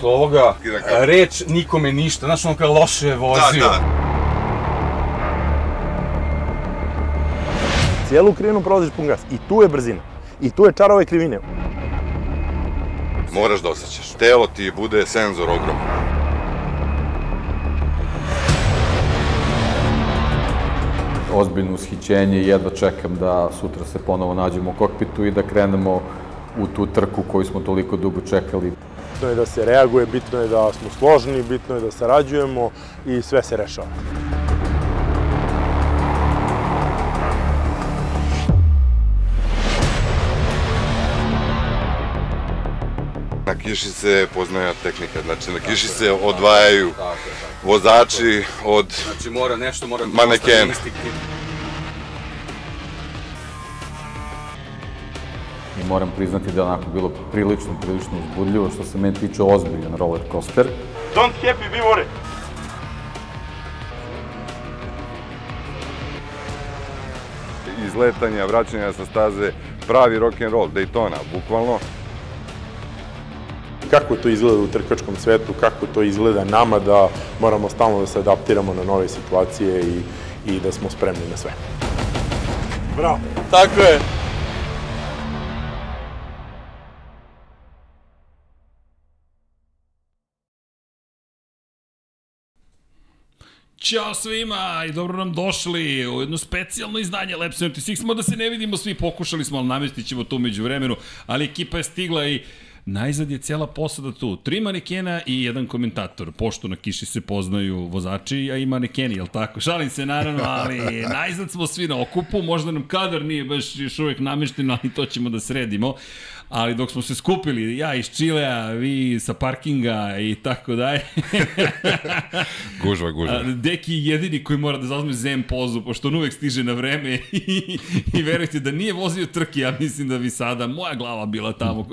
posle ovoga, da reč nikome ništa, znaš ono kao loše je vozio. Da, da. Cijelu krivinu prolaziš pun gas i tu je brzina. I tu je čar ove krivine. Moraš da osjećaš. Telo ti bude senzor ogroman. ozbiljno ushićenje i jedva čekam da sutra se ponovo nađemo u kokpitu i da krenemo u tu trku koju smo toliko dugo čekali. Bitno je da se reaguje, bitno je da smo složni, bitno je da sarađujemo i sve se rešava. Na kiši se poznaje tehnika, znači na kiši se odvajaju vozači od... Znači mora nešto, mora da Manekena. ostane. Moram priznati da je onako bilo prilično, prilično uzbudljivo, što se meni tiče ozbiljan roller coaster. Don't happy, be worried. izletanja, vraćanja sa staze, pravi rock and roll, Daytona, bukvalno. Kako to izgleda u trkačkom svetu, kako to izgleda nama da moramo stalno da se adaptiramo na nove situacije i, i da smo spremni na sve. Bravo. Tako je. Ćao svima i dobro nam došli u jedno specijalno izdanje Lab 76. Mo da se ne vidimo svi, pokušali smo, ali namestit ćemo to među vremenu, ali ekipa je stigla i Najzad je cijela posada tu. Tri manekena i jedan komentator. Pošto na kiši se poznaju vozači, a i manekeni, jel tako? Šalim se naravno, ali najzad smo svi na okupu. Možda nam kadar nije baš još uvek namešten, ali to ćemo da sredimo. Ali dok smo se skupili, ja iz Čilea, vi sa parkinga i tako dalje, Gužva, gužva. Deki je jedini koji mora da zauzme zem pozu, pošto on uvek stiže na vreme i, i verujte da nije vozio trke, ja mislim da bi sada moja glava bila tamo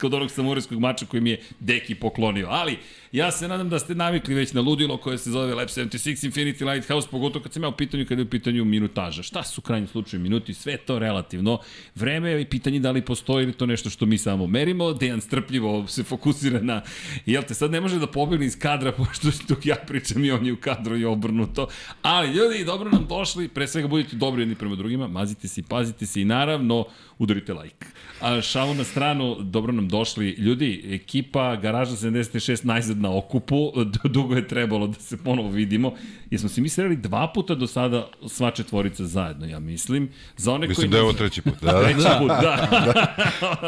kod onog samurajskog mača koji mi je Deki poklonio. Ali, ja se nadam da ste navikli već na ludilo koje se zove Lab 76 Infinity Lighthouse, pogotovo kad sam ja u pitanju kada je u pitanju minutaža. Šta su u krajnjem slučaju minuti? Sve to relativno. Vreme je pitanje da li postoji ili to nešto što mi samo merimo. Dejan strpljivo se fokusira na, jel te, sad ne može da pobegne iz kadra, pošto dok ja pričam i on je u kadru i obrnuto. Ali, ljudi, dobro nam došli, pre svega budite dobri jedni prema drugima, mazite se i pazite se i naravno, udarite like. A šalu na stranu, dobro nam došli. Ljudi, ekipa Garaža 76 najzad na okupu, dugo je trebalo da se ponovo vidimo. Jesmo se mi sreli dva puta do sada sva četvorica zajedno, ja mislim. Za one Mislim koji da je ovo treći put. Da, da, Treći put, da.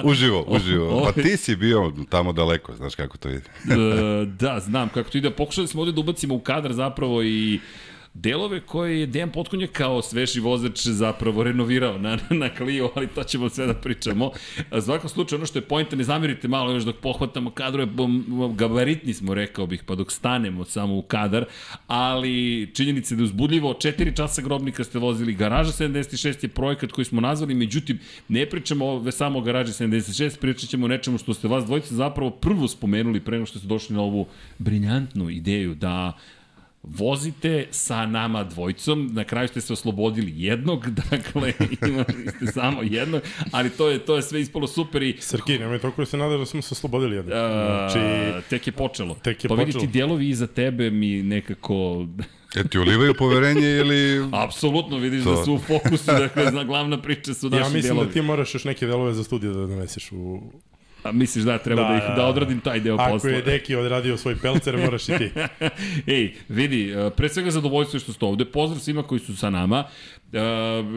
Uživo, uživo. Ovo- Pa ti si bio tamo daleko, znaš kako to ide. E, da, znam kako to ide. Pokušali smo ovde da ubacimo u kadar zapravo i delove koje je Dejan Potkonja kao sveži vozač zapravo renovirao na, na Clio, ali to ćemo sve da pričamo. U svakom slučaju, ono što je pojenta, ne zamerite malo još dok pohvatamo kadrove, gabaritni smo, rekao bih, pa dok stanemo samo u kadar, ali činjenica je da je uzbudljivo, 4 časa grobnika ste vozili, Garaža 76 je projekat koji smo nazvali, međutim, ne pričamo o- samo o Garaži 76, pričat ćemo o nečemu što ste vas dvojice zapravo prvo spomenuli pre nego što ste došli na ovu briljantnu ideju da vozite sa nama dvojicom, na kraju ste se oslobodili jednog, dakle imali ste samo jednog, ali to je to je sve ispalo super i Srki, nemoj toliko da se nadaš da smo se oslobodili jednog. Znači, Znači, tek je počelo. tek je pa vidi počelo. ti dijelovi iza tebe mi nekako E ti ulivaju poverenje ili... apsolutno vidiš To. da su u fokusu, dakle glavna priča su naši ja mislim dijelovi. da ti moraš još neke delove za studiju da doneseš u... A misliš da treba da, Da, ih da, da da. odradim taj deo Ako posla? je Deki odradio svoj pelcer, moraš i ti. Ej, vidi, e, pre svega zadovoljstvo je što ste ovde. Pozdrav svima koji su sa nama. E,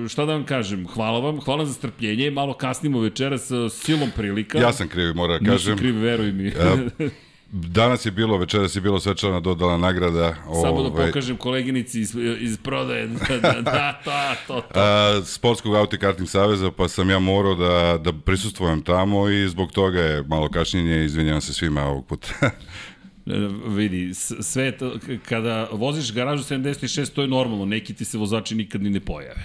šta da vam kažem, hvala vam, hvala za strpljenje. Malo kasnimo večeras e, silom prilika. Ja sam krivi, moram da kažem. kriv, veruj mi. Danas je bilo, večeras je bilo svečana dodala nagrada. Samo da ovaj, pokažem koleginici iz, iz prodaje. Da, da, da, to, to, to. a, Sportskog autokarting saveza, pa sam ja morao da, da prisustvujem tamo i zbog toga je malo kašnjenje, izvinjavam se svima ovog puta. E, vidi, sve to, kada voziš garažu 76, to je normalno, neki ti se vozači nikad ni ne pojave.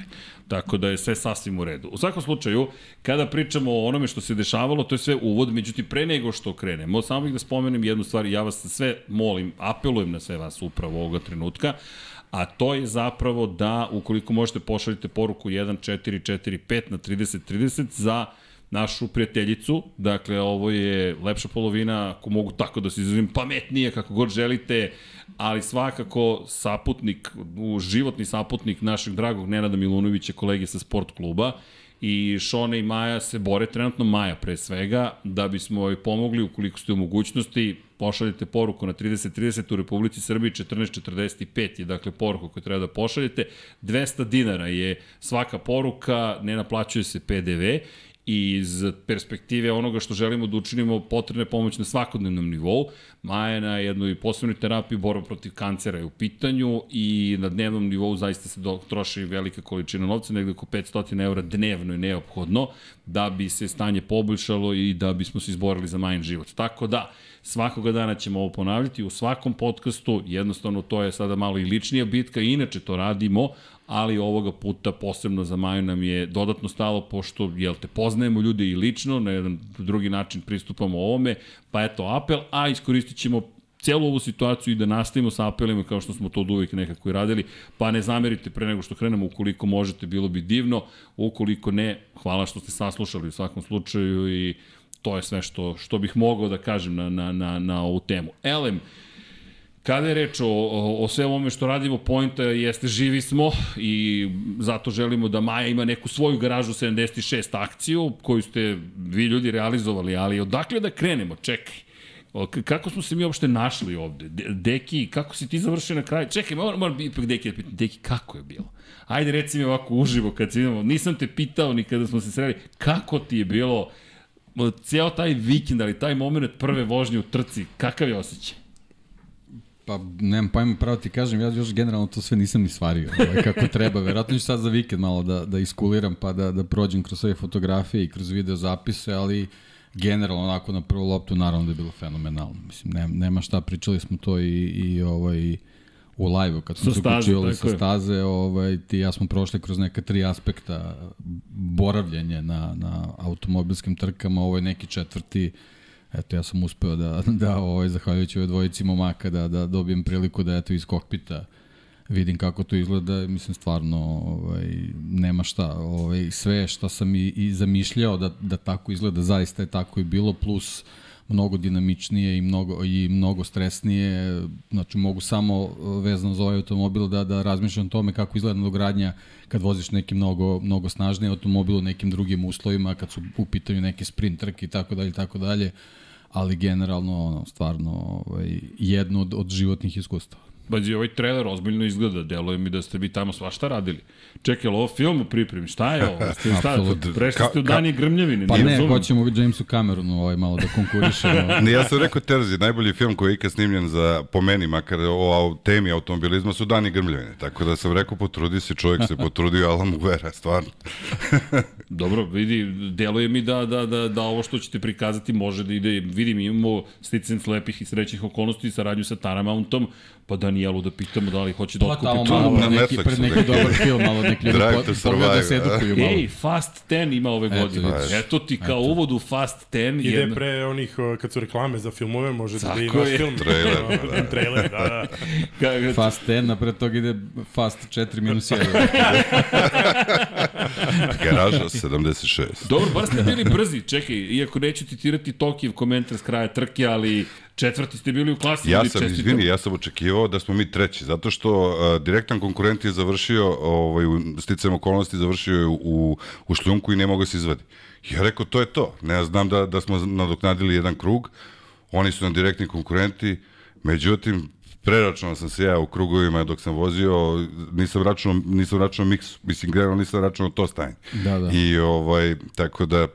Tako da je sve sasvim u redu. U svakom slučaju, kada pričamo o onome što se dešavalo, to je sve uvod, međutim, pre nego što krenemo, samo bih da spomenem jednu stvar, ja vas sve molim, apelujem na sve vas upravo ovoga trenutka, a to je zapravo da, ukoliko možete, pošaljite poruku 1445 na 3030 za našu prijateljicu, dakle ovo je lepša polovina, ako mogu tako da se izrazim, pametnije kako god želite, ali svakako saputnik, životni saputnik našeg dragog Nenada Milunovića, kolege sa sport kluba, i Šone i Maja se bore, trenutno Maja pre svega, da bismo joj pomogli ukoliko ste u mogućnosti, pošaljete poruku na 3030 u Republici Srbiji 1445 je dakle poruka koju treba da pošaljete. 200 dinara je svaka poruka, ne naplaćuje se PDV i iz perspektive onoga što želimo da učinimo potrebne pomoć na svakodnevnom nivou. Maja na jednoj posebnoj terapiji borba protiv kancera je u pitanju i na dnevnom nivou zaista se troši velika količina novca, negde oko 500 eura dnevno je neophodno da bi se stanje poboljšalo i da bismo se izborili za Majin život. Tako da, svakoga dana ćemo ovo ponavljati u svakom podcastu, jednostavno to je sada malo i ličnija bitka, inače to radimo, ali ovoga puta posebno za Maju nam je dodatno stalo, pošto, jel te, poznajemo ljude i lično, na jedan drugi način pristupamo ovome, pa eto apel, a iskoristit ćemo celu ovu situaciju i da nastavimo sa apelima kao što smo to od uvijek nekako i radili, pa ne zamerite pre nego što krenemo, ukoliko možete, bilo bi divno, ukoliko ne, hvala što ste saslušali u svakom slučaju i to je sve što, što bih mogao da kažem na, na, na, na ovu temu. Elem, Kada je reč o, o, o sve ovome što radimo, pojenta jeste živi smo i zato želimo da Maja ima neku svoju garažu 76 akciju koju ste vi ljudi realizovali, ali odakle da krenemo? Čekaj. Kako smo se mi uopšte našli ovde? Deki, kako si ti završio na kraju? Čekaj, moram, moram ipak Deki da pitam. Deki, kako je bilo? Ajde, reci mi ovako uživo kad se vidimo. Nisam te pitao ni kada smo se sreli. Kako ti je bilo ceo taj vikend, ali taj moment prve vožnje u trci, kakav je osjećaj? Pa, nemam pojma pravo ti kažem, ja još generalno to sve nisam ni stvario, ovaj, kako treba. Verovatno ću sad za vikend malo da, da iskuliram, pa da, da prođem kroz sve fotografije i kroz video zapise, ali generalno onako na prvu loptu naravno da je bilo fenomenalno. Mislim, nema, nema šta, pričali smo to i, i ovaj, u live-u kad smo se uključivali sa staze, ovaj, ti ja smo prošli kroz neka tri aspekta boravljenja na, na automobilskim trkama, ovo je neki četvrti eto ja sam uspeo da, da ovaj, zahvaljujući ove dvojici momaka da, da dobijem priliku da eto iz kokpita vidim kako to izgleda, mislim stvarno ovaj, nema šta, ovaj, sve što sam i, i zamišljao da, da tako izgleda, zaista je tako i bilo, plus mnogo dinamičnije i mnogo, i mnogo stresnije, znači mogu samo vezano za ovaj automobil da, da razmišljam o tome kako izgleda nadogradnja kad voziš neki mnogo, mnogo snažniji automobil u nekim drugim uslovima, kad su u pitanju neke sprint trke i tako dalje, tako dalje ali generalno ono, stvarno ovaj, jedno od, od životnih iskustava. Bađi, ovaj trailer ozbiljno izgleda, deluje mi da ste vi tamo svašta radili. Čekaj, ovo film u pripremi, šta je ovo? Ste, šta, prešli ste u dani grmljevine, Pa ne, hoćemo vidjeti Jamesu Cameronu ovaj, malo da konkurišemo. ne, ja sam rekao Terzi, najbolji film koji je ikad snimljen za, po meni, makar o temi automobilizma, su dani grmljevine. Tako da sam rekao, potrudi se, čovjek se potrudio, ali mu vera, stvarno. Dobro, vidi, deluje mi da, da, da, da ovo što ćete prikazati može da ide, vidim, imamo sticen lepih i srećnih okolnosti i saradnju sa Taramountom, pa Danijelu da pitamo da li hoće da otkupi tu. Malo na neki, pred neki dobar film, malo neki ljudi po, pogleda da se edukuju malo. Ej, Fast 10 ima ove godine. Eto, Eto ti kao Eto. uvod u Fast 10. Ide jedna... pre onih, kad su reklame za filmove, može da ide i naš film. Trailer. da, da. trailer, da, da. Fast 10, napred toga ide Fast 4 minus 1. Garaža 76. Dobro, bar ste bili brzi. Čekaj, iako neću citirati Tokijev komentar s kraja trke, ali Četvrti ste bili u klasi. Ja sam, čestitam. izvini, ja sam očekivao da smo mi treći, zato što uh, direktan konkurent je završio, ovaj, u sticajem okolnosti završio je u, u šljunku i ne mogu da se izvadi. Ja rekao, to je to. Ne, ja znam da, da smo nadoknadili jedan krug, oni su nam direktni konkurenti, međutim, preračunao sam se ja u krugovima dok sam vozio, nisam računao, nisam računao miks, mislim, generalno nisam računao to stanje. Da, da. I ovaj, tako da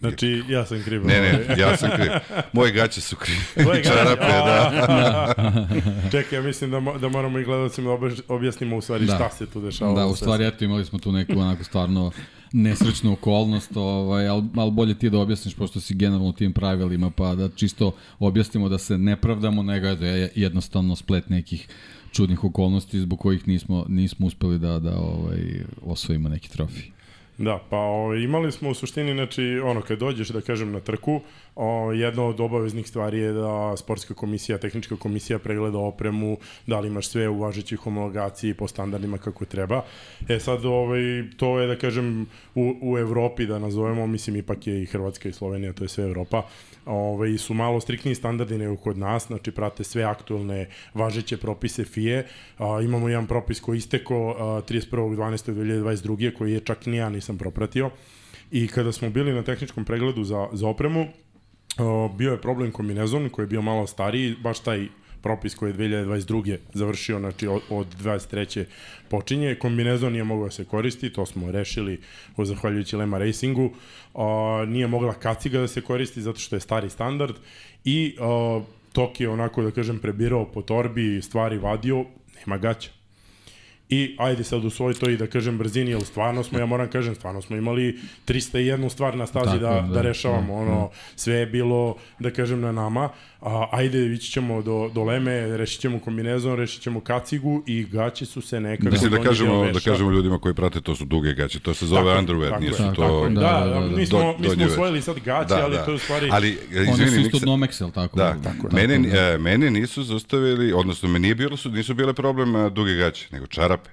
Znači, ja sam kriv. Ne, ne, ja sam kriv. Moje gaće su krive. Čarape, da. da. Čekaj, ja mislim da, mo, da moramo i gledalcima da objasnimo u stvari da. šta se tu dešava. Da, u stvari, eto, imali smo tu neku onako stvarno nesrećnu okolnost, ovaj, ali, ali bolje ti da objasniš, pošto si generalno tim pravilima, pa da čisto objasnimo da se ne pravdamo, nego je jednostavno splet nekih čudnih okolnosti zbog kojih nismo, nismo uspeli da, da ovaj, osvojimo neki trofij. Da, pa o, imali smo u suštini, znači, ono, kad dođeš, da kažem, na trku, o, jedna od obaveznih stvari je da sportska komisija, tehnička komisija pregleda opremu, da li imaš sve u važećoj homologaciji po standardima kako treba. E sad, ovaj, to je, da kažem, u, u Evropi, da nazovemo, mislim, ipak je i Hrvatska i Slovenija, to je sve Evropa, ovaj, su malo striktniji standardi nego kod nas, znači prate sve aktuelne važeće propise FIE. A, imamo jedan propis koji isteko 31.12.2022. koji je čak ni ja nisam propratio. I kada smo bili na tehničkom pregledu za, za opremu, a, bio je problem kombinezon koji je bio malo stariji, baš taj propis koji je 2022. završio, znači od, od 23. počinje. Kombinezon nije mogao da se koristi, to smo rešili o zahvaljujući Lema Racingu. A, nije mogla kaciga da se koristi zato što je stari standard i a, Tok je onako da kažem prebirao po torbi, stvari vadio, nema gaća. I ajde sad u svoj to i da kažem brzini, jer stvarno smo, ja moram kažem, stvarno smo imali 301 stvar na stazi Tako da, da, da, rešavamo. da, ono, sve je bilo, da kažem, na nama. A, ajde, ići ćemo do, do Leme, rešit ćemo kombinezon, rešit ćemo kacigu i gaći su se nekako... Mislim da kažemo, da kažemo ljudima koji prate, to su duge gaće, to se zove Tako underwear, tako nisu tako to... Da, Da, da, da, da. mi smo, Do- mi smo usvojili sad gaće, ali to je u stvari... Ali, e, Oni izvini, su isto od Nomex, jel tako? Da, Tako mene, da. e, mene nisu zaustavili, odnosno me nije bilo, su, nisu bile problem duge gaće, nego čarape.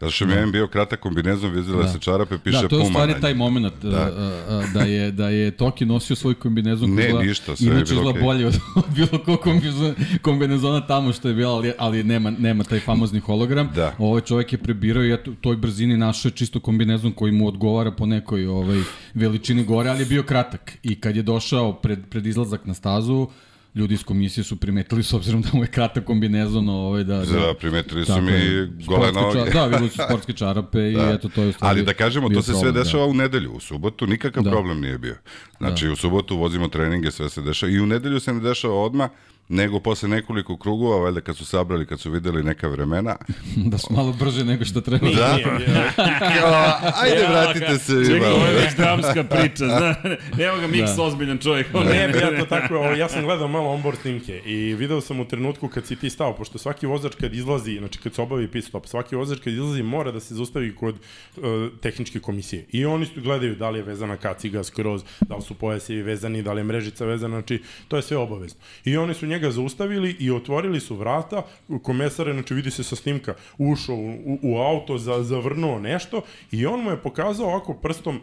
Zato što mi je bio kratak kombinezon, vidjela Da. se čarape, piše da, to je u Puma stvari taj moment da. A, da je da je Toki nosio svoj kombinezon Ne, izgleda- ništa, sve je bilo okej. bolje od, od bilo kog kombinezona, kombinezona tamo što je bilo, ali, ali nema, nema taj famozni hologram. Da. Ovaj čovjek je prebirao i u toj brzini našao je čisto kombinezon koji mu odgovara po nekoj ovaj, veličini gore, ali je bio kratak. I kad je došao pred, pred izlazak na stazu, ljudi iz komisije su primetili s obzirom da mu je kratak kombinezon ovaj da, da Za, primetili su mi gole noge. Da, videli su sportske čarape i eto to je stvari Ali da kažemo, to se sve problem, da. dešava u nedelju. U subotu nikakav Da. problem nije bio. Znači, u subotu vozimo treninge, sve se dešava. I u nedelju se ne dešava odmah, nego posle nekoliko krugova, valjda kad su sabrali, kad su videli neka vremena. da su malo brže nego što treba. Da. Kao, ajde, vratite se. Čekaj, ovo je već dramska priča, zna. Nema ga Miks Da. ozbiljan čovjek. Ne, ne, ja to tako, ovo, ja sam gledao malo onboard snimke i video sam u trenutku kad si ti stao, pošto svaki vozač kad izlazi, znači kad se obavi pit stop, svaki vozač kad izlazi mora da se zaustavi kod uh, tehničke komisije. I oni su gledaju da li je vezana kaciga skroz, da li su pojasevi vezani, da li je mrežica vezana, znači to je sve obavezno. I oni su njega zaustavili i otvorili su vrata, komesar je, znači vidi se sa snimka, ušao u, u, auto, za, zavrnuo nešto i on mu je pokazao ovako prstom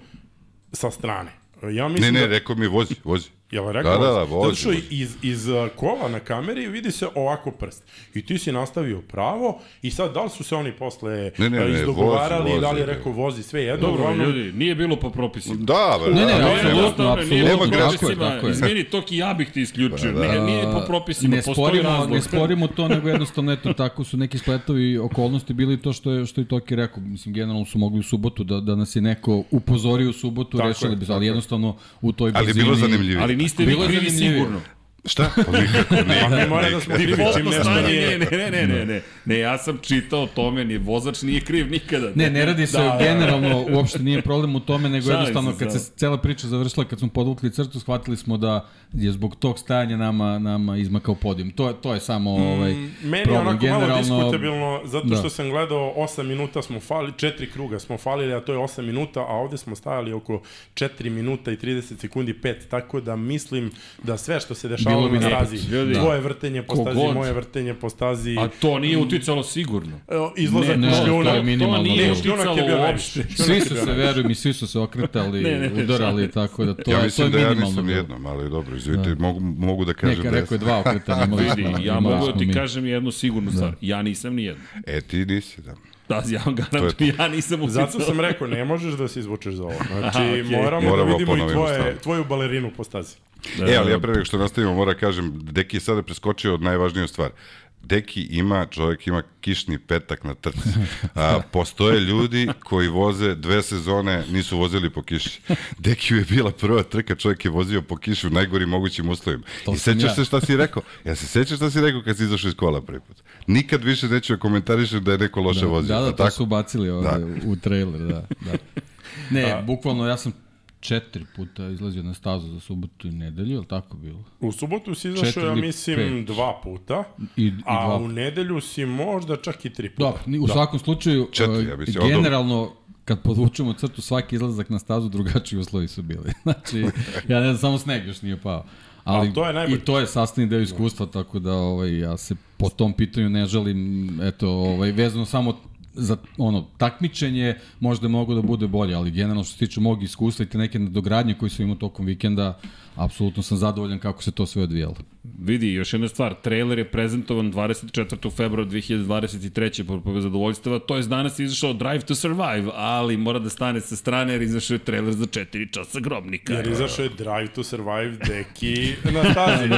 sa strane. Ja Ne, mislim ne, da... rekao mi vozi, vozi. Jel rekao? Da, da, da, Zato vozi. što vozi. iz, iz uh, kola na kameri vidi se ovako prst. I ti si nastavio pravo i sad da li su se oni posle Ne, ne, ne, izdogovarali, vozi, da li je vozi. rekao vozi sve jedno. Dobro, uglavnom- ljudi, nije bilo po propisima. Da, bre, Ne, ne, da, ne, da, apsolutno, nije apsolutno, Nema je. Izmini, Toki, ja bih ti isključio. Pa da. Ne, nije po propisima, ne postoji sporimo, razlog. ne sporimo to, nego jednostavno eto tako su neki spletovi okolnosti bili to što je što je Toki rekao. Mislim generalno su mogli u subotu da da nas je neko upozorio u subotu, Tako rešili bi, ali je. jednostavno u toj Ali brzini. bilo zanimljivije. Niste vi Bilo krivi zanimljivije. sigurno. Šta? Pa nikako ne. A mi mora da smo krivi čim nešto ne, ne, ne, ne, ne, ne, ja sam čitao o tome, ni vozač nije kriv nikada. Ne, ne radi se Da, da, da, da. generalno, uopšte nije problem u tome, nego Šalim jednostavno se kad se cela priča završila, kad smo podvukli crtu, shvatili smo da je zbog tog stajanja nama, nama izmakao podijum. To, je- to je samo ovaj, Meni je problem. onako malo Generalno- diskutabilno, zato Da. što sam gledao 8 minuta smo fali, 4 kruga smo falili, a to je 8 minuta, a ovde smo stajali oko 4 minuta i 30 sekundi 5, tako da mislim da sve što se dešavalo Bilo bi na stazi, Ljudi. tvoje vrtenje po stazi, god. moje vrtenje po stazi, A to nije uticalo sigurno. Izlazak Ne, ne, šljunak, to je minimalno To nije uticalo bio uopšte. Svi su se, veruj mi, svi su se okretali, Ne, ne, ne, udarali, tako da to Ja je, to mislim je da ja minimalno. nisam bilo. jednom, ali dobro, izvinite, mogu, mogu da kažem Neka da rekao je jesam. dva okretanja. imali Vidi, ja mogu da smo ti kažem jednu sigurnu stvar. Ja nisam ni jedno. E, ti nisi, da. Da, ja vam garantujem, ja nisam uticao. Zato sam rekao, ne možeš da se izvučeš za ovo. Znači, Aha, okej. moramo, Moramo da vidimo i tvoje, stavu. tvoju balerinu po stazi. E, ali ja pre nego što nastavimo moram da kažem, Deki je sada preskočio od najvažniju stvar. Deki ima, čovjek ima kišni petak na trci. A, postoje ljudi koji voze dve sezone, nisu vozili po kiši. Dekiju je bila prva trka, čovjek je vozio po kiši u najgorim mogućim uslovima. To I sećaš ja. se šta si rekao? Ja se sećaš šta si rekao kad si izašao iz kola prvi put? Nikad više neću da komentarišem da je neko loše vozio. Da, da, a to tako? su ubacili ovde Da. u trailer, da. da. Ne, bukvalno ja sam četiri puta izlazio na stazu za subotu i nedelju, je li tako bilo? U subotu si izašao, Četiri ja mislim, pet. dva puta, I, i a dva u nedelju si možda čak i tri puta. Dobro, u svakom slučaju, Četiri, e, ja mislim, od- generalno, kad podvučemo crtu, svaki izlazak na stazu drugačiji uslovi su bili. Znači, ja ne znam, samo sneg još nije pao. Ali, to je najbolje. I to je sastavni deo iskustva, tako da ovaj, ja se po tom pitanju ne želim, eto, ovaj, vezano samo za ono takmičenje možda mogu da bude bolje, ali generalno što se tiče mog iskustva i te neke nadogradnje koje su imao tokom vikenda, apsolutno sam zadovoljan kako se to sve odvijalo. Vidi, još jedna stvar, trailer je prezentovan 24. februara 2023. po zadovoljstava, to je danas izašao Drive to Survive, ali mora da stane sa strane jer izašao je trailer za 4 časa grobnika. Jer izašao je Drive to Survive deki na stazi.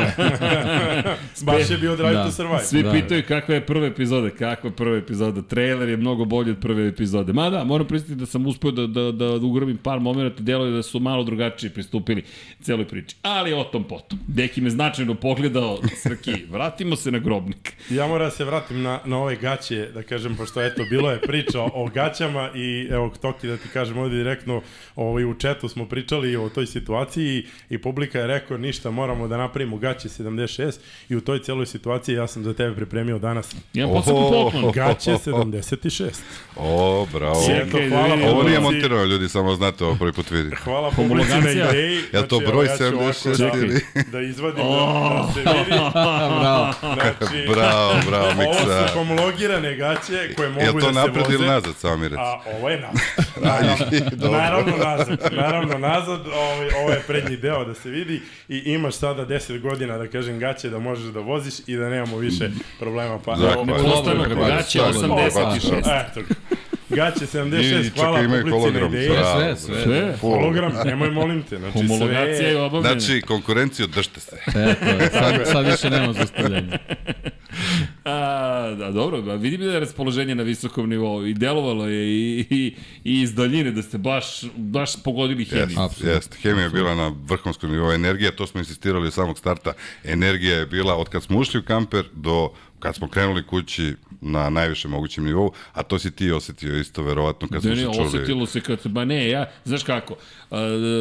Baš je bio Drive Da. to Survive. Svi Da. da. pitaju kakva je prva epizoda, kakva je prva epizoda. Trailer je mnogo bolji od prve epizode. Mada, moram pristiti da sam uspeo da, da, da ugrabim par momenta, deluje da su malo drugačije pristupili celoj priči. Ali o tom potom. Deki me značajno pogledao, Srki, vratimo se na grobnik. Ja moram da se vratim na, na ove gaće, da kažem, pošto eto, bilo je priča o gaćama i evo, Toki, da ti kažem ovde direktno, ovaj, u četu smo pričali o toj situaciji i publika je rekao ništa, moramo da napravimo gaće 76 i u toj celoj situaciji ja sam za tebe pripremio danas Jedan poseban poklon. gaće 76. O, bravo. I eto, Čekaj, da hvala vidim. Ovo nije montirano, ljudi, samo znate, ovo prvi put vidi. Hvala publici na ideji. Jel to Znači, broj evo, ja ću ovako 76 ili? Da, da izvadim da, da se vidi. Bravo. Znači, Bravo, bravo, Ovo Miksa. su homologirane gaće koje mogu da to se napred voze. ili nazad, samo mi reci? A ovo je nazad. Naravno, nazad. Naravno nazad, ovo, ovo je prednji deo da se vidi i imaš sada 10 godina da kažem gaće da možeš da voziš i da nemamo više problema. Pa, evo, Ne postanu gaće slobodno. 86. Eto, gaće I 76, hvala publici na ideji. Bravo, Sve, sve. Sve. Full. Hologram, nemoj molim te. Znači, Homologacija sve je obavljena. Znači, konkurenciju držte se. Eto, sad, sad više nema zastavljanja. A, da, dobro, da, vidim da je raspoloženje na visokom nivou i delovalo je i, i, i iz daljine da ste baš, baš pogodili hemiju. Jeste, jeste. Hemija je bila na vrhunskom nivou energije, to smo insistirali od samog starta. Energija je bila od kad smo ušli u kamper do kad smo krenuli kući na najvišem mogućem nivou, a to si ti osetio isto verovatno kad smo se čuli. osetilo se kad, ba ne, ja, znaš kako, uh,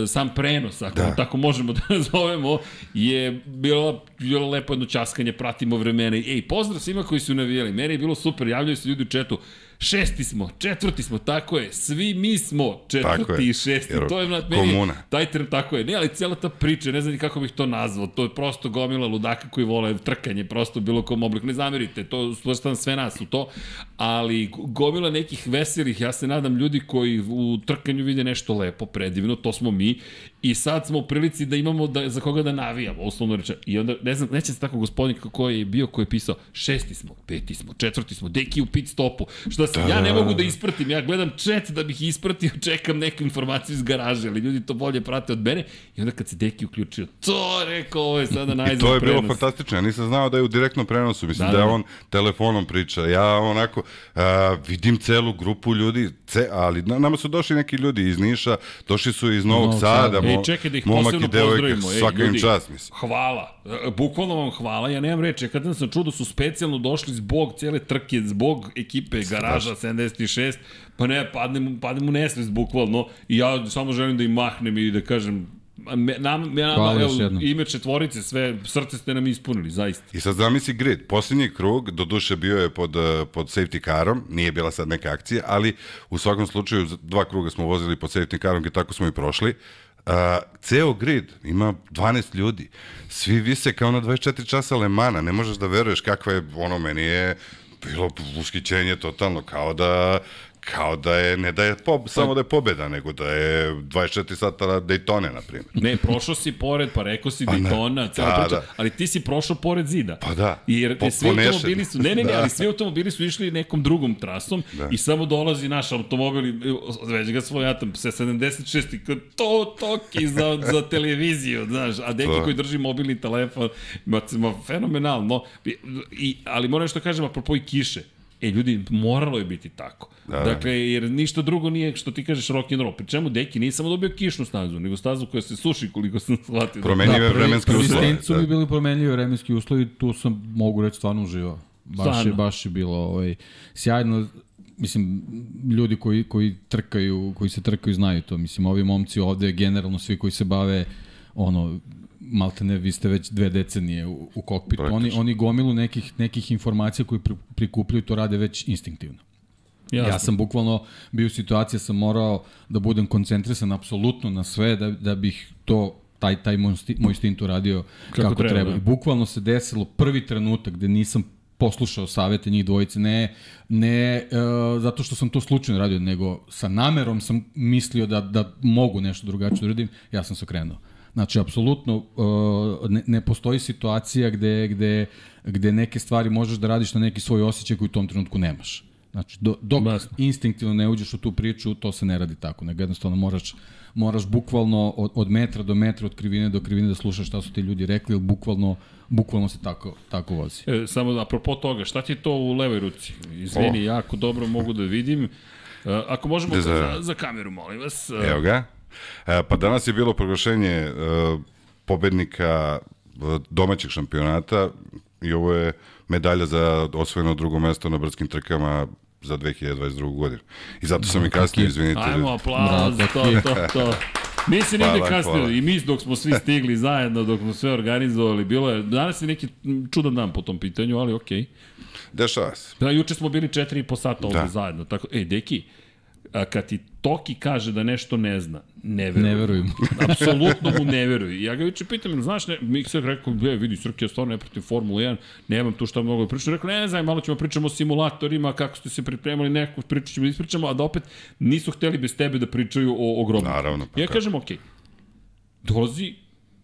sam prenos, ako Da. tako možemo da nazovemo, je bilo, bilo lepo jedno časkanje, pratimo vremena. Ej, pozdrav svima koji su navijali, meni je bilo super, javljaju se ljudi u četu, šesti smo, četvrti smo, tako je, svi mi smo četvrti i šesti, jer to je, meni, je- komuna. taj tren tako je, ne, ali cijela ta priča, ne znam ni kako bih to nazvao, to je prosto gomila ludaka koji vole trkanje, prosto bilo kom obliku, ne zamerite, to svrstavam sve nas u to, ali gomila nekih veselih, ja se nadam ljudi koji u trkanju vide nešto lepo, predivno, to smo mi, i sad smo u prilici da imamo da, za koga da navijamo, uslovno rečeno. I onda, ne znam, neće se tako gospodin koji je bio, koji je pisao, šesti smo, peti smo, četvrti smo, deki u pit stopu, što se, ja ne mogu da ispratim, ja gledam chat da bih ispratio, čekam neku informaciju iz garaže, ali ljudi to bolje prate od mene, i onda kad se deki uključio, to rekao, ovo je sada najzad I to je bilo prenos. fantastično. Ja nisam znao da je u direktnom prenosu. Mislim Da, da, da da. on telefonom priča. Ja onako a, vidim celu grupu ljudi, ce, ali na, nama su došli neki ljudi iz Niša, došli su iz Novog Novog Sada. Ej, čekaj da ih momak posebno pozdravimo. Ej, Svaka im čast, mislim. Hvala. E, Bukvalno vam hvala. Ja nemam reči. Kad sam čuo da su specijalno došli zbog cijele trke, zbog ekipe Garaža 76, pa ne, padnem, padnem u nesvest bukvalno. I ja samo želim da im mahnem i da kažem, me, nam, ja, Hvala nama, još evo, ime četvorice, sve, srce ste nam ispunili, zaista. I sad zamisli grid, posljednji krug, do duše bio je pod, eh, pod safety carom, nije bila sad neka akcija, ali u svakom slučaju dva kruga smo vozili pod safety carom i tako smo i prošli. Uh, ceo grid ima 12 ljudi. Svi vise kao na 24 časa Lemana. Ne možeš da veruješ kakva je, ono, meni je bilo ushićenje totalno, kao da kao da je, ne da je po, samo da je pobeda, nego da je 24 sata Daytone, na primjer. Ne, prošao si pored, pa rekao si Pa. Daytona, cela Da, priča, da. ali ti si prošao pored zida. Pa da. Jer Po- po, svi ponešen. automobili su, ne, ne, ne, Da. ali svi automobili su išli nekom drugom trasom Da. i samo dolazi naš automobil, i, već ga svojatam, sa 76 i to toki za, za televiziju, znaš, a deki To. koji drži mobilni telefon, ma, ma fenomenalno, I, ali moram što kažem, apropo i kiše, E, ljudi, moralo je biti tako. Da. Dakle, jer ništa drugo nije, što ti kažeš, rock and roll. Pri čemu Deki nije samo dobio kišnu stazu, nego stazu koja se suši, koliko sam shvatio. Promenjive prvi- vremenske prvi uslove. stint su da. mi bili promenljivi vremenski uslovi, tu sam, mogu reći, stvarno uživao. Baš je, Stvarno. baš je bilo ovaj, sjajno, mislim, ljudi koji, koji trkaju, koji se trkaju znaju to, mislim, ovi momci ovde, generalno svi koji se bave, ono, malte ne, vi ste već dve decenije u, u kokpitu, oni, Praktično. oni gomilu nekih, nekih informacija koje pri, prikupljaju, to rade već instinktivno. Jasno. Ja sam bukvalno bio u situaciji da sam morao da budem koncentrisan apsolutno na sve da, da bih to taj, taj moj, sti, moj stint uradio kako, kako treba. treba. da. I bukvalno se desilo prvi trenutak gde nisam poslušao savete njih dvojice, ne, ne uh, zato što sam to slučajno radio, nego sa namerom sam mislio da, da mogu nešto drugačije da uradim, ja sam se okrenuo. Znači, apsolutno uh, ne, ne postoji situacija gde, gde, gde neke stvari možeš da radiš na neki svoj osjećaj koji u tom trenutku nemaš. Znači, do, dok Basno. instinktivno ne uđeš u tu priču, to se ne radi tako, nego jednostavno moraš, moraš bukvalno od, od metra do metra, od krivine do krivine da slušaš šta su ti ljudi rekli, ili bukvalno, bukvalno se tako, tako vozi. E, samo da, apropo toga, šta ti je to u levoj ruci? Izvini, O. jako dobro mogu da vidim. E, ako možemo Da, za, za- za kameru, molim vas. E, Evo ga. E, pa danas je bilo proglašenje e, pobednika e, domaćeg šampionata i ovo je medalja za osvojeno drugo mesto na brdskim trkama za 2022. godinu. I zato sam i kasnije, izvinite. Ajmo, aplauz, Bravo, to, to, to. Nisi nigde kasnije, i mi dok smo svi stigli zajedno, dok smo sve organizovali, bilo je, danas je neki čudan dan po tom pitanju, ali okej. Dešava se. Da, juče smo bili četiri i po sata ovde Da. zajedno, tako, ej, deki, a, kad ti Toki kaže da nešto ne zna, ne verujem. Ne verujem. Apsolutno mu ne veruju. Ja ga juče pitam, znaš, ne, Mikser rekao, je, vidi, Srki, ja stvarno ne pratim Formulu 1, nemam tu šta mnogo da pričam. Rekao, ne znam, malo ćemo pričamo o simulatorima, kako ste se pripremali, neko pričat ćemo, da ispričamo, a da opet nisu hteli bez tebe da pričaju o, o grobnici. Naravno, pa ja kažem, okej, dolazi,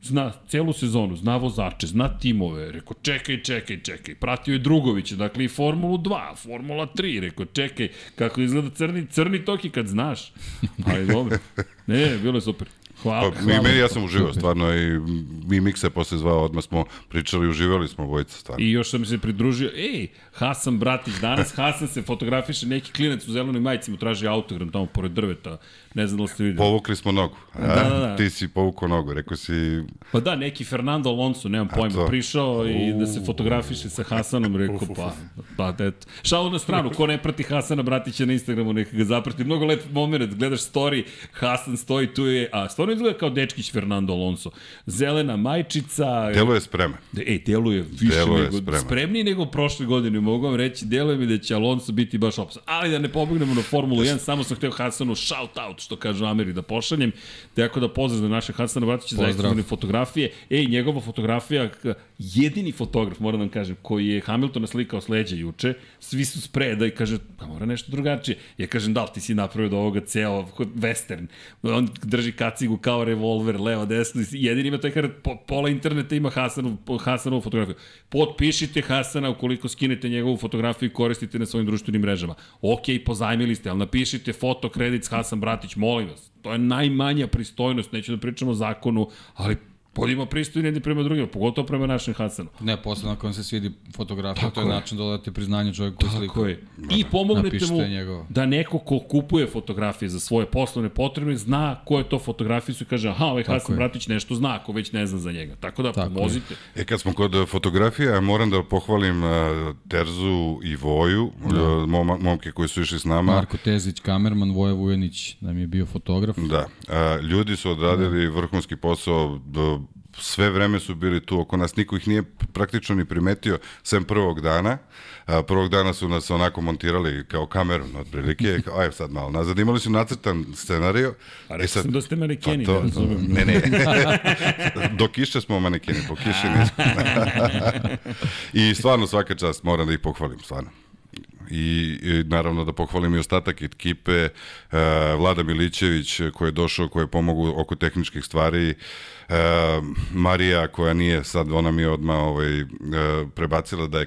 zna celu sezonu, zna vozače, zna timove, rekao čekaj, čekaj, čekaj, pratio je Drugovića, dakle i Formulu 2, Formula 3, rekao čekaj, kako izgleda crni, crni toki kad znaš, ali dobro, ne, bilo je super, hvala, Pa, hvala. meni ja sam uživao stvarno i mi Miksa posle zvao, odmah smo pričali, uživali smo obojica stvarno. I još sam se pridružio, ej, Hasan Bratić, danas Hasan se fotografiše, neki klinac u zelenoj majici mu traži autogram tamo pored drveta, ne znam da li ste videli. Povukli smo nogu. A? Da, da, da. Ti si povukao nogu, rekao si... Pa da, neki Fernando Alonso, nemam pojma, to. prišao i da se fotografiše sa Hasanom, rekao, pa, pa, eto. Šalu na stranu, ko ne prati Hasana Bratića na Instagramu, neka ga zaprati. Mnogo lep moment, gledaš story, Hasan stoji tu je, a stvarno izgleda kao dečkić Fernando Alonso. Zelena majčica, Delo je spreman. Ej, deluje više Deluje nego, spreman. spremniji nego prošle godine, mogu vam reći, deluje mi da će Alonso biti baš opasan. Ali da ne pobegnemo na Formulu 1, samo sam hteo Hasanu shout out, što kaže Ameri, da pošaljem. Tako da pozdrav za naše Hasana Bratića za ekskluzivne fotografije. Ej, njegova fotografija, jedini fotograf, moram da vam kažem, koji je Hamiltona slikao s leđa juče, svi su spreda i kaže, pa mora nešto drugačije. Ja kažem, da li ti si napravio od ovoga ceo western? On drži kacigu kao revolver, levo, desno, jedini ima taj kar, po, pola interneta ima Hasanu, Hasanovu fotografiju. Potpišite Hasana ukoliko skinete njegovu fotografiju i koristite na svojim društvenim mrežama. Ok, pozajmili ste, ali napišite foto, kredit Hasan Bratić, molim vas. To je najmanja pristojnost, neću da pričamo o zakonu, ali Budimo pristojni jedni prema drugima, pogotovo prema našem Hasanu. Ne, posle nakon se svidi fotografija, Tako to je je. način da dodate priznanje čovjeku koji slika. Tako je. I pomognete mu njegovo. da neko ko kupuje fotografije za svoje poslovne potrebe zna ko je to fotografiju i kaže aha, ovaj Hasan je. Bratić nešto zna ako već ne zna za njega. Tako da Tako je. pomozite. E, kad smo kod e, fotografija, moram da pohvalim uh, Terzu i Voju, da. mom, momke koji su išli s nama. Marko Tezić, kamerman, Voja Vujanić nam je bio fotograf. Da, a, ljudi su odradili vrhunski posao, do, sve vreme su bili tu oko nas, niko ih nije praktično ni primetio, sem prvog dana. A, prvog dana su nas onako montirali kao kameru, otprilike, kao, aj sad malo nazad. Imali su nacrtan scenario. A rekao sam da ste manekeni, pa ne to, razumem. ne, ne. Do kiše smo manekeni, po kiši nismo. I stvarno svaka čast, moram da ih pohvalim, stvarno. I, i naravno da pohvalim i ostatak ekipe, e, Vlada Milićević koji je došao, koji je pomogao oko tehničkih stvari, e, Marija koja nije, sad ona mi je odmah ovaj, e, prebacila da je,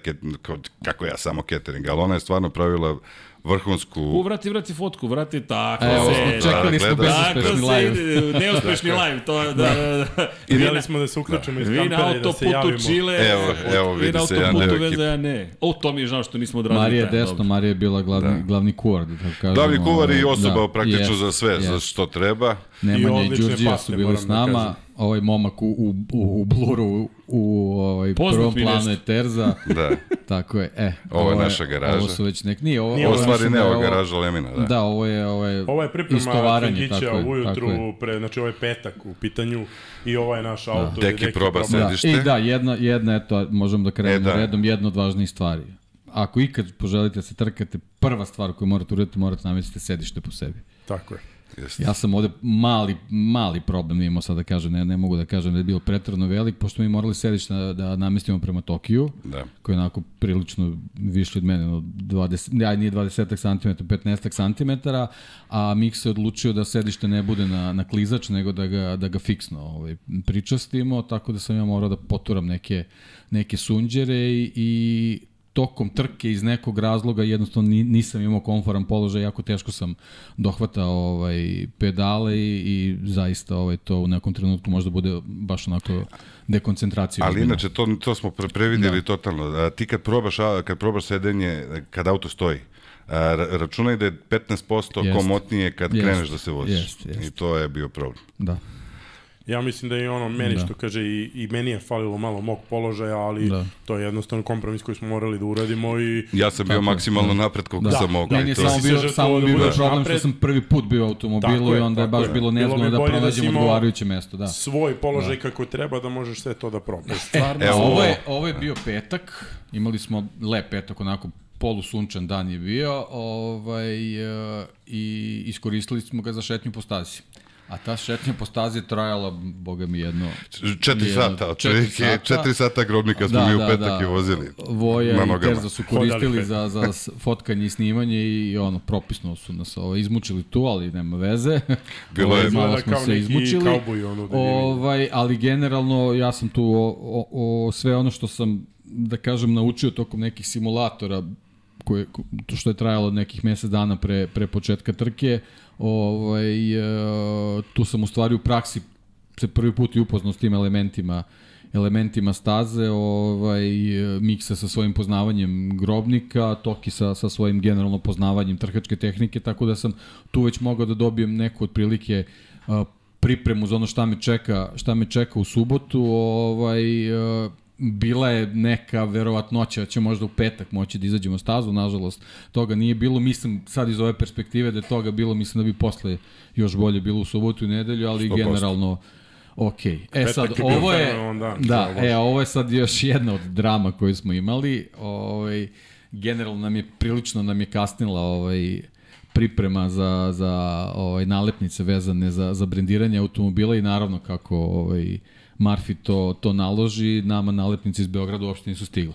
kako ja samo catering, ali ona je stvarno pravila vrhunsku... U, vrati, vrati fotku, vrati, tako E, se. smo čekali smo gleda- Tako bezuspešni live. neuspešni live, to je da, da, da. I dali smo da se uključimo iz Vi na kampera i da se autoputu javimo. Čile, Evo, evo, vi vidi na se autoputu deo veze, ja ne. O, to mi je žao što nismo odradili. Marija taj, desno, dobro. Marija je bila glavni, glavni kuvar, da tako kažemo. Glavni kuvar i ovaj, osoba praktično jest, za sve, za jest. što treba. Nemanja i odlične Đurđija su bili s da nama, kažem. Ovaj momak u, u, u, u bluru, u, ovaj, Poznat prvom planu je Terza. Da. Tako je, e. Ovo je naša garaža. Ovo su već nek, nije, ovo, Nije Ovo ovo stvari ne, da je ovo je garaža Lemina, da. Da, ovo je, ovo je, Ovo je priprema istovaranje, tako Fingića je, ujutru, pre, znači ovo je petak u pitanju i ovo je naš auto. Deki gde proba proba. se. Da, sedište. i da, jedna, jedna, eto, možemo da krenemo E, da. redom, jedna od važnijih stvari. ako ikad poželite da se trkate, prva stvar koju morate uraditi, morate namestiti sedište po sebi. Tako je. Jeste. Ja sam ovde mali, mali problem imao sad da kažem, ne, ne mogu da kažem da je bio pretredno velik, pošto mi morali sedište da, da namestimo prema Tokiju, Da. koji je onako prilično višli od mene, no 20, ja, nije 20 cm, 15 cm, a Mix se odlučio da sedište ne bude na, na klizač, nego da ga, da ga fiksno ovaj, pričastimo, tako da sam ja morao da poturam neke, neke sunđere i, i tokom trke iz nekog razloga jednostavno ni- nisam imao komforan položaj, jako teško sam dohvatao ovaj pedale i, i zaista ovaj to u nekom trenutku možda bude baš onako dekoncentracija. Ali inače, to, to smo pre, previdjeli da. totalno. A, ti kad probaš, a, kad probaš sedenje, kad auto stoji, a, ra- računaj da je 15% Jest. komotnije kad Jest. kreneš da se voziš. Jest, jest. I to je bio problem. Da. Ja mislim da je ono meni Da. što kaže i, i meni je falilo malo mog položaja, ali Da. to je jednostavno kompromis koji smo morali da uradimo i Ja sam bio Tako maksimalno da. napred koliko Da. sam mogao. Meni je to- samo bio, samo da bio budeš problem napred. što sam prvi put bio u automobilu i onda je baš je. bilo nezgodno bi da da pronađem imao odgovarajuće mesto. Da. svoj položaj kako treba da možeš sve to da probaš. Stvarno, Evo, A ovo ovo- je, ovo je bio petak, imali smo lep petak, onako polusunčan dan je bio ovaj, e, i iskoristili smo ga za šetnju po stazi. A ta šetnja po stazi je trajala, boga mi, jedno... Četiri jedno- sata, otprilike, četiri sata grobnika smo Da, mi u da, petak da. i vozili. Voja na i. Terza su koristili za, za fotkanje i snimanje i ono, propisno su nas ovaj, izmučili tu, ali nema veze. Bilo Ovaj, je- malo Izgleda smo kao se izmučili. kauboj, ono, da ovaj, ali generalno ja sam tu o, o, o, sve ono što sam, da kažem, naučio tokom nekih simulatora koje, ko- to što je trajalo nekih mesec dana pre, pre početka trke, ovaj, e, tu sam u stvari u praksi se prvi put i upoznao s tim elementima elementima staze, ovaj, miksa sa svojim poznavanjem grobnika, Toki sa, sa svojim generalno poznavanjem trkačke tehnike, tako da sam tu već mogao da dobijem neku otprilike a, pripremu za ono šta me čeka, šta me čeka u subotu, ovaj, a, bila je neka verovatnoća da će možda u petak moći da izađemo stazu, nažalost toga nije bilo, mislim sad iz ove perspektive da je toga bilo, mislim da bi posle još bolje bilo u subotu i nedelju, ali 100%. generalno Ok. E Petak sad, je ovo je, dan, da, e, ovo je sad još jedna od drama koju smo imali. Ovaj, generalno nam je, prilično nam je kasnila ovaj, priprema za, za ovaj, nalepnice vezane za, za brendiranje automobila i naravno kako ovaj, Marfi to, to naloži, nama nalepnice iz Beograda uopšte nisu stigle.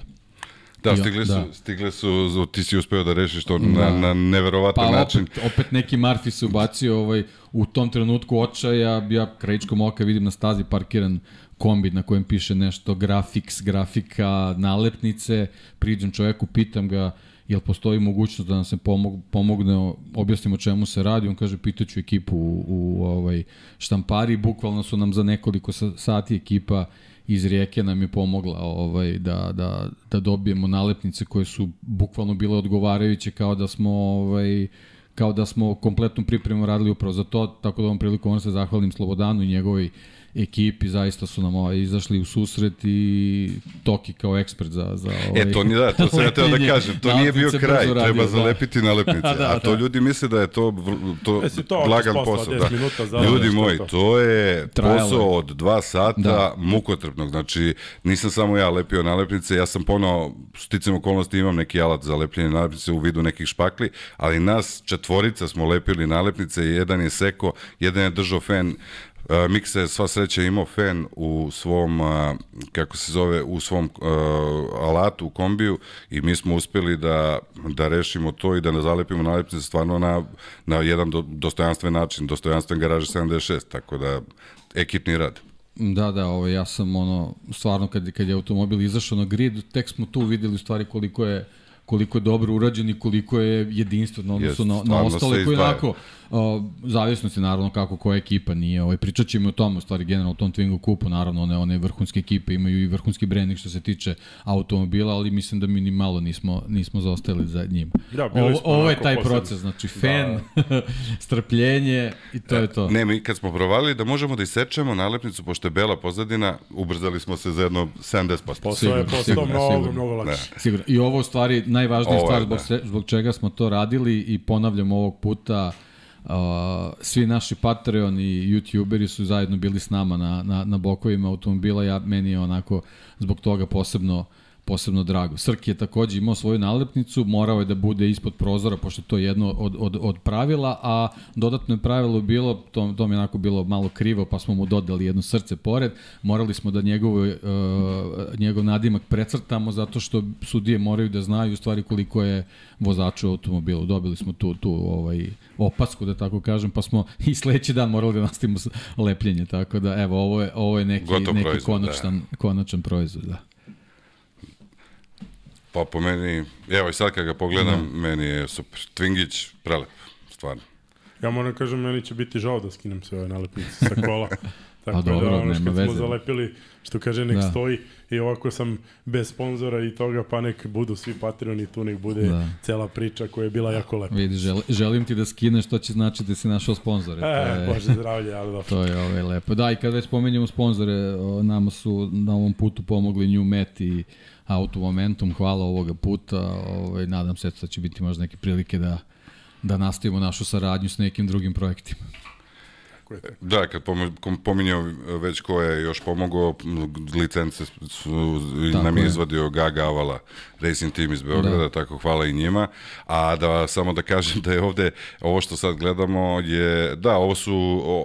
Da, stigle su, da. stigle su, ti si uspeo da rešiš to Da. na, na neverovatan Pa način. opet, opet neki Marfi se ubacio ovaj, u tom trenutku očaja, ja krajičkom oka vidim na stazi parkiran kombi na kojem piše nešto grafix, grafika, nalepnice, priđem čoveku, pitam ga jel postoji mogućnost da nam se pomog, pomogne, objasnimo čemu se radi, on kaže pitaću ekipu u, u ovaj štampari, bukvalno su nam za nekoliko sa- sati ekipa iz Rijeke nam je pomogla ovaj da da da dobijemo nalepnice koje su bukvalno bile odgovarajuće kao da smo ovaj kao da smo kompletnu pripremu radili upravo za to, tako da ovom prilikom moram se zahvalim Slobodanu i njegovoj ekipi, zaista su nam ovaj, izašli u susret i Toki kao ekspert za, za ovaj, E, to ni da, to sam ja teo da kažem, to nije bio kraj, brzo treba radio, da. zalepiti nalepnice, Da, a to da. ljudi misle da je to, to, E, to posla, posao. 10 Da. minuta za- Ljudi moji, to? to je Trajalo posao od dva sata Da. mukotrpnog, znači nisam samo ja lepio nalepnice, ja sam ponovo, sticam okolnosti, imam neki alat za lepljenje nalepnice u vidu nekih špakli, ali nas četvorica smo lepili nalepnice, jedan je seko, jedan je držao fen, Uh, Miksa je sva sreća imao fen u svom, uh, kako se zove, u svom uh, alatu, u kombiju i mi smo uspeli da, da rešimo to i da ne zalepimo nalepnice stvarno na, na jedan do, dostojanstven način, dostojanstven garaže 76, tako da ekipni rad. Da, da, ovo, ja sam ono, stvarno kad, kad je automobil izašao na grid, tek smo tu videli u stvari koliko je koliko je dobro urađen i koliko je jedinstveno odnosu Jest, na, na se ostale koji onako uh, zavisnosti naravno kako koja ekipa nije ovaj, pričat ćemo o tome u stvari generalno o tom Twingo kupu naravno one, one vrhunske ekipe imaju i vrhunski branding što se tiče automobila ali mislim da mi ni malo nismo, nismo zaostajali za njim Da, ovo, ovo je taj proces znači fan, strpljenje i to je to Ne, mi kad smo provalili da možemo da isečemo nalepnicu, pošto je bela pozadina, ubrzali smo se za jedno 70%. Posao je Sigurno, postao sigurno, mnogo, sigurno. mnogo lakše. Sigurno. I ovo u stvari najvažnija Ovo stvar zbog, da. se, zbog čega smo to radili i ponavljam ovog puta uh, svi naši Patreon i YouTuberi su zajedno bili s nama na, na, na bokovima automobila. Ja, meni je onako zbog toga posebno posebno drago. Srki je takođe imao svoju nalepnicu, morao je da bude ispod prozora, pošto to je jedno od, od, od pravila, a dodatno je pravilo bilo, to, to mi je onako bilo malo krivo, pa smo mu dodali jedno srce pored, morali smo da njegov, uh, njegov nadimak precrtamo, zato što sudije moraju da znaju u stvari koliko je vozaču automobilu. Dobili smo tu, tu ovaj, opasku, da tako kažem, pa smo i sledeći dan morali da nastavimo lepljenje, tako da evo, ovo je, ovo je neki, Gotov neki proizvod, konačan, da. konačan proizvod, da. Pa po meni, evo i sad kad ga pogledam, da. meni je super. Twingić, prelep, stvarno. Ja moram da kažem, meni će biti žao da skinem sve ove nalepnice sa kola. Tako Pa dobro, da ono što smo zalepili, što kaže, nek Da. da. stoji i ovako sam bez sponzora i toga, pa nek budu svi Patreoni tu, nek bude Da. da. cela priča koja je bila jako lepa. Vidi, žel, želim ti da skineš, to će znači da si našao sponzore. To E, je, Bože zdravlje, ali dobro. to je ovaj, lepo. Da, i kad već spomenjamo sponzore, nama su na ovom putu pomogli New Met i Auto Momentum, hvala ovoga puta. Ovaj, nadam se da će biti možda neke prilike da da nastavimo našu saradnju s nekim drugim projektima. Tako. Da, kad pominjao već ko je još pomogao, licence su, Tako nam je izvadio Gaga Avala Racing Team iz Beograda, Da. tako hvala i njima. A da samo da kažem da je ovde, ovo što sad gledamo je, da, ovo su,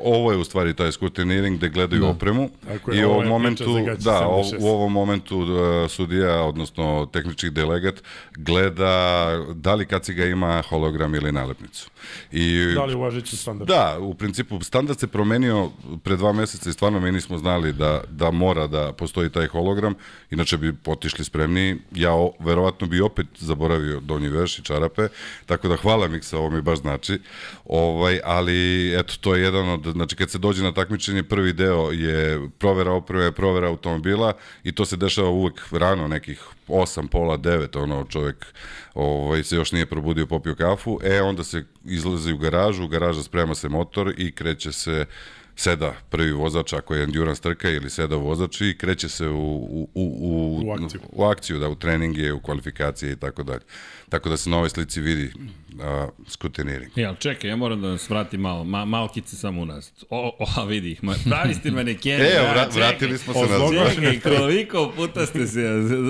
ovo je u stvari taj skutiniring gde gledaju Da. opremu Tako je, i u ovo ovom momentu, da, o- 76. u ovom momentu uh, sudija, odnosno tehnički delegat, gleda da li kaciga ima hologram ili nalepnicu. I Da li uvažeći standard? Da, u principu standard se promenio pre dva meseca i stvarno mi nismo znali da, da mora da postoji taj hologram, inače bi otišli spremni. Ja o, verovatno bi opet zaboravio donji veš i čarape, tako da hvala Miksa, ovo mi baš znači. Ovaj, ali eto, to je jedan od, znači kad se dođe na takmičenje, prvi deo je provera opreme, provera automobila i to se dešava uvek rano, nekih 8, pola, 9, ono čovek ovaj, se još nije probudio, popio kafu, e onda se izlazi u garažu, u garaža sprema se motor i kreće se seda prvi vozač ako je endurance trka ili seda vozač i kreće se u, u, u, u, U akciju. u akciju, da, u treninge, u kvalifikacije i tako dalje. Tako da se na ovoj slici vidi a, skuteniring. Ja, čekaj, ja moram da nas vratim malo, ma, malkice samo u nas. O, o, a vidi ih, pravi ste manekeni. E, da, vra, čekaj. vratili smo se Od na zloga- Čekaj, koliko puta ste se,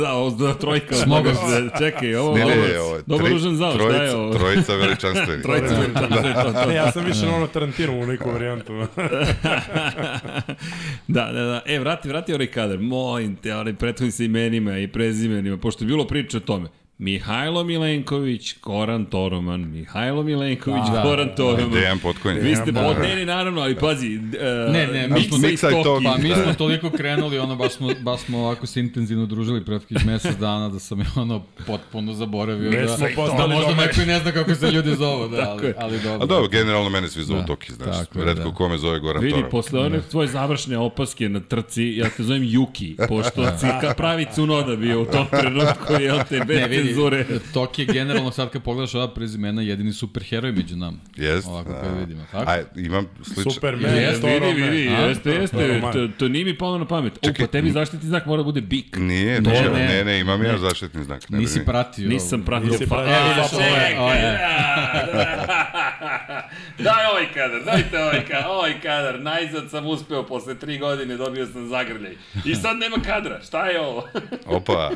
da, ovo da trojka. Smogao se. Čekaj, ovo Ne, ne, dobro, ovo dobro ružan zal, šta je ovo? trojica veličanstveni. Trojica veličanstveni, to, to. E, ja sam više na ono Tarantino u neku varijantu. da, da, da. E, vrati, vrati ovaj kadar. Molim te, onaj prethodni sa imenima i prezimenima, pošto je bilo priče o tome. Mihajlo Milenković, Koran Toroman, Mihajlo Milenković, Da, Koran Toroman. Dejan Potkonji. Vi ste Da. podneni, naravno, ali pazi, uh, Ne, ne, mi smo- Miksa i Toki. Pa mi Da. smo toliko krenuli, ono, baš smo, baš smo ovako se intenzivno družili prethodnih mesec dana da sam je ono potpuno zaboravio Već da, smo da postali možda domaći. neko i ne zna kako se ljudi zovu, da, ali, je. ali dobro. A dobro, generalno mene svi zovu Da, Toki, znaš. tako Redko da. kome zove Goran Vidi, Toro. posle one tvoje završne opaske na trci, ja te zovem Yuki, pošto si pravi cunoda bio u tom trenutku, jel te, Ne, vidi, cenzure. Tok je generalno sad kad pogledaš ova prezimena jedini superheroj među nama. Jest. Ovako da. vidimo, tako? Aj, imam slično. Superman, Jeste, Vidi, vidi, A? jeste, jeste, to, to nije mi palo na pamet. O, Čekaj, pa tebi zaštitni znak mora da bude bik. Nije, Ne, ne, ne. ne, ne, imam ja zaštitni znak. Ne Nisi pratio. Nisam pratio. Nisi pa, pratio, a, vidiš, ovo je- čekaj, ovo je- da. Daj ovaj kadar, dajte ovaj kadar, ovaj kadar. Najzad sam uspeo, posle tri godine dobio sam zagrljaj. I sad nema kadra, šta je ovo? Opa,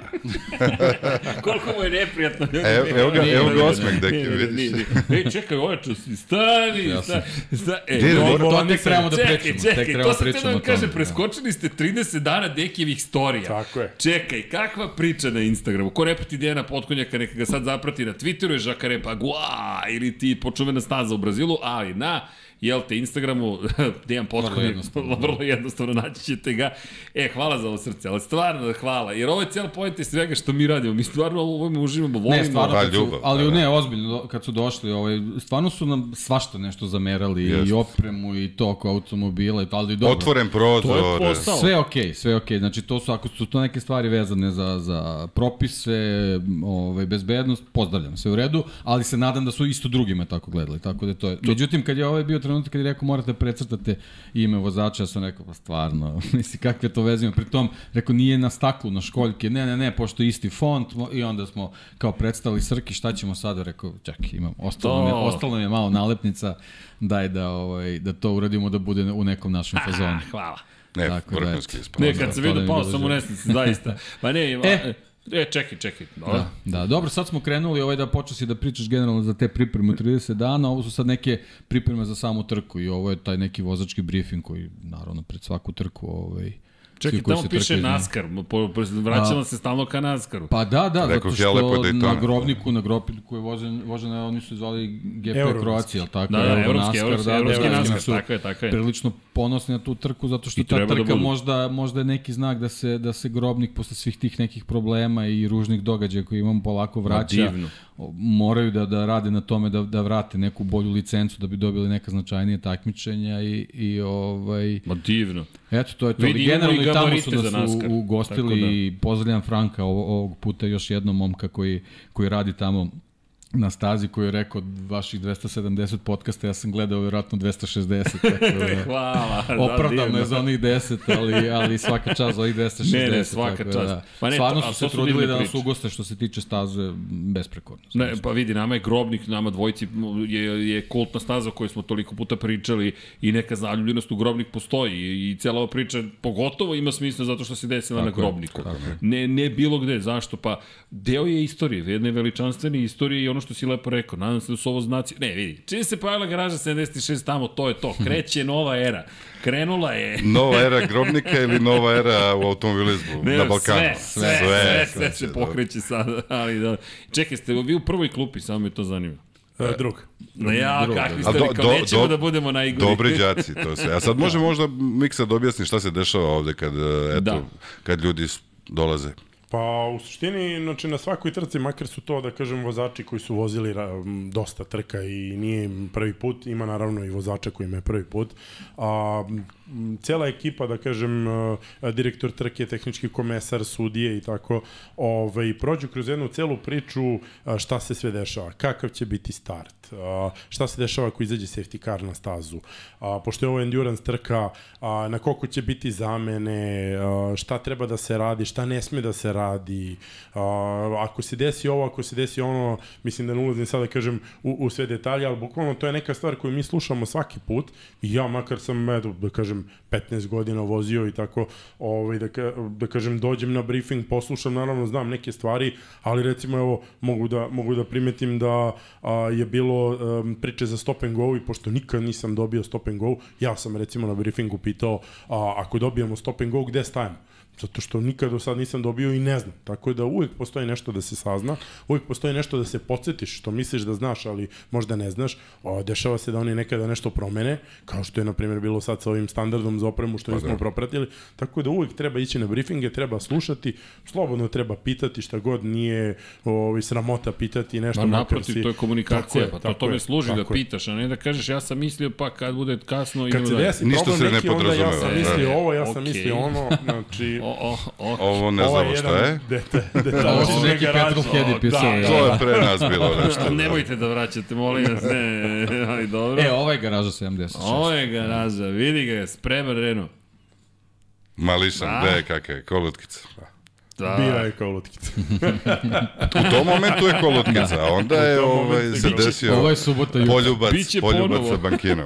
Koliko mu je neprijatno. ljudi evo, evo ga, evo ga osmeh, deki, vidiš. Ej, čekaj, ojaču si, stani, Ja sam- stani, stani. E, dobro, Deki? To tek trebamo da Čekaj, pričamo. tek čekaj, trebamo to sam te da vam kažem, preskočili ste 30 dana Dekijevih storija. Tako je. Čekaj, kakva priča na Instagramu? Ko ne prati Dejana Potkonjaka, neka ga sad zaprati na Twitteru je Žakare Pagua ili ti počuvena staza u Brazilu, ali na jel te, Instagramu, Dejan Potkonjak, jednostavno. vrlo jednostavno naći ćete ga. E, hvala za ovo srce, ali stvarno hvala, jer ovo je cijela pojenta iz svega što mi radimo. Mi stvarno ovo ovome uživamo, volimo. Ne, stvarno, su, ljubav, ali da, da. ne, ozbiljno, kad su došli, ovaj, stvarno su nam svašta nešto zamerali, Jest. i opremu, i to oko automobila, i to, ali dobro. Otvoren To je prozor. posao. Sve okej, okay, sve okej. Okay. Znači to su ako su to neke stvari vezane za za propise, ovaj bezbednost, pozdravljam, sve u redu, ali se nadam da su isto drugima tako gledali. Tako da to je. Međutim kad je ovaj bio trenutak kad je rekao morate precrtate ime vozača, ja sam rekao pa stvarno, misli kakve to veze ima. Pritom rekao nije na staklu, na školjke. Ne, ne, ne, pošto je isti font i onda smo kao predstavili Srki, šta ćemo sada? Rekao čekaj, imam ostalo nam je, To. ostalo nam je malo nalepnica. Daj da ovaj da to uradimo da bude u nekom našem fazonu. Hvala. Ne, Tako da, vrhunski eto. ispod. Ne, kad se to da vidio mi pao sam u nesnici, zaista. Pa ne, E, E, čekaj, čekaj. Da, da, dobro, sad smo krenuli ovaj da počeo si da pričaš generalno za te pripreme u 30 dana, ovo su sad neke pripreme za samu trku i ovo je taj neki vozački briefing koji naravno pred svaku trku ovaj, Čekaj, tamo se piše. NASCAR, po, po, vraćamo se stalno ka NASCARu. Pa da, da, Rekao zato što Daytona. na grobniku, na grobniku je vožen, vožena, oni su zvali GP Eurovski. Kroacija, jel tako? Da, da, Euro evropski, NASCAR, evropski, da, da, evropski da, NASCAR, su tako je, tako je. Prilično ponosni na tu trku zato što I ta da trka budu. možda, možda je neki znak da se, da se grobnik posle svih tih nekih problema i ružnih događaja koje imamo polako vraća. divno. Moraju da, da rade na tome da, da vrate neku bolju licencu da bi dobili neka značajnije takmičenja i, i ovaj, Ma divno. Eto, to je to. Vidi, generalno i tamo su su NASCAR. ugostili da. i pozdravljam Franka ovog puta još jednom momka koji, koji radi tamo na stazi koji je rekao vaših 270 podcasta, ja sam gledao vjerojatno 260, tako da Hvala. opravdano divno. je za onih 10, ali, ali svaka čast za ovih 260. Ne, ne, svaka tako čast. Da, Pa ne, Stvarno a su se trudili da nas ugoste što se tiče staze besprekorno. Ne, pa vidi, nama je grobnik, nama dvojici je, je kultna staza o kojoj smo toliko puta pričali i neka zaljubljenost u grobnik postoji i, cijela ova priča pogotovo ima smisla zato što se desila na grobniku. Ne, ne bilo gde, zašto? Pa deo je istorije, jedne veličanstvene istorije i ono što si lepo rekao, nadam se da su ovo znaci. Ne, vidi, čim se pojavila garaža 76 tamo, to je to, kreće nova era. Krenula je Nova era grobnika ili nova era u automobilizmu Ne, na Balkanu? Sve, sve, sve, sve, se dobro. pokreće sada, ali da. Čekaj, ste vi u prvoj klupi, samo me to zanima. E, drug. No ja, drugo, kakvi ste do- vi, kao do- nećemo do- da budemo najgori. Dobri đaci, to se. A sad može možda Miksa da objasni šta se dešava ovde kad, e, eto, Da. kad ljudi dolaze. Pa u suštini, znači na svakoj trci, makar su to, da kažem, vozači koji su vozili dosta trka i nije im prvi put, ima naravno i vozača koji im je prvi put. A, cela ekipa, da kažem, a, direktor trke, tehnički komesar, sudije i tako, ovaj, prođu kroz jednu celu priču a, šta se sve dešava, kakav će biti start, a, šta se dešava ako izađe safety car na stazu, pošto je ovo endurance trka, na koliko će biti zamene, šta treba da se radi, šta ne sme da se radi, ako se desi ovo, ako se desi ono, mislim da ne ulazim sada da kažem u, u sve detalje, ali bukvalno to je neka stvar koju mi slušamo svaki put i ja makar sam, da kažem, 15 godina vozio i tako, ovaj, da, ka, da kažem, dođem na briefing, poslušam, naravno znam neke stvari, ali recimo evo, mogu da, mogu da primetim da a, je bilo um, priče za stop and go i pošto nikad nisam dobio stop and go, ja sam recimo na briefingu pitao, a, ako dobijemo stop and go, gde stajemo? Zato što nikad do sad nisam dobio i ne znam. Tako da uvijek postoji nešto da se sazna, uvijek postoji nešto da se podsjetiš, što misliš da znaš, ali možda ne znaš. O, dešava se da oni nekada nešto promene, kao što je, na primjer, bilo sad sa ovim standardom za opremu što nismo propratili. Tako da uvijek treba ići na briefinge, treba slušati, slobodno treba pitati šta god nije ovaj, sramota pitati nešto. Ma naprotiv, si- to je komunikacija, Tako pa to tome služi da pitaš, a ne da kažeš ja sam mislio pa kad bude kasno Kad se desi Ništa se ne onda ja podrazumeva, sam da. mislio ovo, ja sam mislio ono, znači... O, o, Ovo ne Ovo znamo šta je. Dete, detalj, Ovo su neki Petrolheadi pisali. Da, To je pre nas bilo nešto. da. Nemojte da vraćate, molim vas, ne, ali dobro. E, ovo je garaža 76. Ovo je garaža, vidi ga, spreman Renault. Mališan, Da. gde je kakve, kolutkica. Da. Bira je kao lutkica. U tom momentu je kolutkica, a onda je ovaj, se je desio Ovo je subota poljubac, Biće poljubac ponovo. sa bankinom.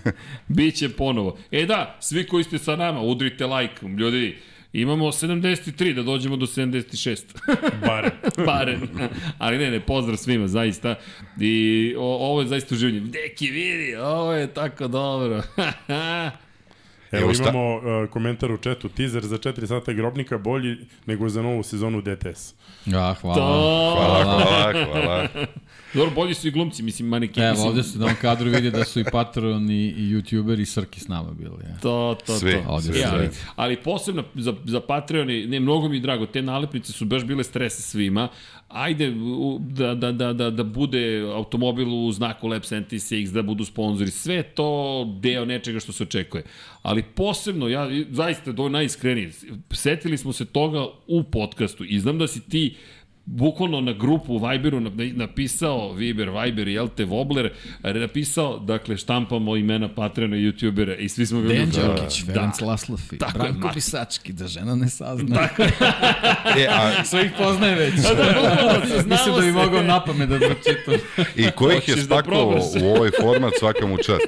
Biće ponovo. E da, svi koji ste sa nama, udrite like, ljudi. Imamo 73 da dođemo do 76. Bare. Barem. Ali ne, ne, pozdrav svima, zaista. I o, ovo je zaista uživanje. Deki, vidi, ovo je tako dobro. Evo Evo sta- imamo uh, komentar u četu, teaser za 4 sata grobnika bolji nego za novu sezonu DTS. Ja, hvala. to... Hvala, hvala, hvala. Dobro, bolji su i glumci, mislim, manekini. Evo, mislim, ovde se na ovom kadru vidi da su i Patreon i, i YouTuber i Srki s nama bili. Ja. To, to, Svi, to. Ovde E, su ali, svi. ali posebno za, za Patreon, ne, mnogo mi je drago, te nalepnice su baš bile stres svima. Ajde da, da, da, da, da bude automobil u znaku Lab 76, da budu sponzori, sve to deo nečega što se očekuje. Ali posebno, ja zaista do najiskrenije, setili smo se toga u podcastu i znam da si ti bukvalno na grupu u Viberu napisao, Viber, Viber i LT Wobler, napisao, dakle, štampamo imena Patreona i YouTubera i svi smo bili... Dejan Đorkić, da. Ferenc Laslofi, Tako Branko je, Pisački, da žena ne sazna. Tako je. E, a, Sve ih poznaje već. Da, se, znamo Mislim da bi mogao napamet da pročitam. I ko ih je Hoćeš da u ovaj format svaka mu čast.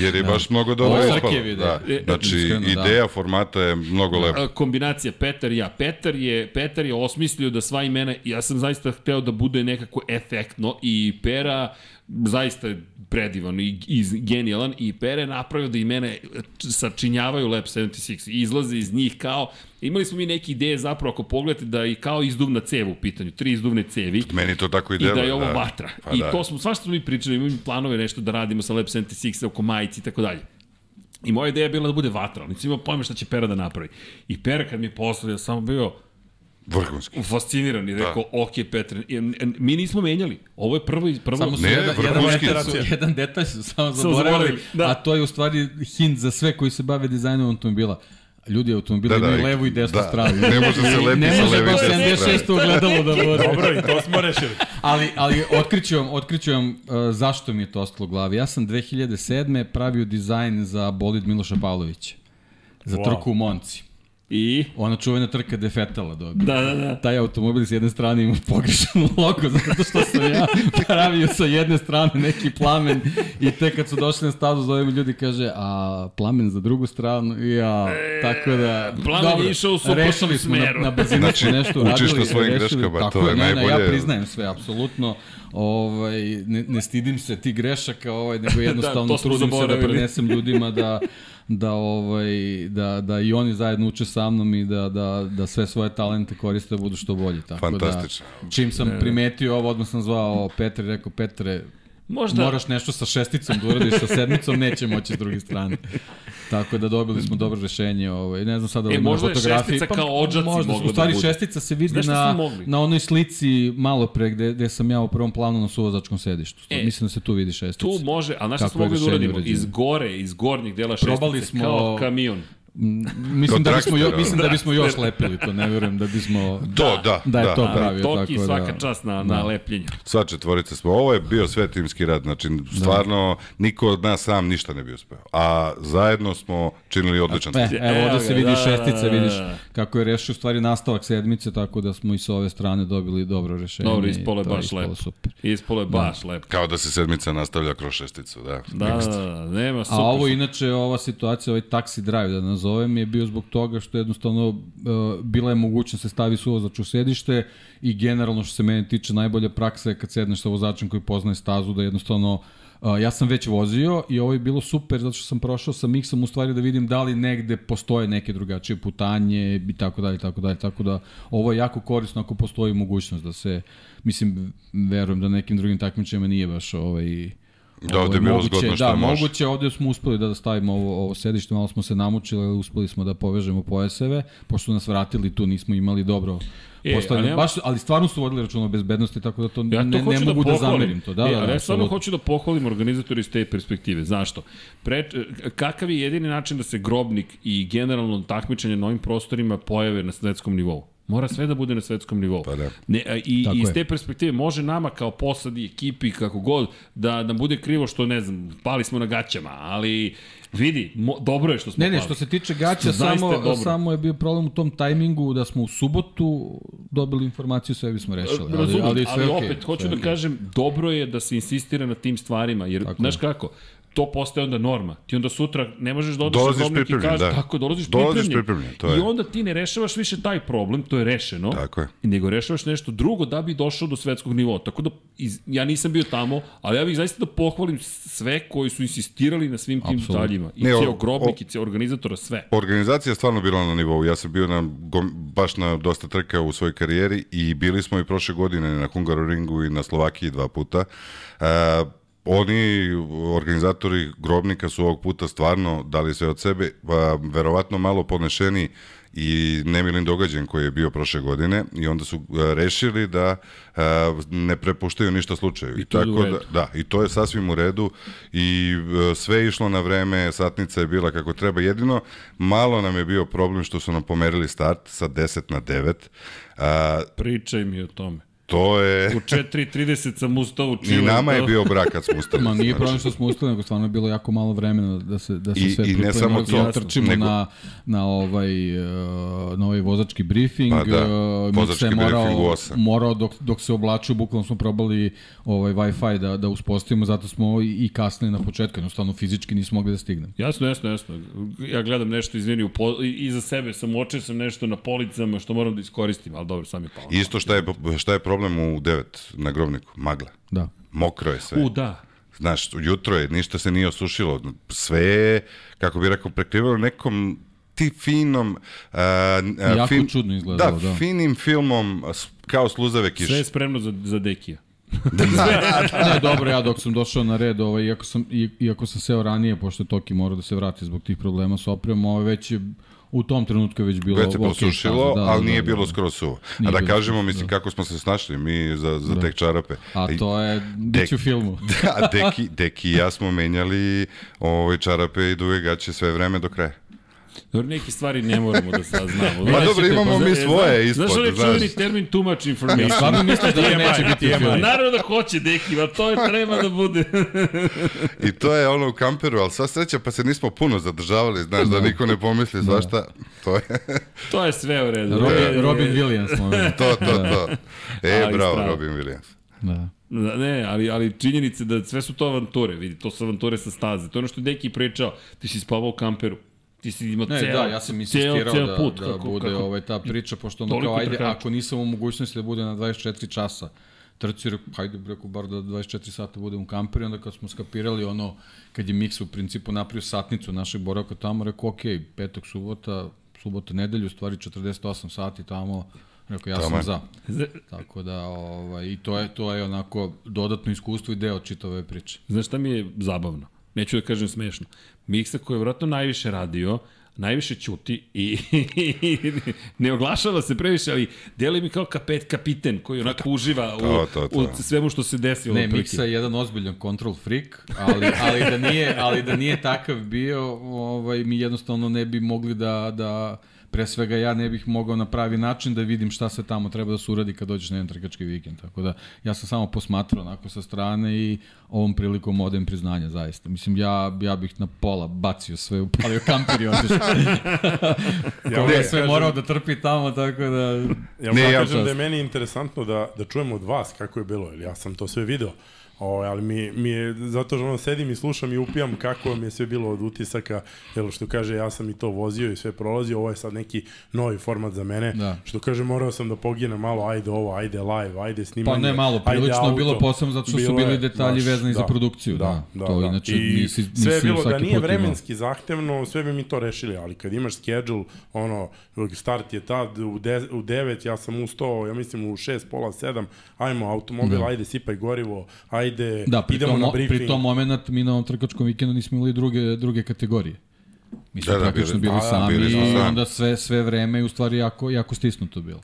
Jer je baš mnogo dobro ispalo. Da. E, Znači, iskreno, da. ideja formata je mnogo lepa. Kombinacija Petar i ja. Petar je, Petar je osmislio da sva imena, ja sam zaista hteo da bude nekako efektno i Pera zaista je predivan i, i genijalan i Pera je napravio da imene sačinjavaju Lab 76 i izlaze iz njih kao imali smo mi neke ideje zapravo ako pogledate da i kao izduvna cev u pitanju, tri izduvne cevi Meni to tako i i deluje. da je ovo vatra. Pa I da. to smo, svašta smo mi pričali, imamo planove nešto da radimo sa Lab 76 oko majici i tako dalje. I moja ideja je bila da bude vatra, ali nisam imao pojma šta će Pera da napravi. I Pera kad mi je poslao, ja sam bio Vrhunski. fasciniran i rekao, da. ok, Petre, mi nismo menjali. Ovo je prvo, prvo Samo su Ne, jedan, jedan, detalj, su. jedan detalj su samo zaboravili, zaboravili, da. a to je u stvari hint za sve koji se bave dizajnom automobila. Ljudi automobila Da, da, imaju i- levu i desnu da. stranu. Ne može se lepiti ne sa može leve i baš desne strane. 76 ugledalo da bude. Dobro, i to smo rešili. ali, ali otkriću vam, otkriću vam uh, zašto mi je to ostalo u glavi. Ja sam 2007. pravio dizajn za bolid Miloša Pavlovića. Za Wow. trku u Monci. I, Ona čuvena trka Defetala dobio. da, da, da. Taj automobil s jedne strane ima pogrešan logo, zato što sam ja pravio sa jedne strane neki plamen i tek kad su došli na stazu zove mi ljudi kaže, a plamen za drugu stranu, i ja, tako da... plamen je išao u suprotnom rešili smo smeru. Na, na brzinu Znači, nešto učiš uradili. na svojim rešili, greškama, tako to je ne, Ne, ja najbolje. priznajem sve, apsolutno. Ovaj, ne, ne stidim se ti grešaka, ovaj, nego jednostavno to smo trudim se da prenesem ljudima da da ovaj da da i oni zajedno uče sa mnom i da da da sve svoje talente koriste da budu što bolji tako Fantastično. da čim sam primetio ovo odmah sam zvao Petre rekao Petre Možda, moraš nešto sa šesticom da uradiš sa sedmicom neće moći s druge strane tako da dobili smo dobro rešenje ovaj ne znam sada da E, ima možda je šestica kao odžaci možda, mogla u stvari da bude. šestica se vidi na na onoj slici malo pre gde, gde sam ja u prvom planu na suvozačkom sedištu E, mislim da se tu vidi šestica tu može, ali znaš Kako smo mogli da uradimo? Iz gore, iz gornjih dela šestice, Probali smo- kao kamion. Mislim da bismo, jo, mislim da da. bismo još lepili to, ne verujem da bismo To, da, da je da. to da. pravio Toki tako svaka da. čast na, Da. na lepljenju. Sva četvorica smo. Ovo je bio sve timski rad, znači stvarno niko od nas sam ništa ne bi uspeo. A zajedno smo činili odličan E, evo Evo ovde se vidi da, šestica, da, vidiš da. kako je rešio stvari nastavak sedmice, tako da smo i sa ove strane dobili dobro rešenje. Dobro, i ispolo je baš lepo. Super. Ispolo je baš lepo. Kao da se sedmica nastavlja kroz šesticu, da. Da, da, da, nema super. A ovo inače, ova situacija, ovaj taxi drive da nazovem, je bio zbog toga što jednostavno uh, bila je mogućnost da se stavi suvozač u sedište i generalno što se mene tiče najbolja praksa je kad sedneš sa vozačem koji poznaje stazu da jednostavno Uh, ja sam već vozio i ovo je bilo super zato što sam prošao sa miksom u stvari da vidim da li negde postoje neke drugačije putanje i tako dalje, tako dalje, tako da ovo je jako korisno ako postoji mogućnost da se, mislim, verujem da nekim drugim takmičajima nije baš ovaj, Da, ovde je bilo moguće, zgodno što da, može. moguće, ovde smo uspeli da stavimo ovo, ovo sedište, malo smo se namučili, ali uspeli smo da povežemo pojaseve, pošto su nas vratili tu, nismo imali dobro E, postavljeno. ali ja- Baš, ali stvarno su vodili račun o bezbednosti, tako da to Ja to ne, ne hoću mogu da, pohvalim. zamerim to. Da, e, da, da, ja stvarno hoću da pohvalim organizatori iz te perspektive. Zašto? Pre, kakav je jedini način da se grobnik i generalno takmičenje na ovim prostorima pojave na svetskom nivou? Mora sve da bude na svetskom nivou. Pa da. Ne, a, I Tako iz je. te perspektive može nama kao posadi, ekipi, kako god, da nam bude krivo što, ne znam, pali smo na gaćama, ali vidi, mo, dobro je što smo Ne, ne, pali. što se tiče gaća, samo, dobro. samo je bio problem u tom tajmingu da smo u subotu dobili informaciju, sve bismo rešili. Ali, Razumem, ali, ali, sve okej, opet, hoću sve da okej. kažem, dobro je da se insistira na tim stvarima, jer, Tako znaš kako, to postaje onda norma. Ti onda sutra ne možeš da odeš Dolaziš na i kažeš, da. tako, dolaziš, Dolaziš pripremljen. pripremljen, to je. I onda ti ne rešavaš više taj problem, to je rešeno, Tako je. nego rešavaš nešto drugo da bi došao do svetskog nivoa. Tako da, iz, ja nisam bio tamo, ali ja bih zaista da pohvalim sve koji su insistirali na svim tim detaljima. I Ne, ceo grobnik, o- i ceo organizatora, sve. Organizacija je stvarno bila na nivou. Ja sam bio na, baš na dosta trka u svojoj karijeri i bili smo i prošle godine na Hungaroringu i na Slovakiji dva puta. E, oni, organizatori Grobnika su ovog puta stvarno dali sve od sebe, pa, verovatno malo ponešeni i nemilin događaj koji je bio prošle godine i onda su a, rešili da a, ne prepuštaju ništa slučaju. I to je u tako redu. da, da, i to je sasvim u redu i e, sve je išlo na vreme, satnica je bila kako treba. Jedino malo nam je bio problem što su nam pomerili start sa 10 na 9. A, Pričaj mi o tome. To je... U 4.30 sam ustao u I Chile. nama je bio brak kad smo ustali. Ma nije Znači, problem što smo ustali, nego stvarno je bilo jako malo vremena da se da se I- sve i ne samo smo to, da trčimo nego- na na ovaj uh, na ovaj vozački briefing. Pa da, uh, vozački je morao, briefing u osam. morao dok dok se oblačio, bukvalno smo probali ovaj Wi-Fi da da uspostavimo, zato smo i, i kasnili na početku, jednostavno fizički nismo mogli da stignemo. Jasno, jasno, jasno. Ja gledam nešto, izvini, i- iza sebe sam uočio sam nešto na policama što moram da iskoristim, ali dobro, sam je palo. Isto šta je, šta je problem u 9 na grobniku? Magla. Da. Mokro je sve. U, da. Znaš, jutro je, ništa se nije osušilo. Sve je, kako bi rekao, prekrivalo nekom ti finom... Uh, Jako čudno izgledalo, da. finim filmom, s- kao sluzave kiše. Sve je spremno za, za Dekija. ne, dobro, ja dok sam došao na red, ovaj, iako, sam, i- iako sam seo ranije, pošto je Toki morao da se vrati zbog tih problema sa opremom, ovaj, već je u tom trenutku je već bilo Već se posušilo, staza, da, ali da, nije da, bilo da. skoro suvo. A da kažemo, mislim, da. kako smo se snašli mi za, za tek čarape. A to je, bit u filmu. Da, Deki, Deki i ja smo menjali ovaj, čarape i duge gaće sve vreme do kraja. Dobro, neke stvari ne moramo da saznamo. Pa Znaš, dobro, imamo pa mi za- svoje ispod, Znaš, onaj znaš. čuveni termin too much information. Stvarno misliš da to neće biti u filmu? Naravno da hoće, Deki, a to je treba da bude. I to je ono u kamperu, ali sva sreća pa se nismo puno zadržavali, znaš, da niko ne pomisli svašta. To je to je sve u redu. Robin, Robin Williams. To, to, to. E, Ali bravo, strano. Robin Williams. Da. Da, Ne, ali, ali činjenice da sve su to avanture, vidi, to su avanture sa staze. To je ono što je Deki pričao, ti si spavao u kamperu. Ti si imao Ne, ceo, da, ja sam ceo, insistirao ceo da, put, da kako, bude kako, ovaj, ta priča, pošto ono kao, ajde, trkača. ako nisam u mogućnosti da bude na 24 časa, trci, hajde, rekao, bar da 24 sata budem u kamperu, i onda kad smo skapirali ono, kad je Miks u principu napravio satnicu našeg boravka tamo, rekao, ok, petak, subota, subota, nedelju, u stvari 48 sati tamo, rekao, ja Taman. sam za. Tako da, ovaj, i to je, to je onako dodatno iskustvo i deo čitave priče. Znaš šta mi je zabavno? Neću da kažem smešno. Miksa koji je vratno najviše radio, najviše ćuti i ne oglašava se previše, ali deli mi kao kapet, kapiten koji onako uživa u, To, to, to. u svemu što se desilo. Ne. Miksa je jedan ozbiljan control freak, ali, ali, da nije, ali da nije takav bio, ovaj, mi jednostavno ne bi mogli da, da pre svega ja ne bih mogao na pravi način da vidim šta se tamo treba da se uradi kad dođeš na jedan trkački vikend. Tako da ja sam samo posmatrao onako sa strane i ovom prilikom odem priznanja zaista. Mislim, ja, ja bih na pola bacio sve, upalio kamper i otišao. Ja je moram sve kažem- morao da trpi tamo, tako da... Ja ne, ja- kažem da je meni interesantno da, da čujem od vas kako je bilo, jer ja sam to sve video. O, ali mi, mi je, zato što ono sedim i slušam i upijam kako vam je sve bilo od utisaka, jer što kaže, ja sam i to vozio i sve prolazio, ovo je sad neki novi format za mene, Da. što kaže, morao sam da poginem malo, ajde ovo, ajde live, ajde snimanje, Pa ne malo, prilično je auto. bilo posebno zato što su Bilo bili je, detalji znaš, vezani za produkciju, da. To inače nisi- sve je nisi bilo da nije vremenski zahtevno, sve bi mi to rešili, ali kad imaš schedule, ono, start je tad u, de, u 9, ja sam ustao, ja mislim u 6, pola 7, ajmo automobil, Da. ajde sipaj gorivo, ajde Da, pri idemo tom, na pri briefing. tom moment mi na ovom trkačkom vikendu nismo imali druge, druge kategorije. Mi smo Da, da, da, praktično bili- bili, da, da, sami bili smo i sami. onda sve, sve vreme je u stvari jako, jako stisnuto bilo.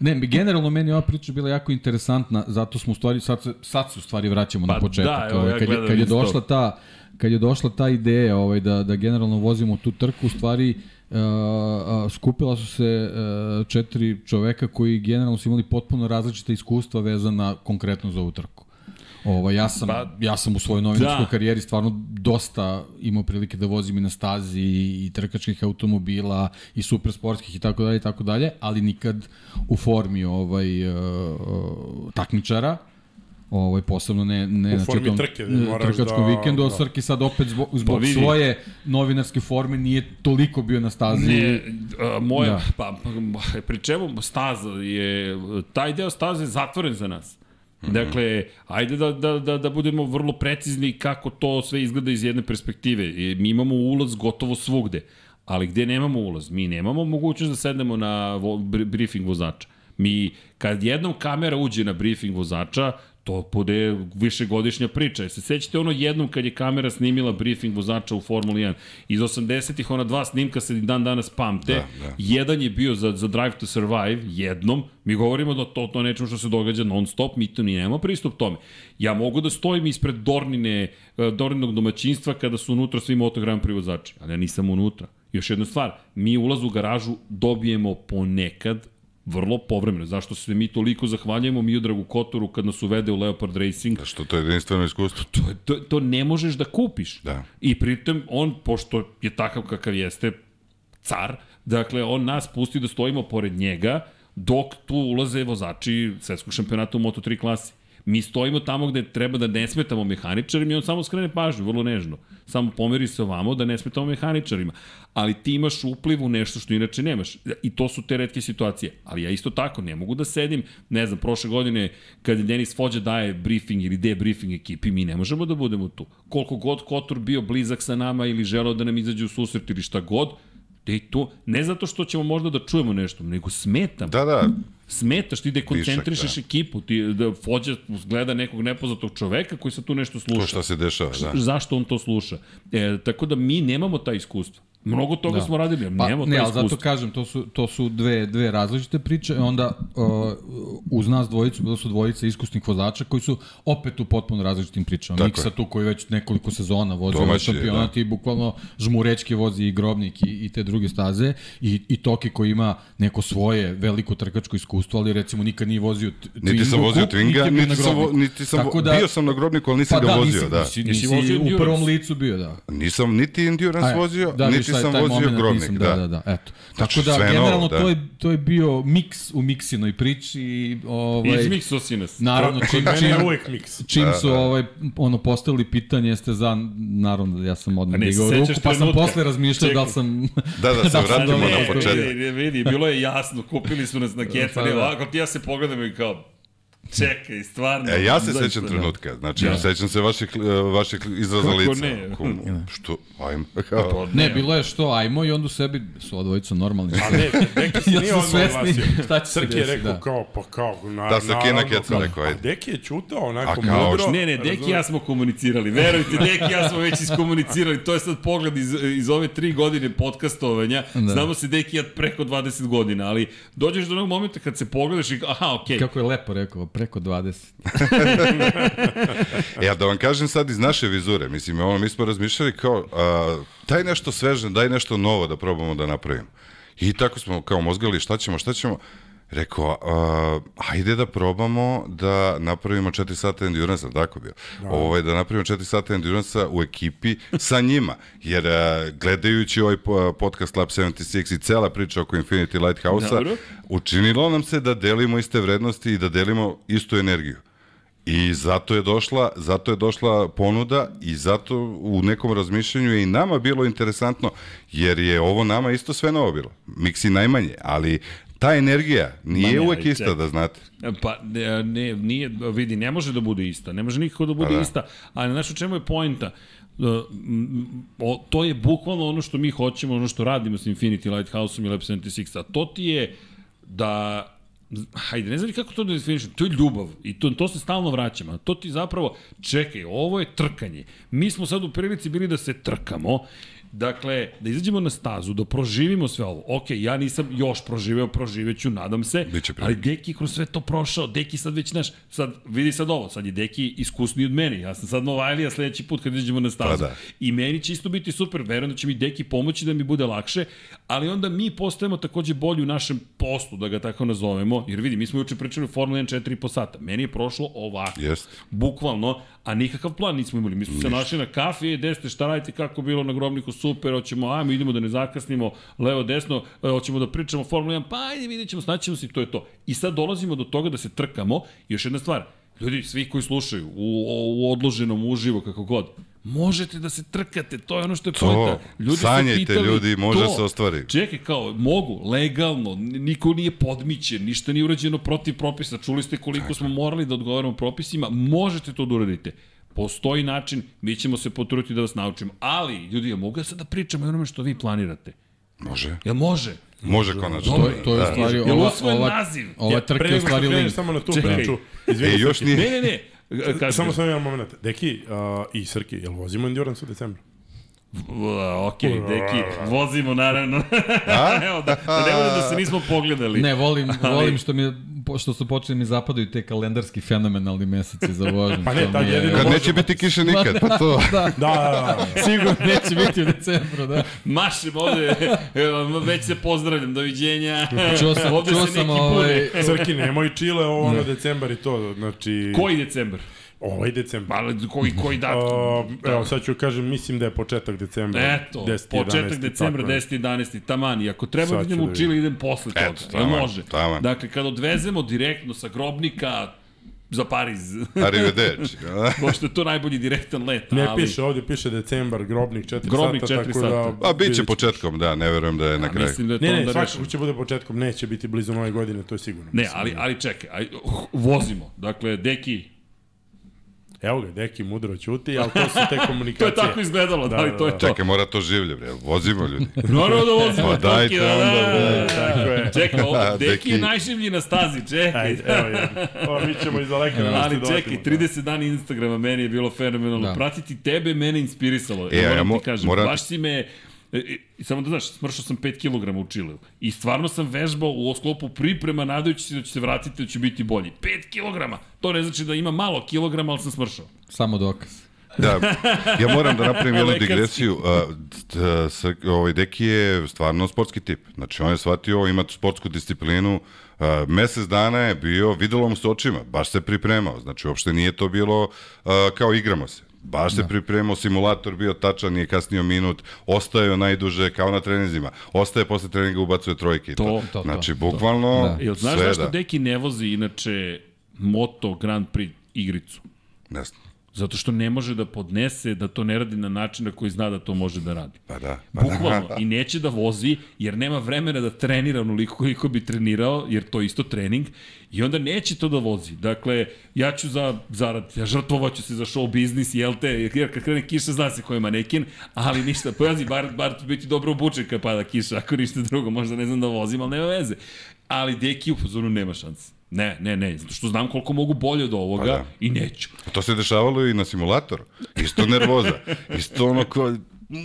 Ne, mi- generalno meni ova priča bila jako interesantna, zato smo u stvari, sad, se, sad se u stvari vraćamo Pa na početak. da, evo, Ovaj, ja kad, je, kad je došla ta kad je došla ta ideja ovaj, da, da generalno vozimo tu trku, u stvari uh, uh, skupila su se uh, četiri čoveka koji generalno su imali potpuno različite iskustva vezana konkretno za ovu trku. Ovaj ja sam Pa, ja sam u svojoj novinarskoj da. karijeri stvarno dosta imao prilike da vozim i na stazi i trkačkih automobila i supersportskih i tako dalje i tako dalje, ali nikad u formi ovaj uh, takmičara ovaj posebno ne ne U na formi tom trke, moraš trkačkom da- vikendu, da. Srki sad opet zbog, zbog vidi. svoje novinarske forme nije toliko bio na stazi. Ne, a, moja, Da. pa, pa, pri čemu staza je, taj deo staze je zatvoren za nas. Dakle, ajde da, da, da, da budemo vrlo precizni kako to sve izgleda iz jedne perspektive. I Mi imamo ulaz gotovo svugde, ali gde nemamo ulaz? Mi nemamo mogućnost da sednemo na vo, br- briefing vozača. Mi, kad jednom kamera uđe na briefing vozača, to bude višegodišnja priča. Se sećate ono jednom kad je kamera snimila briefing vozača u Formuli 1? Iz 80-ih ona dva snimka se dan danas pamte. Da, da. Jedan je bio za, za Drive to Survive, jednom. Mi govorimo da to, to nečemu što se događa non stop, mi to ni nemamo pristup tome. Ja mogu da stojim ispred Dornine, eh, Dorninog domaćinstva kada su unutra svi Moto Grand Prix vozači, ali ja nisam unutra. Još jedna stvar, mi ulaz u garažu dobijemo ponekad vrlo povremeno. Zašto se mi toliko zahvaljujemo Miodragu Kotoru kad nas uvede u Leopard Racing? Da što to je jedinstveno iskustvo. To, je- to, to ne možeš da kupiš. Da. I pritom on, pošto je takav kakav jeste, car, dakle, on nas pusti da stojimo pored njega, dok tu ulaze vozači svetskog šampionata u Moto3 klasi. Mi stojimo tamo gde treba da ne smetamo mehaničarima i on samo skrene pažnju, vrlo nežno. Samo pomeri se ovamo da ne smetamo mehaničarima. Ali ti imaš upliv u nešto što inače nemaš. I to su te redke situacije. Ali ja isto tako ne mogu da sedim, ne znam, prošle godine kad Denis Fođa daje briefing ili debriefing ekipi, mi ne možemo da budemo tu. Koliko god Kotor bio blizak sa nama ili želeo da nam izađe u susret ili šta god, i tu, ne zato što ćemo možda da čujemo nešto, nego smetam. Da, da, Smetaš, ti dekoncentrišeš Višak, ekipu, ti da Fođa gleda nekog nepoznatog čoveka koji sad tu nešto sluša. to šta se dešava, da. Zašto on to sluša? E, tako da mi nemamo ta iskustva. Mnogo toga da. smo radili, Pa, nemamo ne, ta ali iskustva. zato kažem, to su, to su dve, dve različite priče. Onda uh, uz nas dvojicu, bilo su dvojica iskusnih vozača koji su opet u potpuno različitim pričama. Tako Miksa je. tu koji već nekoliko sezona vozi ovaj Domaći je, šampionat i bukvalno žmurečki vozi i grobnik i, i te druge staze. I, I Toki koji ima neko svoje veliko trkačko iskustvo, ali recimo nikad nije vozio t- Niti sam Twingo vozio Twinga, niti na sam, niti sam Tako vo- bio sam na grobniku, ali nisam pa ga da, vozio, nisi, da. Nisi, Nisi nisi, vozio u prvom licu bio, da. Nisam niti endurance vozio, da, niti viš, taj- sam taj vozio moment grobnik, nisam, da. da, da, da, eto. Znači, Tako da, sve novo, generalno, da. to, je, to je bio miks u miksinoj priči. i, Ovaj, Izmikso si nas. Naravno, čim, Meni čim, je uvek miks. čim su ovaj, ono, postavili pitanje, jeste za, naravno da ja sam odmah digao ruku, pa sam posle razmišljao da sam... Da, da se sam vratimo na početak. Vidi, bilo je jasno, kupili su nas na kecani, Pa da. ovako ti ja se pogledamo i kao, čekaj, stvarno. E, ja se zaista, sećam da. trenutka, znači, Da. sećam se vaših, e, vaših izraza Kako lica. ne? Ko- Što, ajmo, kao, Pa Ne, bilo je što, ajmo i onda u sebi su odvojica normalni. A ne, Deki se Ja nije odmah svesni šta će se Srki je rekao da. kao, pa kao, na, Da, Srki je na keca rekao, ajde. A Deki je čutao onako A kao, mudro. Ne, ne, Deki ja smo komunicirali. Verujte, Deki ja smo već iskomunicirali. To je sad pogled iz, iz ove tri godine podcastovanja. Da. Znamo se Deki ja preko 20 godina, ali dođeš do onog momenta kad se pogledaš i aha, okej. Kako je lepo rekao, preko 20. E, a da vam kažem sad iz naše vizure, mislim, ono, mi smo razmišljali kao, a, daj nešto sveže, daj nešto novo da probamo da napravimo. I tako smo kao mozgali šta ćemo, šta ćemo. Rekao, a, ajde da probamo da napravimo 4 sata endurance, tako bio. Ovaj, da napravimo 4 sata endurance u ekipi sa njima. Jer a, gledajući ovaj po- podcast Lab 76 i cela priča oko Infinity Lighthouse-a, učinilo nam se da delimo iste vrednosti i da delimo istu energiju. I zato je došla, zato je došla ponuda i zato u nekom razmišljanju je i nama bilo interesantno, jer je ovo nama isto sve novo bilo. Miksi najmanje, ali ta energija nije Ma uvek ista, da znate. Pa, ne, ne, nije, vidi, ne može da bude ista, ne može nikako da bude Pa da. ista, ali znaš u čemu je poenta? M, o, to je bukvalno ono što mi hoćemo, ono što radimo s Infinity Lighthouse-om i Lab 76, a to ti je da hajde, ne znam kako to da definišem, to je ljubav i to, to se stalno vraćamo. A to ti zapravo, čekaj, ovo je trkanje. Mi smo sad u prilici bili da se trkamo, Dakle, da izađemo na stazu, da proživimo sve ovo. Ok, ja nisam još proživeo, proživeću, nadam se, ali. Deki je kroz sve to prošao, Deki sad već, znaš, sad, vidi sad ovo, sad je Deki iskusniji od mene, ja sam sad Novajlija sledeći put kad izađemo na stazu. Pa da. I meni će isto biti super, verujem da će mi Deki pomoći da mi bude lakše, ali onda mi postajemo takođe bolji u našem poslu, da ga tako nazovemo, jer vidi, mi smo juče pričali o Formula 1 4,5 sata, meni je prošlo ovako, Jeste. bukvalno, a nikakav plan nismo imali, mi smo se našli na kafi, e, gde ste, šta radite, kako bilo na grobniku, super, hoćemo, ajmo, idemo da ne zakasnimo, levo, desno, e, hoćemo da pričamo Formula 1, pa ajde, vidjet ćemo, snaćemo se i to je to. I sad dolazimo do toga da se trkamo, još jedna stvar, ljudi, svi koji slušaju, u, u odloženom, uživo, kako god, možete da se trkate, to je ono što je To, pojenta. Ljudi sanjajte, pitali ljudi, može to. se ostvari. Čekaj, kao, mogu, legalno, niko nije podmićen, ništa nije urađeno protiv propisa, čuli ste koliko smo morali da odgovaramo propisima, možete to da uradite. Postoji način, mi ćemo se potruditi da vas naučimo. Ali, ljudi, ja mogu ja sad da pričam o onome što vi planirate? Može. Ja može? Može konačno. To, to je u stvari ova, ova, ova Ja, trka je stvari link. samo na tu Čekaj. priču, izvini E, još nije- Ne, ne, ne, Kaži, Samo sam jedan moment. Deki uh, i Srki, jel vozimo Endurance u decembru? Ok, deki, vozimo naravno. Evo, da, da ne bude da se nismo pogledali. Ne, volim, Ali- volim što, mi, što su počeli mi zapadaju te kalendarski fenomenalni meseci za vožnju. Pa ne, tad je- jedino Kad Možemo. neće biti kiše nikad, pa to... da, Da, da, da. sigurno neće biti u decembru, da. Mašem ovde, evo, već se pozdravljam, doviđenja. Čuo sam, ovde čuo se sam neki ovaj. Srki, nemoj čile, ovo ono decembar i to, znači... Koji decembar? Ovaj decembar. Pa, koji, koji datum? Uh, evo, sad ću kažem, mislim da je početak decembra. Eto, 10, početak 11, decembra, tako je. 10. 11. taman. I ako treba Sad da ću idemo da u Čili, idem posle toga. Eto, taman, može? taman. Dakle, kad odvezemo direktno sa grobnika za Pariz, Arrivederci. pošto je to najbolji direktan let. Ne ali, piše, ovdje piše decembar, grobnik 4 Grobnik sata, četiri tako sata. da... A bit će početkom, da, ne verujem da je na kraju. mislim da je to Ne, ne, onda svakako će bude početkom, neće biti blizu nove godine, to je sigurno. Ne, Mislim, ali, ali čekaj, aj, uh, vozimo. Dakle, deki, Evo ga, Deki mudro ćuti, ali to su te to komunikacije. je tako izgledalo, da, Da, da, to je da. to. Čekaj, mora to življe, bre. Vozimo ljudi. Naravno da vozimo Pa dajte da, onda, da, bre. da, Tako je. Čekaj, ovo, Deki je najživlji na stazi, čekaj. Ajde, evo je. O, mi ćemo iz daleka na Ali čekaj, 30 dana Instagrama meni je bilo fenomenalno. Da. Pratiti tebe mene inspirisalo. E, moram ja mo- ti kažem, moram- baš si me... e, e, I samo da znaš, smršao sam 5 kg u Čileu. I stvarno sam vežbao u sklopu priprema nadajući se da će se vratiti da će biti bolji. 5 kg! To ne znači da ima malo kilograma, ali sam smršao. samo dokaz. Da, ja moram da napravim jednu digresiju. Ovaj Deki je stvarno sportski tip. Znači, on je shvatio imati sportsku disciplinu. A, mesec dana je bio, videlo mu se očima, baš se pripremao. Znači, uopšte nije to bilo a, kao igramo se. Baš se pripremao, simulator bio tačan, nije kasnio minut, ostaje najduže kao na treninzima. Ostaje posle treninga, ubacuje trojke to. To, to, to. znači, bukvalno Da. Jel znaš zašto da. Deki ne vozi inače Moto Grand Prix igricu? Ne znam. Zato što ne može da podnese da to ne radi na način na koji zna da to može da radi. Pa da. Pa da. Bukvalno. I neće da vozi, jer nema vremena da trenira onoliko koliko bi trenirao, jer to je isto trening. I onda neće to da vozi. Dakle, ja ću za zarad, ja žrtvovaću se za show biznis, jel te, jer kad krene kiša zna se ko je manekin, ali ništa, pojazi, bar, bar biti dobro obučen kad pada kiša, ako ništa drugo, možda ne znam da vozim, ali nema veze. Ali Deki u fazonu nema šanse. Ne, ne, ne, zato što znam koliko mogu bolje od ovoga Pa da. i neću. To se dešavalo i na simulatoru. Isto nervoza. Isto ono ko,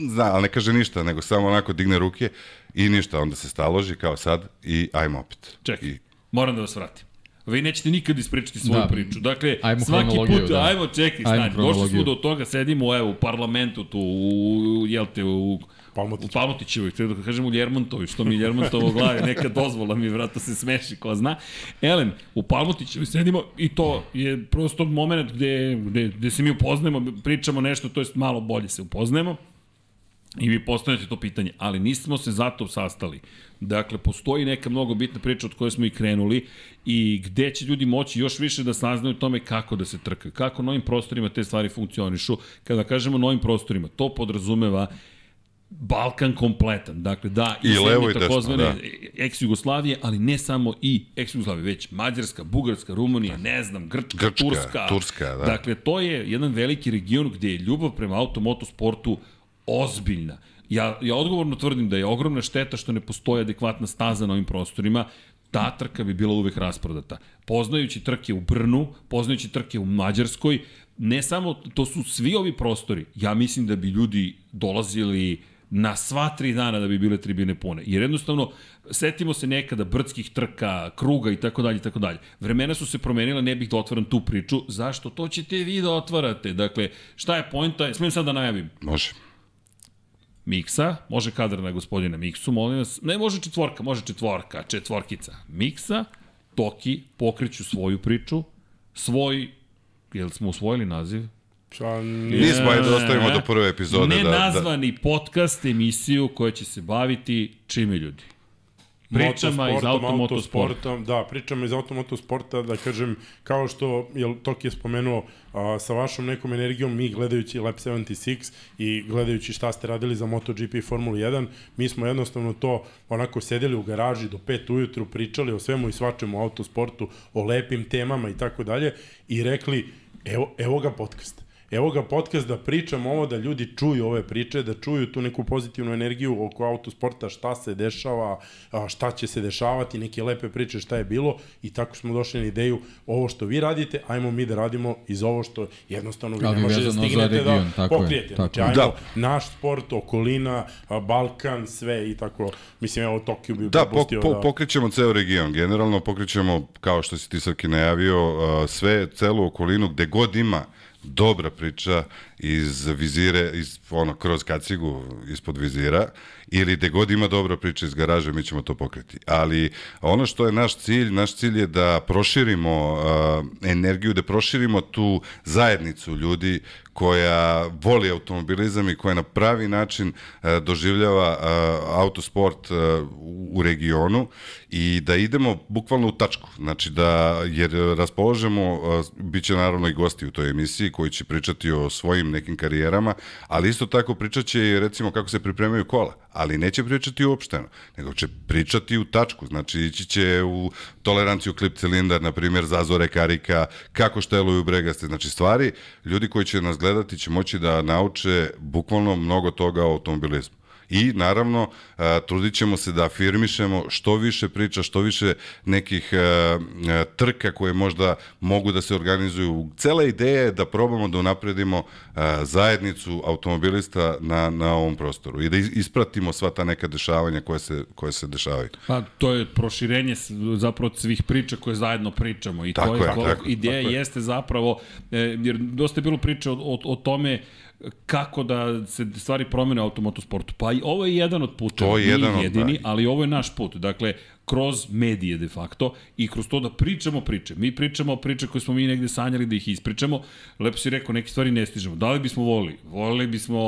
zna, ali ne kaže ništa, nego samo onako digne ruke i ništa, onda se staloži kao sad i ajmo opet. Čekaj, I, moram da vas vratim. Vi nećete nikad ispričati svoju Da. priču. Dakle, Ajmo svaki put, da. ajmo, čekaj, Ajmo stani. Došli smo do toga, sedimo evo, u parlamentu tu, u, jel te, u, Palmotić. u Palmotićevoj, htio da kažem u Ljermontovi, što mi je Ljermontovo glavi, neka dozvola mi, vrato se smeši, ko zna. Elem, u Palmotićevoj sedimo i to je prosto moment gde, gde, gde se mi upoznajemo, pričamo nešto, to jest malo bolje se upoznajemo. I vi postavljate to pitanje, ali nismo se zato sastali. Dakle, postoji neka mnogo bitna priča od koje smo i krenuli i gde će ljudi moći još više da saznaju tome kako da se trkaju, kako na ovim prostorima te stvari funkcionišu. Kada kažemo novim prostorima, to podrazumeva Balkan kompletan. Dakle, da, I zemlje levo i takozvane da. ex-Jugoslavije, ali ne samo i ex-Jugoslavije, već Mađarska, Bugarska, Rumunija, ne znam, Grčka, Grčka, Turska. Turska, da. Dakle, to je jedan veliki region gde je ljubav prema automoto sportu ozbiljna. Ja, ja odgovorno tvrdim da je ogromna šteta što ne postoji adekvatna staza na ovim prostorima, ta trka bi bila uvek rasprodata. Poznajući trke u Brnu, poznajući trke u Mađarskoj, ne samo, to su svi ovi prostori, ja mislim da bi ljudi dolazili na sva tri dana da bi bile tribine pune. Jer jednostavno, setimo se nekada brdskih trka, kruga i tako dalje i tako dalje. Vremena su se promenila, ne bih da otvaram tu priču. Zašto? To ćete vi da otvarate. Dakle, šta je pojenta? Smijem sad da najavim. može. Miksa, može kadar na gospodina Miksu, molim vas. Ne može četvorka, može četvorka, četvorkica. Miksa, Toki pokreću svoju priču, svoj, jel smo usvojili naziv? Pa, nije. Nismo, ajde da ostavimo do prve epizode. Da, da, Nenazvani podcast, emisiju koja će se baviti čime ljudi? Pričama iz automotosporta. Da, pričama iz automotosporta, da kažem, kao što jel, Toki je spomenuo, a, sa vašom nekom energijom, mi gledajući Lab 76 i gledajući šta ste radili za MotoGP i Formula 1, mi smo jednostavno to onako sedeli u garaži do 5 ujutru, pričali o svemu i svačemu autosportu, o lepim temama i tako dalje i rekli, evo, evo ga podcast. Evo ga podcast da pričam ovo, da ljudi čuju ove priče, da čuju tu neku pozitivnu energiju oko autosporta, šta se dešava, šta će se dešavati, neke lepe priče šta je bilo i tako smo došli na ideju ovo što vi radite, ajmo mi da radimo iz ovo što jednostavno vi ne možete da stignete region, da tako je, pokrijete. Znači, je. ajmo Da. naš sport, okolina, Balkan, sve i tako. Mislim, evo Tokio bi Da, po, propustio po, da... pokrećemo ceo region. Generalno pokrećemo, kao što si ti Srki najavio, sve, celu okolinu gde god ima dobra priča iz vizire, iz, ono, kroz kacigu ispod vizira, ili gde god ima dobra priča iz garaže, mi ćemo to pokreti. Ali ono što je naš cilj, naš cilj je da proširimo uh, energiju, da proširimo tu zajednicu ljudi koja voli automobilizam i koja na pravi način uh, doživljava uh, autosport uh, u regionu i da idemo bukvalno u tačku. Znači da, jer raspoložemo, uh, bit će naravno i gosti u toj emisiji koji će pričati o svojim nekim karijerama, ali isto tako pričat će i recimo kako se pripremaju kola, ali neće pričati uopšteno, nego će pričati u tačku, znači ići će u toleranciju klip cilindar, na primjer zazore karika, kako šteluju bregaste, znači stvari, ljudi koji će nas gledati će moći da nauče bukvalno mnogo toga o automobilizmu. I naravno, a, trudit ćemo se da afirmišemo što više priča, što više nekih a, a, trka koje možda mogu da se organizuju. Cela ideja je da probamo da unapredimo a, zajednicu automobilista na, na ovom prostoru i da is- ispratimo sva ta neka dešavanja koje se, koje se dešavaju. Pa to je proširenje zapravo svih priča koje zajedno pričamo i Tako to je, je, ko- tako je, ideja tako je. jeste zapravo e, jer dosta je bilo priče o, o, o tome kako da se stvari promene u automotosportu. Pa i ovo je jedan od puta, To je jedan od- jedini, da. ali ovo je naš put. Dakle, kroz medije de facto i kroz to da pričamo priče. Mi pričamo priče koje smo mi negde sanjali da ih ispričamo. Lepo si rekao, neke stvari ne stižemo. Da li bismo volili? Volili bismo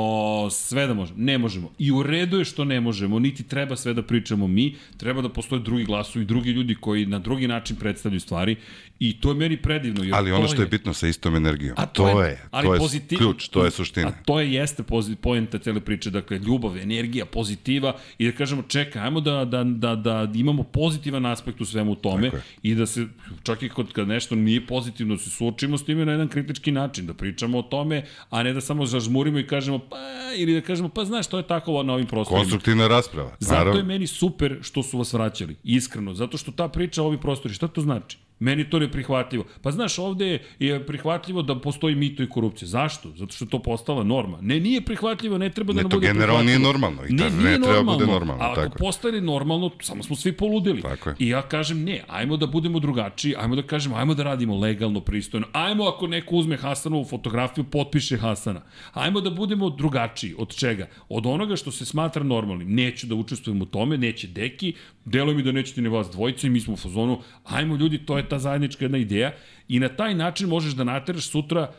sve da možemo. Ne možemo. I u redu je što ne možemo, niti treba sve da pričamo mi. Treba da postoje drugi glasu i drugi ljudi koji na drugi način predstavljaju stvari. I to je meni predivno. Jer Ali ono to što je bitno sa istom energijom, A to, je, ali to je pozitiv- ključ, to je suština. A to je jeste poenta cele priče, dakle ljubav, energija, pozitiva i da kažemo čekaj, ajmo da, da, da, da imamo pozitivan aspekt u svemu tome i da se čak i kod kad nešto nije pozitivno da se suočimo s time na jedan kritički način, da pričamo o tome, a ne da samo zažmurimo i kažemo pa ili da kažemo pa znaš to je tako na ovim prostorima. Konstruktivna rasprava. Zato naravno. je meni super što su vas vraćali, iskreno, zato što ta priča o ovim prostori, šta to znači? Meni to ne prihvatljivo. Pa znaš, ovde je prihvatljivo da postoji mito i korupcija. Zašto? Zato što je to postala norma. Ne, nije prihvatljivo, ne treba da Ne, to bude generalno prihvatljivo. nije normalno i ta- ne treba bude normalno, A ako tako postane normalno, samo smo svi poludili. Tako je. I ja kažem, ne, ajmo da budemo drugačiji, ajmo da kažemo, ajmo da radimo legalno, pristojno, ajmo ako neko uzme Hasanovu fotografiju, potpiše Hasana. Ajmo da budemo drugačiji. Od čega? Od onoga što se smatra normalnim. Neću da učestvujem u tome, neće deki, deluje mi da nećete ni vas dvojice i mi smo u fazonu, ajmo ljudi, to je ta zajednička jedna ideja i na taj način možeš da nateraš sutra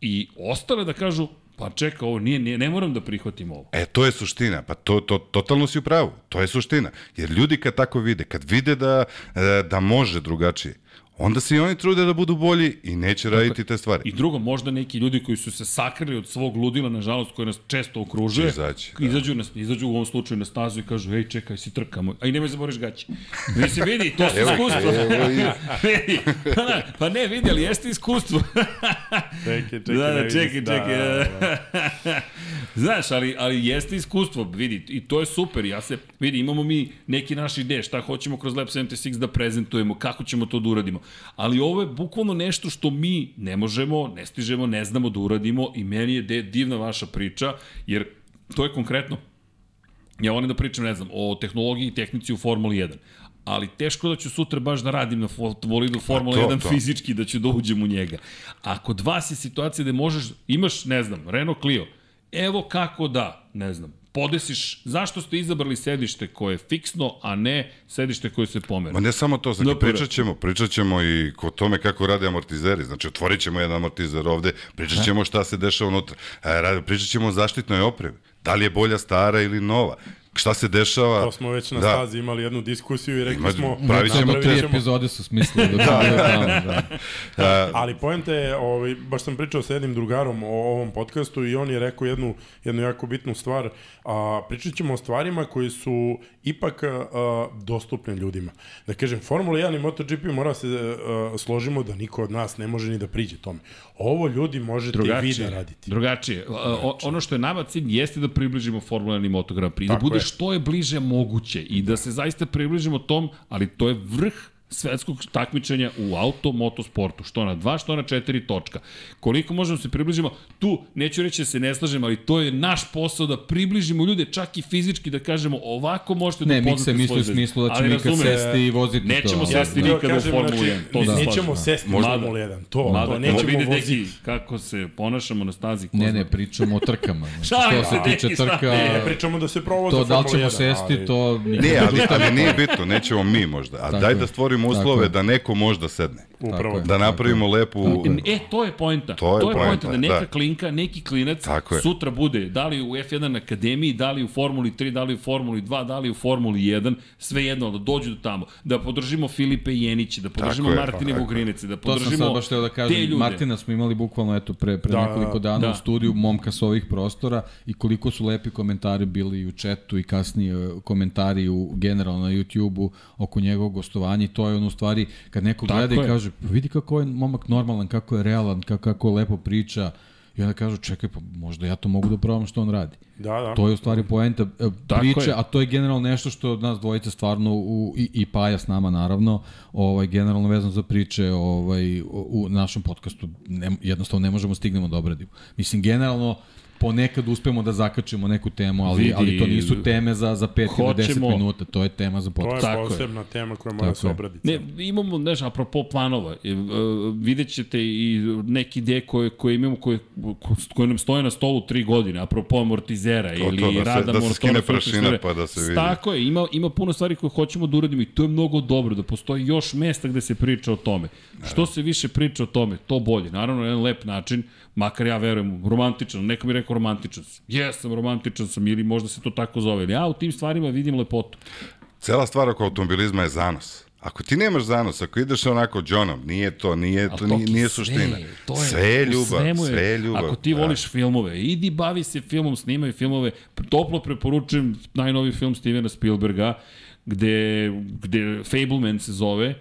i ostale da kažu, pa čeka, ovo nije, nije, ne moram da prihvatim ovo. E, to je suština. Pa to, to, totalno si u pravu. To je suština. Jer ljudi kad tako vide, kad vide da, e, da može drugačije, onda se i oni trude da budu bolji i neće raditi te stvari. I drugo, možda neki ljudi koji su se sakrili od svog ludila, nažalost, koji nas često okružuje, izaći, da. izađu, na, izađu u ovom slučaju na stazu i kažu, ej, čekaj, si trkamo. A i nemoj zaboriš gaće. Mislim, vidi, to su iskustvo. vidi, pa, ne, pa ne, vidi, ali jeste iskustvo. Čekaj, čekaj, da, da, vidim čekaj, se. čekaj. Da, da, da. Znaš, ali, ali jeste iskustvo, vidi, i to je super. Ja se, vidi, imamo mi neki naš ideje, šta hoćemo kroz Lab 76 da prezentujemo, kako ćemo to da uradimo. Ali ovo je bukvalno nešto što mi ne možemo, ne stižemo, ne znamo da uradimo i meni je divna vaša priča, jer to je konkretno Ja volim da pričam, ne znam, o tehnologiji i tehnici u Formuli 1. Ali teško da ću sutra baš da radim na bolidu Formula to, 1 to. fizički, da ću da uđem u njega. A kod vas je situacija da možeš, imaš, ne znam, Renault Clio, evo kako da, ne znam, podesiš, zašto ste izabrali sedište koje je fiksno, a ne sedište koje se pomera? Ma ne samo to, znači Dobro. pričat ćemo, pričat ćemo i o tome kako rade amortizeri, znači otvorit ćemo jedan amortizer ovde, pričat ćemo šta se dešava unutra, E, pričat ćemo o zaštitnoj opremi, da li je bolja stara ili nova, šta se dešava. To smo već na Da. stazi imali jednu diskusiju i rekli Ima- smo... pravit ćemo Tri epizode su smislili dok da, tamo, da. A, Ali poenta je, ovaj, baš sam pričao sa jednim drugarom o ovom podcastu i on je rekao jednu, jednu jako bitnu stvar. A, pričat ćemo o stvarima koje su ipak a, dostupne ljudima. Da kažem, Formula 1 i MotoGP mora se a, složimo da niko od nas ne može ni da priđe tome. Ovo ljudi možete i vi da Drugačije. radite. Drugačije. O, ono što je nama cilj jeste da približimo Formula 1 i Moto Grand Prix. Da Tako bude je. Što je bliže moguće i da se zaista približimo tom, ali to je vrh svetskog takmičenja u auto motosportu, što na dva, što na četiri točka. Koliko možemo da se približimo, tu neću reći da se ne slažem, ali to je naš posao da približimo ljude čak i fizički da kažemo ovako možete Ne, da mi upoznate se misli svoje u smislu da ćemo ikad razumem, sesti i voziti to. Nećemo Da, sesti da. nikada u kažem, Formulu znači, 1. To ne- se nećemo sesti u Formulu 1, to, Mada, to nećemo voziti. neki kako se ponašamo na stazi. ko Ne, ne, pričamo o trkama. Znači, što se, tiče trka, Ne, ne pričamo da se provoze to da li Formula ćemo 1, sesti, to... Ne, ali, ali nije bitno, nećemo mi možda. A daj da stvorimo Tako uslove da neko možda sedne. Upravo. je. Da napravimo lepu... E, to je poenta. To je to je poenta, poenta da neka da. klinka, neki klinac Tako je. sutra bude, da li u F1 akademiji, da li u Formuli 3, da li u Formuli 2, da li u Formuli 1, sve jedno, da dođu do tamo, da podržimo Filipe Jenića, da podržimo Martine tako je. Vugrinece, da To podržimo sam sad baš teo da te kažem, ljude. Martina smo imali bukvalno eto pre, pre Da, nekoliko dana da. u studiju, momka sa ovih prostora i koliko su lepi komentari bili u chatu i kasnije e, komentari u, generalno na YouTube-u oko njegovog gostovanja i to je ono u stvari kad neko Tako gleda i kaže "Pa vidi kako je momak normalan, kako je realan, kako, kako lepo priča i onda kažu čekaj pa možda ja to mogu da probam što on radi. Da, da. To je u stvari poenta e, priče, je. a to je generalno nešto što nas dvojica stvarno u, i, i Paja s nama naravno, ovaj generalno vezano za priče ovaj u, u našem podcastu ne, jednostavno ne možemo stignemo da obradimo. Mislim generalno ponekad uspemo da zakačimo neku temu, ali, Vidi, ali to nisu teme za, za 5 ili 10 hoćemo- minuta, to je tema za To je podcast. Tako je. posebna tema koja mora Tako se obraditi. Ne, imamo, znaš, apropo planova, e, e, vidjet ćete i neke ideje koje, koje imamo, koje, koje nam stoje na stolu tri godine, apropo amortizera To, ili to, da se- rada da se skine prašina pa da se vidi. Tako je, ima, ima puno stvari koje hoćemo da uradimo i to je mnogo dobro, da postoji još mesta gde se priča o tome. Što se više priča o tome, to bolje. Naravno, na jedan lep način, makar ja verujem, romantičan, neko mi je rekao romantičan sam. Jesam, romantičan sam, ili možda se to tako zove, ali ja u tim stvarima vidim lepotu. Cela stvar oko automobilizma je zanos. Ako ti nemaš zanos, ako ideš onako džonom, nije to, nije, to, nije, nije sve suština. je, to je, sve je ljubav, svemu sve je ljubav. Ako ti Da. voliš filmove, idi bavi se filmom, snimaj filmove. Toplo preporučujem najnoviji film Stevena Spielberga, gde, gde Fableman se zove,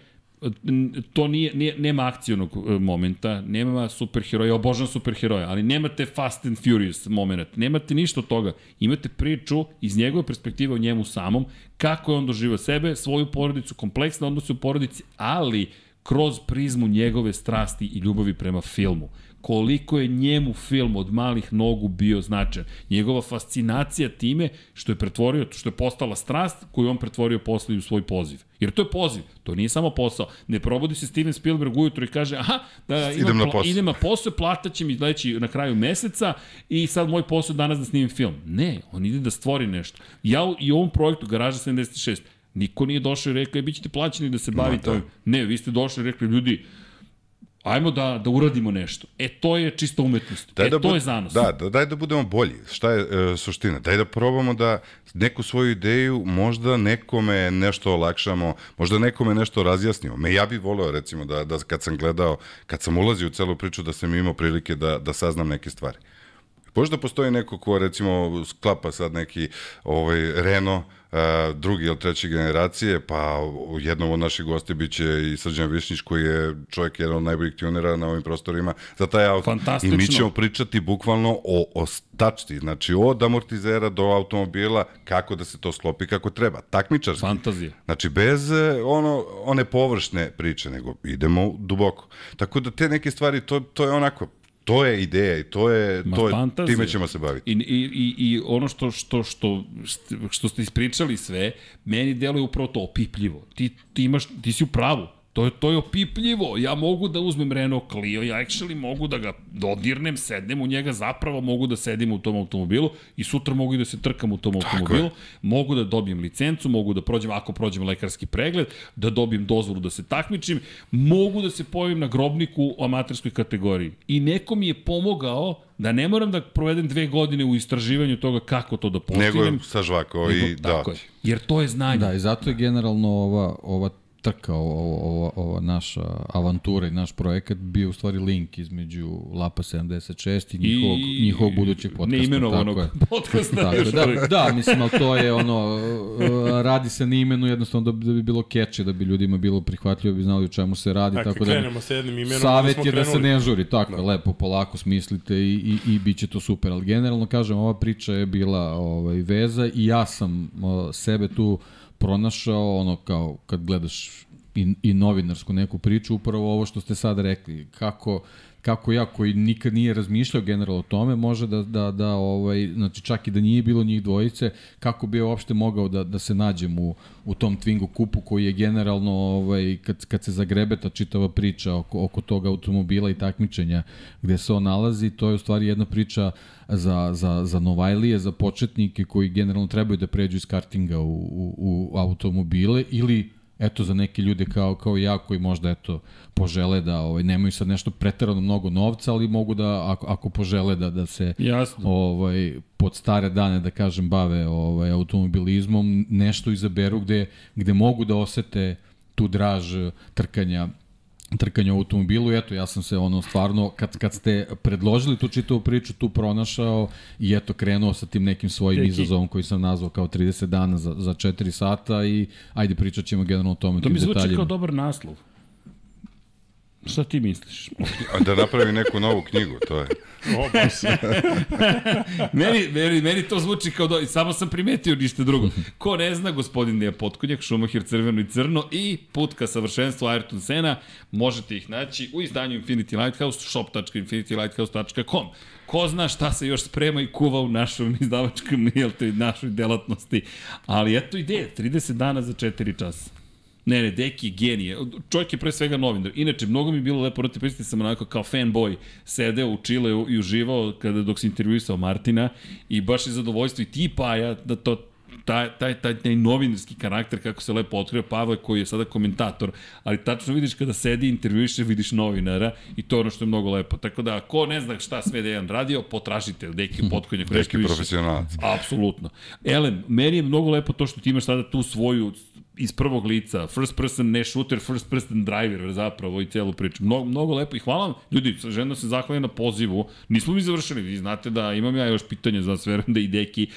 to nije, nije, nema akcionog e, momenta, nema superheroja, obožavam superheroja, ali nemate Fast and Furious moment, nemate ništa od toga. Imate priču iz njegove perspektive o njemu samom, kako je on doživao sebe, svoju porodicu, kompleksne odnose u porodici, ali kroz prizmu njegove strasti i ljubavi prema filmu. Koliko je njemu film od malih nogu bio značajan. Njegova fascinacija time što je pretvorio, što je postala strast koju je on pretvorio posle i u svoj poziv. Jer to je poziv, to nije samo posao. Ne probudi se Steven Spielberg ujutro i kaže, aha, da, imam Idem na posao. idem na posao, plata će mi sledeći na kraju meseca i sad moj posao je danas da snimim film. Ne, on ide da stvori nešto. Ja i u ovom projektu Garaža 76, niko nije došao i rekao, e, bit ćete plaćeni da se bavite da. ovim. Ne, vi ste došli i rekli, ljudi, ajmo da, da uradimo nešto. E, to je čista umetnost. Daj e, da to je zanos. Da, da, daj da budemo bolji. Šta je e, suština? Daj da probamo da neku svoju ideju možda nekome nešto olakšamo, možda nekome nešto razjasnimo. Me ja bih voleo recimo da, da kad sam gledao, kad sam ulazio u celu priču da sam imao prilike da, da saznam neke stvari. Možda postoji neko ko recimo sklapa sad neki ovaj Renault drugi ili treće generacije, pa jednom od naših gosti biće i Srđan Višnjić koji je čovjek jedan od najboljih tunera na ovim prostorima za taj auto. I mi ćemo pričati bukvalno o, o stačti, znači od amortizera do automobila, kako da se to sklopi kako treba. Takmičarski. Fantazija. Znači, bez e, ono, one površne priče, nego idemo duboko. Tako da te neke stvari, to, to je onako, to je ideja i to je, Ma, to je fantazija. time ćemo se baviti. I, i, i, I ono što, što, što, što ste ispričali sve, meni deluje upravo to opipljivo. Ti, ti, imaš, ti si u pravu. To je, to je opipljivo. Ja mogu da uzmem Renault Clio, ja actually mogu da ga dodirnem, sednem u njega, zapravo mogu da sedim u tom automobilu i sutra mogu i da se trkam u tom automobilu. je. Mogu da dobijem licencu, mogu da prođem, ako prođem lekarski pregled, da dobijem dozvolu da se takmičim, mogu da se pojavim na grobniku u amaterskoj kategoriji. I neko mi je pomogao da ne moram da provedem dve godine u istraživanju toga kako to da postignem. Nego sa žvako i da. tako je. Jer to je znanje. Da, i zato je generalno ova, ova trka, ova, ova, ova naša avantura i naš projekat bio u stvari link između Lapa 76 i njihovog, I njihovog budućeg podcasta. Neimenovanog tako podcasta. Tako, da, da, mislim, ali to je ono, uh, radi se na imenu jednostavno da, bi- da bi bilo keče, da bi ljudima bilo prihvatljivo, da bi znali o čemu se radi. Dakle, tako da, krenemo sa jednim imenom, Savet je da se ne žuri, tako da. lepo, polako smislite i, i, i bit će to super. Ali generalno, kažem, ova priča je bila ovaj, veza i ja sam o, sebe tu pronašao, ono kao kad gledaš i, i novinarsku neku priču, upravo ovo što ste sad rekli, kako kako ja koji nikad nije razmišljao generalno o tome može da, da, da ovaj, znači čak i da nije bilo njih dvojice, kako bi ja uopšte mogao da, da se nađem u, u tom Twingo kupu koji je generalno ovaj, kad, kad se zagrebe ta čitava priča oko, oko tog automobila i takmičenja gde se on nalazi, to je u stvari jedna priča za, za, za Novajlije, za početnike koji generalno trebaju da pređu iz kartinga u, u, u automobile ili eto za neke ljude kao kao ja koji možda eto požele da ovaj nemaju sad nešto preterano mnogo novca, ali mogu da ako ako požele da da se Jasno. ovaj pod stare dane da kažem bave ovaj automobilizmom, nešto izaberu gde gde mogu da osete tu draž trkanja trkanja u automobilu. Eto, ja sam se ono stvarno, kad, kad ste predložili tu čitavu priču, tu pronašao i eto krenuo sa tim nekim svojim Deki. izazovom koji sam nazvao kao 30 dana za, za 4 sata i ajde pričat ćemo generalno o tome. To mi zvuči detaljima. kao dobar naslov. Šta ti misliš? A da napravi neku novu knjigu, to je. Meni, meni, meni to zvuči kao do... Samo sam primetio ništa drugo. Ko ne zna, gospodin Deja Potkonjak, Šumahir Crveno i Crno i put ka savršenstvu Ayrton Sena, možete ih naći u izdanju Infinity Lighthouse, shop.infinitylighthouse.com. Ko zna šta se još sprema i kuva u našom izdavačkom, jel te, našoj delatnosti. Ali eto ideja, 30 dana za 4 časa. Ne, ne, Deki je genije. Čovjek je pre svega novinar. Inače, mnogo mi je bilo lepo, rati prisjetiti sam onako kao fanboy sedeo u Čileu i uživao kada dok se intervjuisao Martina i baš je zadovoljstvo i ti Paja da to taj, taj, taj, taj novinarski karakter kako se lepo otkrio Pavle koji je sada komentator, ali tačno vidiš kada sedi i intervjuiše, vidiš novinara i to je ono što je mnogo lepo. Tako da, ko ne zna šta sve Dejan radio, potražite Deki Potkonjak. nešto Neki više. profesionalac. Apsolutno. Elem, meni je mnogo lepo to što ti imaš sada tu svoju iz prvog lica, first person, ne shooter, first person driver zapravo i celu priču. Mnogo, mnogo lepo i hvala vam. Ljudi, željno se zahvalim na pozivu. Nismo mi završili, vi znate da imam ja još pitanja za sve da i deki,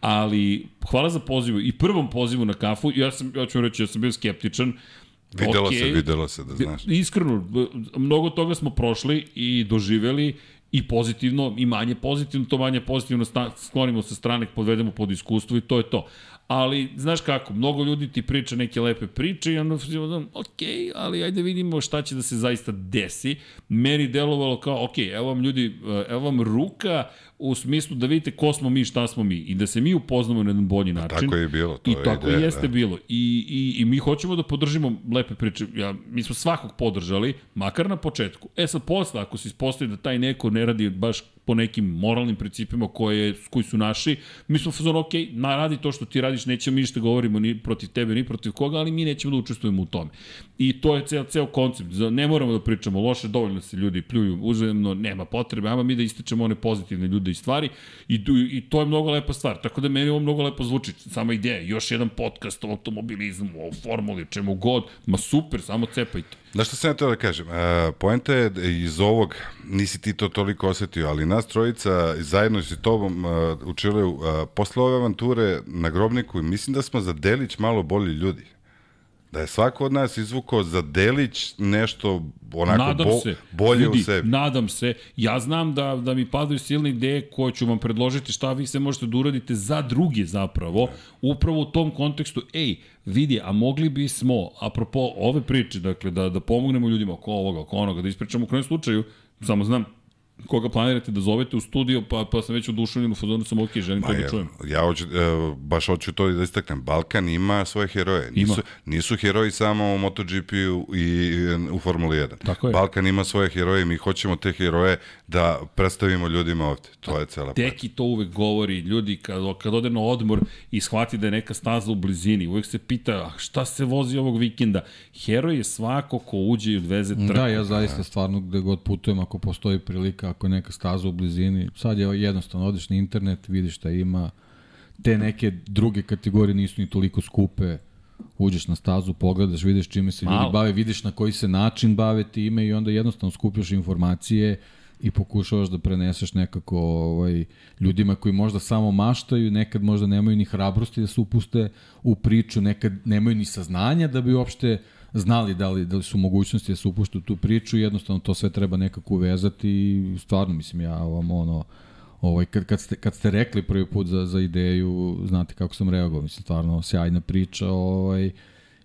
ali hvala za pozivu i prvom pozivu na kafu. Ja, sam, ja ću reći, ja sam bio skeptičan, Videlo Okej. se, videlo se, da znaš. Iskreno, mnogo toga smo prošli i doživeli i pozitivno i manje pozitivno, to manje pozitivno sklonimo sa strane, podvedemo pod iskustvo i to je to. Ali, znaš kako, mnogo ljudi ti priča neke lepe priče i onda ono, ok, ali ajde vidimo šta će da se zaista desi. Meni delovalo kao, ok, evo vam ljudi, evo vam ruka u smislu da vidite ko smo mi, šta smo mi i da se mi upoznamo na jedan bolji način. tako je bilo, to I je tako ideja, jeste da. bilo. I, i, I mi hoćemo da podržimo lepe priče. Ja, mi smo svakog podržali, makar na početku. E sad posle, ako se ispostavi da taj neko ne radi baš po nekim moralnim principima koje, koji su naši, mi smo fazon, ok, na, radi to što ti radiš, nećemo mi ništa govorimo ni protiv tebe, ni protiv koga, ali mi nećemo da učestvujemo u tome. I to je ceo, ceo koncept. Ne moramo da pričamo loše, dovoljno se ljudi pljuju uzemno, nema potrebe, ama mi da ističemo one pozitivne ljude i stvari i, i to je mnogo lepa stvar. Tako da meni ovo mnogo lepo zvuči. Sama ideja, još jedan podcast o automobilizmu, o formuli, čemu god, ma super, samo cepajte. Znaš što sam ja to da kažem? E, poenta je da iz ovog, nisi ti to toliko osetio, ali nas trojica zajedno s tobom e, u Čileu, e, posle ove avanture na grobniku, mislim da smo za delić malo bolji ljudi. Da je svako od nas izvukao za delić nešto onako nadam bo, se, bolje ljudi, u sebi. Nadam se. Ja znam da, da mi padaju silne ideje koje ću vam predložiti šta vi se možete da uradite za druge zapravo. Upravo u tom kontekstu, ej, vidi, a mogli bismo, apropo ove priče, dakle, da, da pomognemo ljudima oko ovoga, oko onoga, da ispričamo u krajem slučaju, samo znam, koga planirate da zovete u studio, pa, pa sam već oduševljen u fazonu sam ok, želim to da čujem. Ja hoću, e, baš hoću to da istaknem. Balkan ima svoje heroje. Nisu, Ima. nisu heroji samo u MotoGP-u i u Formuli 1. Tako je. Balkan ima svoje heroje i mi hoćemo te heroje da predstavimo ljudima ovde. To je cela priča. Deki to uvek govori, ljudi kad, kad ode na odmor i shvati da je neka staza u blizini, uvek se pita "A šta se vozi ovog vikenda. Heroj je svako ko uđe i odveze trku. Da, ja zaista stvarno gde god putujem, ako postoji prilika, ako je neka staza u blizini, sad je jednostavno, odeš na internet, vidiš šta ima, te neke druge kategorije nisu ni toliko skupe, uđeš na stazu, pogledaš, vidiš čime se ljudi Malo. bave, vidiš na koji se način bave time i onda jednostavno skupljaš informacije i pokušavaš da preneseš nekako ovaj, ljudima koji možda samo maštaju, nekad možda nemaju ni hrabrosti da se upuste u priču, nekad nemaju ni saznanja da bi uopšte znali da li, da li su mogućnosti da se upušte u tu priču jednostavno to sve treba nekako uvezati i stvarno mislim ja vam ono ovaj, kad, kad, ste, kad ste rekli prvi put za, za ideju, znate kako sam reagovao, mislim stvarno sjajna priča ovaj,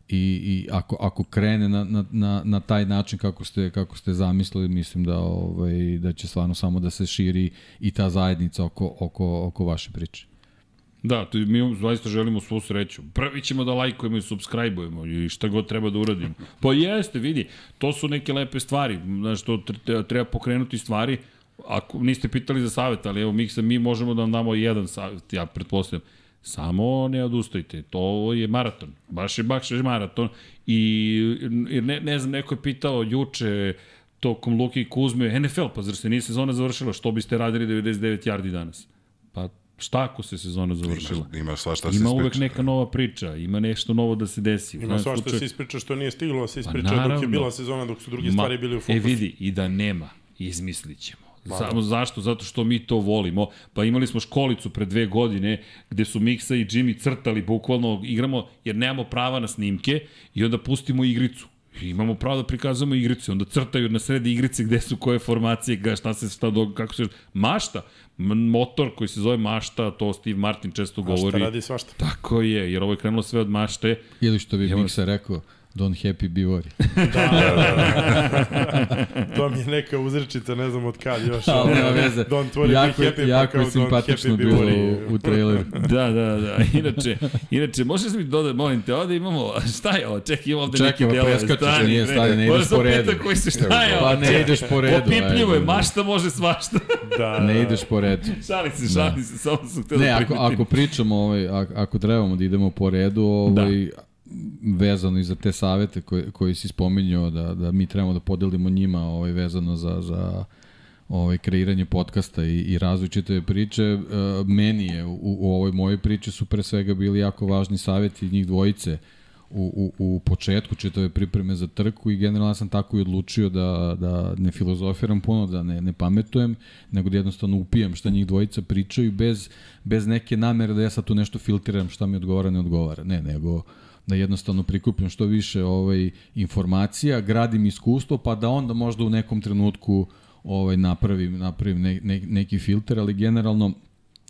i, i ako, ako krene na, na, na, na taj način kako ste, kako ste zamislili, mislim da, ovaj, da će stvarno samo da se širi i ta zajednica oko, oko, oko vaše priče. Da, to, mi zaista želimo svu sreću. Prvi ćemo da lajkujemo i subscribe-ujemo i šta god treba da uradimo. Pa jeste, vidi, to su neke lepe stvari. Znaš, to tre- treba pokrenuti stvari. Ako niste pitali za savjet, ali evo, Miksa, mi možemo da vam damo jedan savjet, ja pretpostavljam. Samo ne odustajte, to je maraton, baš je baš je maraton i ne, ne znam, neko je pitao juče tokom Luki i Kuzme, NFL, pa zar se nije sezona završila, što biste radili 99 yardi danas? Pa šta ako se sezona završila? Ima, ima svašta se Ima uvek neka nova priča, ima nešto novo da se desi. Ima svašta slučaju- se ispriča što nije stiglo, da se ispriča Pa dok je naravno. bila sezona, dok su druge Ma, stvari bili u fokusu. E vidi, i da nema, izmislit ćemo. Samo zašto? Zato što mi to volimo. Pa imali smo školicu pre dve godine gde su Miksa i Jimmy crtali, bukvalno igramo, jer nemamo prava na snimke i onda pustimo igricu. I imamo pravo da prikazujemo igricu, onda crtaju na sredi igrice gde su koje formacije, ga, šta se, šta do, kako se, mašta, motor koji se zove mašta, to Steve Martin često A šta govori. radi svašta. Tako je, jer ovo je krenulo sve od mašte. Ili što bi Miksa rekao, don't happy be worry. To mi je neka uzrečica, ne znam od kad još. Ali nema veze. Don't worry, jako, be happy, jako pa kao simpatično don't happy, be bilo u, u traileru. Da, da, da. Inače, inače možeš mi dodati, molim te, ovde imamo, šta je ovo? Čekaj, ima ovde Čekaj, neki ovo delove. preskačeš, nije stari, ne ideš Moram po sam redu. pitan koji se šta je ovo? Pa ne čekaj. ideš po redu, Opipljivo je, mašta može svašta. Da, Ne ideš po redu. šalim se, šalim se, samo sam htio Ne, da ako, primetim. ako pričamo, ovaj, ako, ako trebamo da idemo po redu, ovaj, vezano i za te savete koje, koji si spominjao, da, da mi trebamo da podelimo njima ovaj, vezano za, za ovaj, kreiranje podcasta i, i različite priče, e, meni je u, u ovoj mojoj priči su pre svega bili jako važni saveti njih dvojice u, u, u početku čitave pripreme za trku i generalno sam tako i odlučio da, da ne filozofiram puno, da ne, ne pametujem, nego da jednostavno upijem šta njih dvojica pričaju bez, bez neke namere da ja sad tu nešto filtriram šta mi odgovara, ne odgovara. Ne, nego da jednostavno prikupim što više ovaj informacija, gradim iskustvo, pa da onda možda u nekom trenutku ovaj napravim napravim ne, ne, neki filter, ali generalno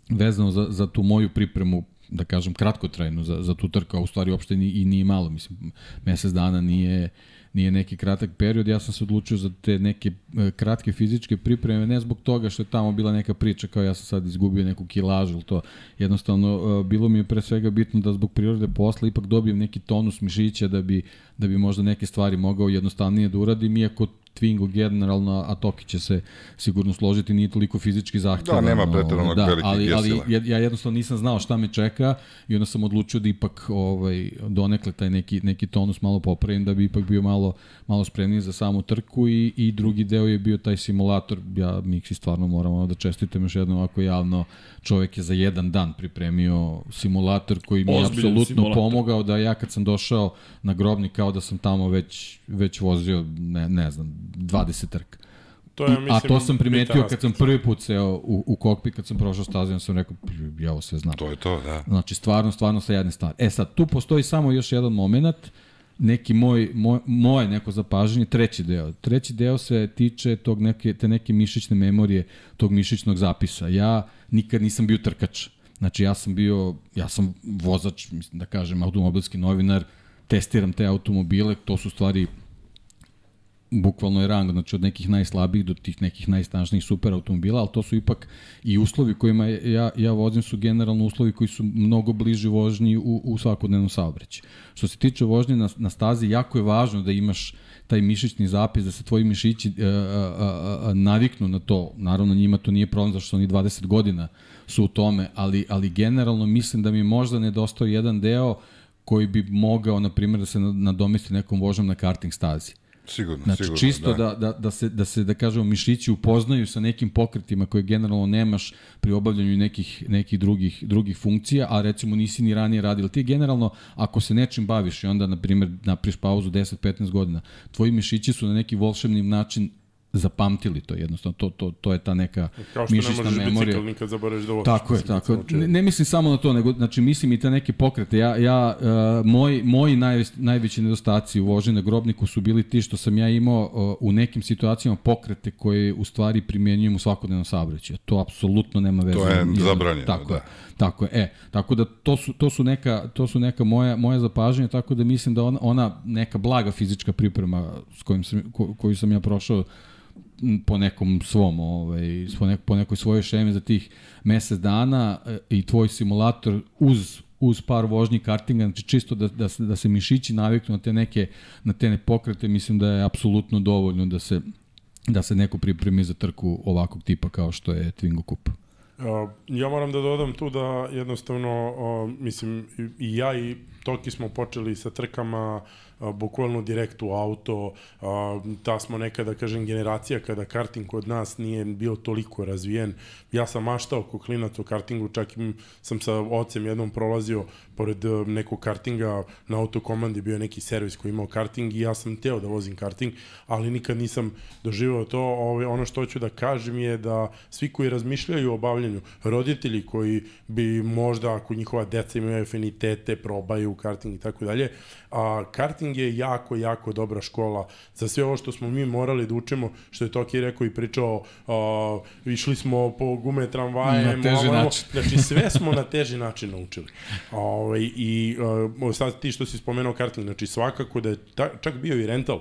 vezano za, za tu moju pripremu da kažem kratkotrajnu za, za tu trku, a u stvari uopšte ni, i nije malo, mislim, mesec dana nije, nije neki kratak period, ja sam se odlučio za te neke e, kratke fizičke pripreme, ne zbog toga što je tamo bila neka priča kao ja sam sad izgubio neku kilažu ili to, jednostavno e, bilo mi je pre svega bitno da zbog prirode posla ipak dobijem neki tonus mišića da bi, da bi možda neke stvari mogao jednostavnije da uradim, iako Twingo generalno, a Toki će se sigurno složiti, nije toliko fizički zahtjevan. Da, nema preteranog da, velikih ali, ali ja, ja jednostavno nisam znao šta me čeka i onda sam odlučio da ipak ovaj, donekle taj neki, neki tonus malo popravim da bi ipak bio malo, malo spremniji za samu trku i, i drugi deo je bio taj simulator. Ja, Miksi, stvarno moram ono da čestitam još jednom ovako javno. Čovek je za jedan dan pripremio simulator koji mi je apsolutno pomogao da ja kad sam došao na grobnik kao da sam tamo već, već vozio, ne, ne znam, 20 trka. To je, I, a to sam primetio kad sam prvi put seo u, u kokpit, kad sam prošao stazu, ja sam rekao, ja ovo sve znam. To je to, da. Znači, stvarno, stvarno sa jedne stvari. E sad, tu postoji samo još jedan moment, neki moj, moj, moje neko zapažanje, treći deo. Treći deo se tiče tog neke, te neke mišićne memorije, tog mišićnog zapisa. Ja nikad nisam bio trkač. Znači, ja sam bio, ja sam vozač, mislim da kažem, automobilski novinar, testiram te automobile, to su stvari bukvalno je rang, znači od nekih najslabijih do tih nekih najsnažnijih super automobila, ali to su ipak i uslovi kojima ja, ja vozim su generalno uslovi koji su mnogo bliži vožnji u, u svakodnevnom saobraćaju. Što se tiče vožnje na, na stazi, jako je važno da imaš taj mišićni zapis, da se tvoji mišići uh, uh, uh, naviknu na to. Naravno, njima to nije problem, zašto oni 20 godina su u tome, ali, ali generalno mislim da mi možda nedostao jedan deo koji bi mogao, na primjer, da se nadomesti nekom vožnjom na karting stazi. Sigurno, Znači, sigurno, čisto da. da, da, da, se, da se, da kažemo, mišići upoznaju sa nekim pokretima koje generalno nemaš pri obavljanju nekih, nekih drugih, drugih funkcija, a recimo nisi ni ranije radil. Ti generalno, ako se nečim baviš i onda, na primjer, napriš pauzu 10-15 godina, tvoji mišići su na neki volšebni način zapamtili to jednostavno to to to je ta neka Kao što ne mišićna možeš memorija bicikl nikad zaboraviš da voziš. Tako je, mislim, tako Ne, ne mislim samo na to, nego znači mislim i te neke pokrete. Ja ja uh, moj moji naj, najveći nedostaci u vožnji na grobniku su bili ti što sam ja imao uh, u nekim situacijama pokrete koje u stvari primenjujem u svakodnevnom saobraćaju. To apsolutno nema veze. To je zabranjeno, Tako da. je. Tako je. E, tako da to su to su neka to su neka moja moja zapažanja, tako da mislim da ona, ona neka blaga fizička priprema s kojim sam ko, koju sam ja prošao po nekom svom, ovaj, po, nek, po nekoj svojoj šemi za tih mesec dana e, i tvoj simulator uz uz par vožnji kartinga, znači čisto da, da, se, da se mišići naviknu na te neke na te pokrete, mislim da je apsolutno dovoljno da se da se neko pripremi za trku ovakvog tipa kao što je Twingo Cup. Ja moram da dodam tu da jednostavno, mislim, i ja i Toki smo počeli sa trkama uh, bukvalno direkt u auto, ta smo neka, da kažem, generacija kada karting kod nas nije bio toliko razvijen. Ja sam maštao ko klinac u kartingu, čak sam sa ocem jednom prolazio pored uh, nekog kartinga na autokomandi, bio neki servis koji imao karting i ja sam teo da vozim karting, ali nikad nisam doživao to. Ove, ono što hoću da kažem je da svi koji razmišljaju o bavljanju, roditelji koji bi možda, ako njihova deca imaju afinitete, probaju karting i tako dalje, a karting je jako, jako dobra škola za sve ovo što smo mi morali da učimo, što je Toki rekao i pričao, a, išli smo po gume tramvaje, Na teži način. znači sve smo na teži način naučili. Ovaj, I uh, sad ti što si spomenuo karting, znači svakako da je ta, čak bio i rental,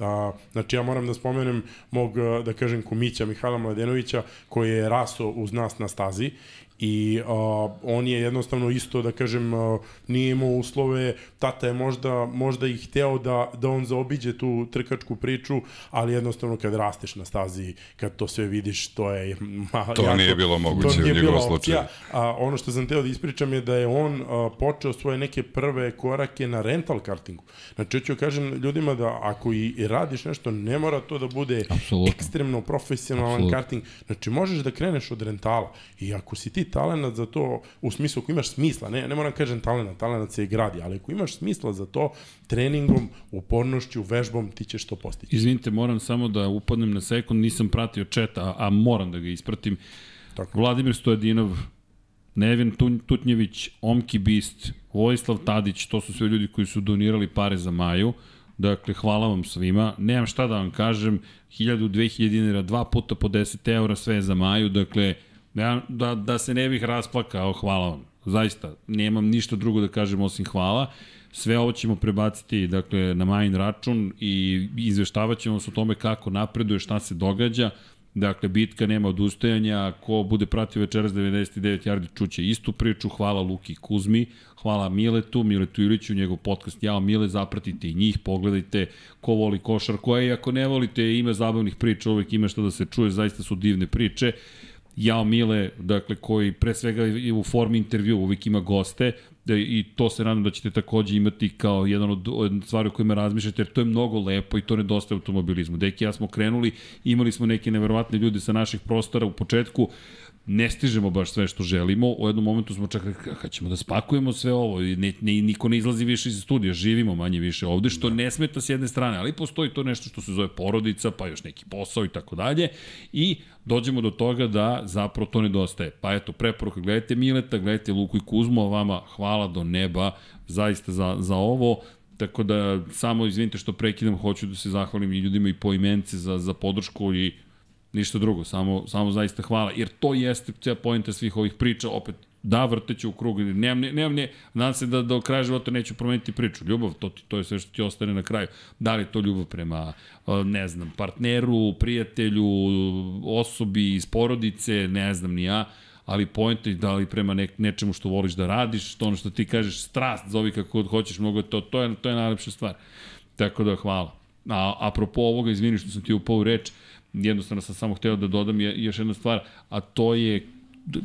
A, znači ja moram da spomenem mog, da kažem, kumića Mihajla Mladenovića koji je raso uz nas na stazi i a, on je jednostavno isto, da kažem, a, nije imao uslove, tata je možda, možda i hteo da, da on zaobiđe tu trkačku priču, ali jednostavno kad rasteš na stazi, kad to sve vidiš, to je ma, To nije bilo moguće to nije u njegovom slučaju. A, ono što sam teo da ispričam je da je on a, počeo svoje neke prve korake na rental kartingu. Znači, hoću da kažem ljudima da ako i, i radiš nešto, ne mora to da bude Apsolutno. ekstremno profesionalan Apsolutno. karting. Znači, možeš da kreneš od rentala. I ako si ti talenat za to, u smislu, ako imaš smisla, ne, ne moram kažem talenat, talenat se i gradi, ali ako imaš smisla za to, treningom, upornošću, vežbom, ti ćeš to postići. Izvinite, moram samo da upadnem na sekund, nisam pratio chat, a, a moram da ga ispratim. Tako. Vladimir Stojadinov, Nevin Tutnjević, Omki Bist, Vojislav Tadić, to su sve ljudi koji su donirali pare za Maju. Dakle, hvala vam svima. Nemam šta da vam kažem, 1000, 2000 dinara, dva puta po 10 eura, sve je za Maju. Dakle, ja, da, da se ne bih rasplakao, hvala vam. Zaista, nemam ništa drugo da kažem osim hvala. Sve ovo ćemo prebaciti dakle, na Majin račun i izveštavat vas o tome kako napreduje, šta se događa. Dakle, bitka nema odustajanja, ko bude pratio večeras 99 yardi čuće istu priču, hvala Luki Kuzmi, hvala Miletu, Miletu Iliću, njegov podcast Jao Mile, zapratite i njih, pogledajte ko voli košar, koja i ako ne volite ima zabavnih priča, uvek ima što da se čuje, zaista su divne priče. Jao Mile, dakle, koji pre svega je u formi intervju uvijek ima goste da, i to se nadam da ćete takođe imati kao jedan od, od stvari o kojima razmišljate, jer to je mnogo lepo i to nedostaje automobilizmu. Deki ja smo krenuli, imali smo neke neverovatne ljude sa naših prostora u početku, ne stižemo baš sve što želimo. U jednom momentu smo čak rekli, kad ćemo da spakujemo sve ovo, I ne, ne, niko ne izlazi više iz studija, živimo manje više ovde, što ne smeta s jedne strane, ali postoji to nešto što se zove porodica, pa još neki posao i tako dalje. I dođemo do toga da zapravo to nedostaje. Pa eto, preporuka, gledajte Mileta, gledajte Luku i Kuzmu, a vama hvala do neba zaista za, za ovo. Tako da, samo izvinite što prekidam, hoću da se zahvalim i ljudima i po imence za, za podršku i ništa drugo, samo, samo zaista hvala, jer to jeste cija pojenta svih ovih priča, opet Da, vrteću u krug. Nemam, ne, nemam, ne, nadam se da do kraja života neću promeniti priču. Ljubav, to, ti, to je sve što ti ostane na kraju. Da li je to ljubav prema, ne znam, partneru, prijatelju, osobi iz porodice, ne znam ni ja, ali point je da li prema ne, nečemu što voliš da radiš, to ono što ti kažeš, strast, zovi kako god hoćeš, mnogo to, to je, to je najlepša stvar. Tako da, hvala. A, apropo ovoga, izvini što sam ti upao u reč, jednostavno sam samo hteo da dodam je, još jedna stvar, a to je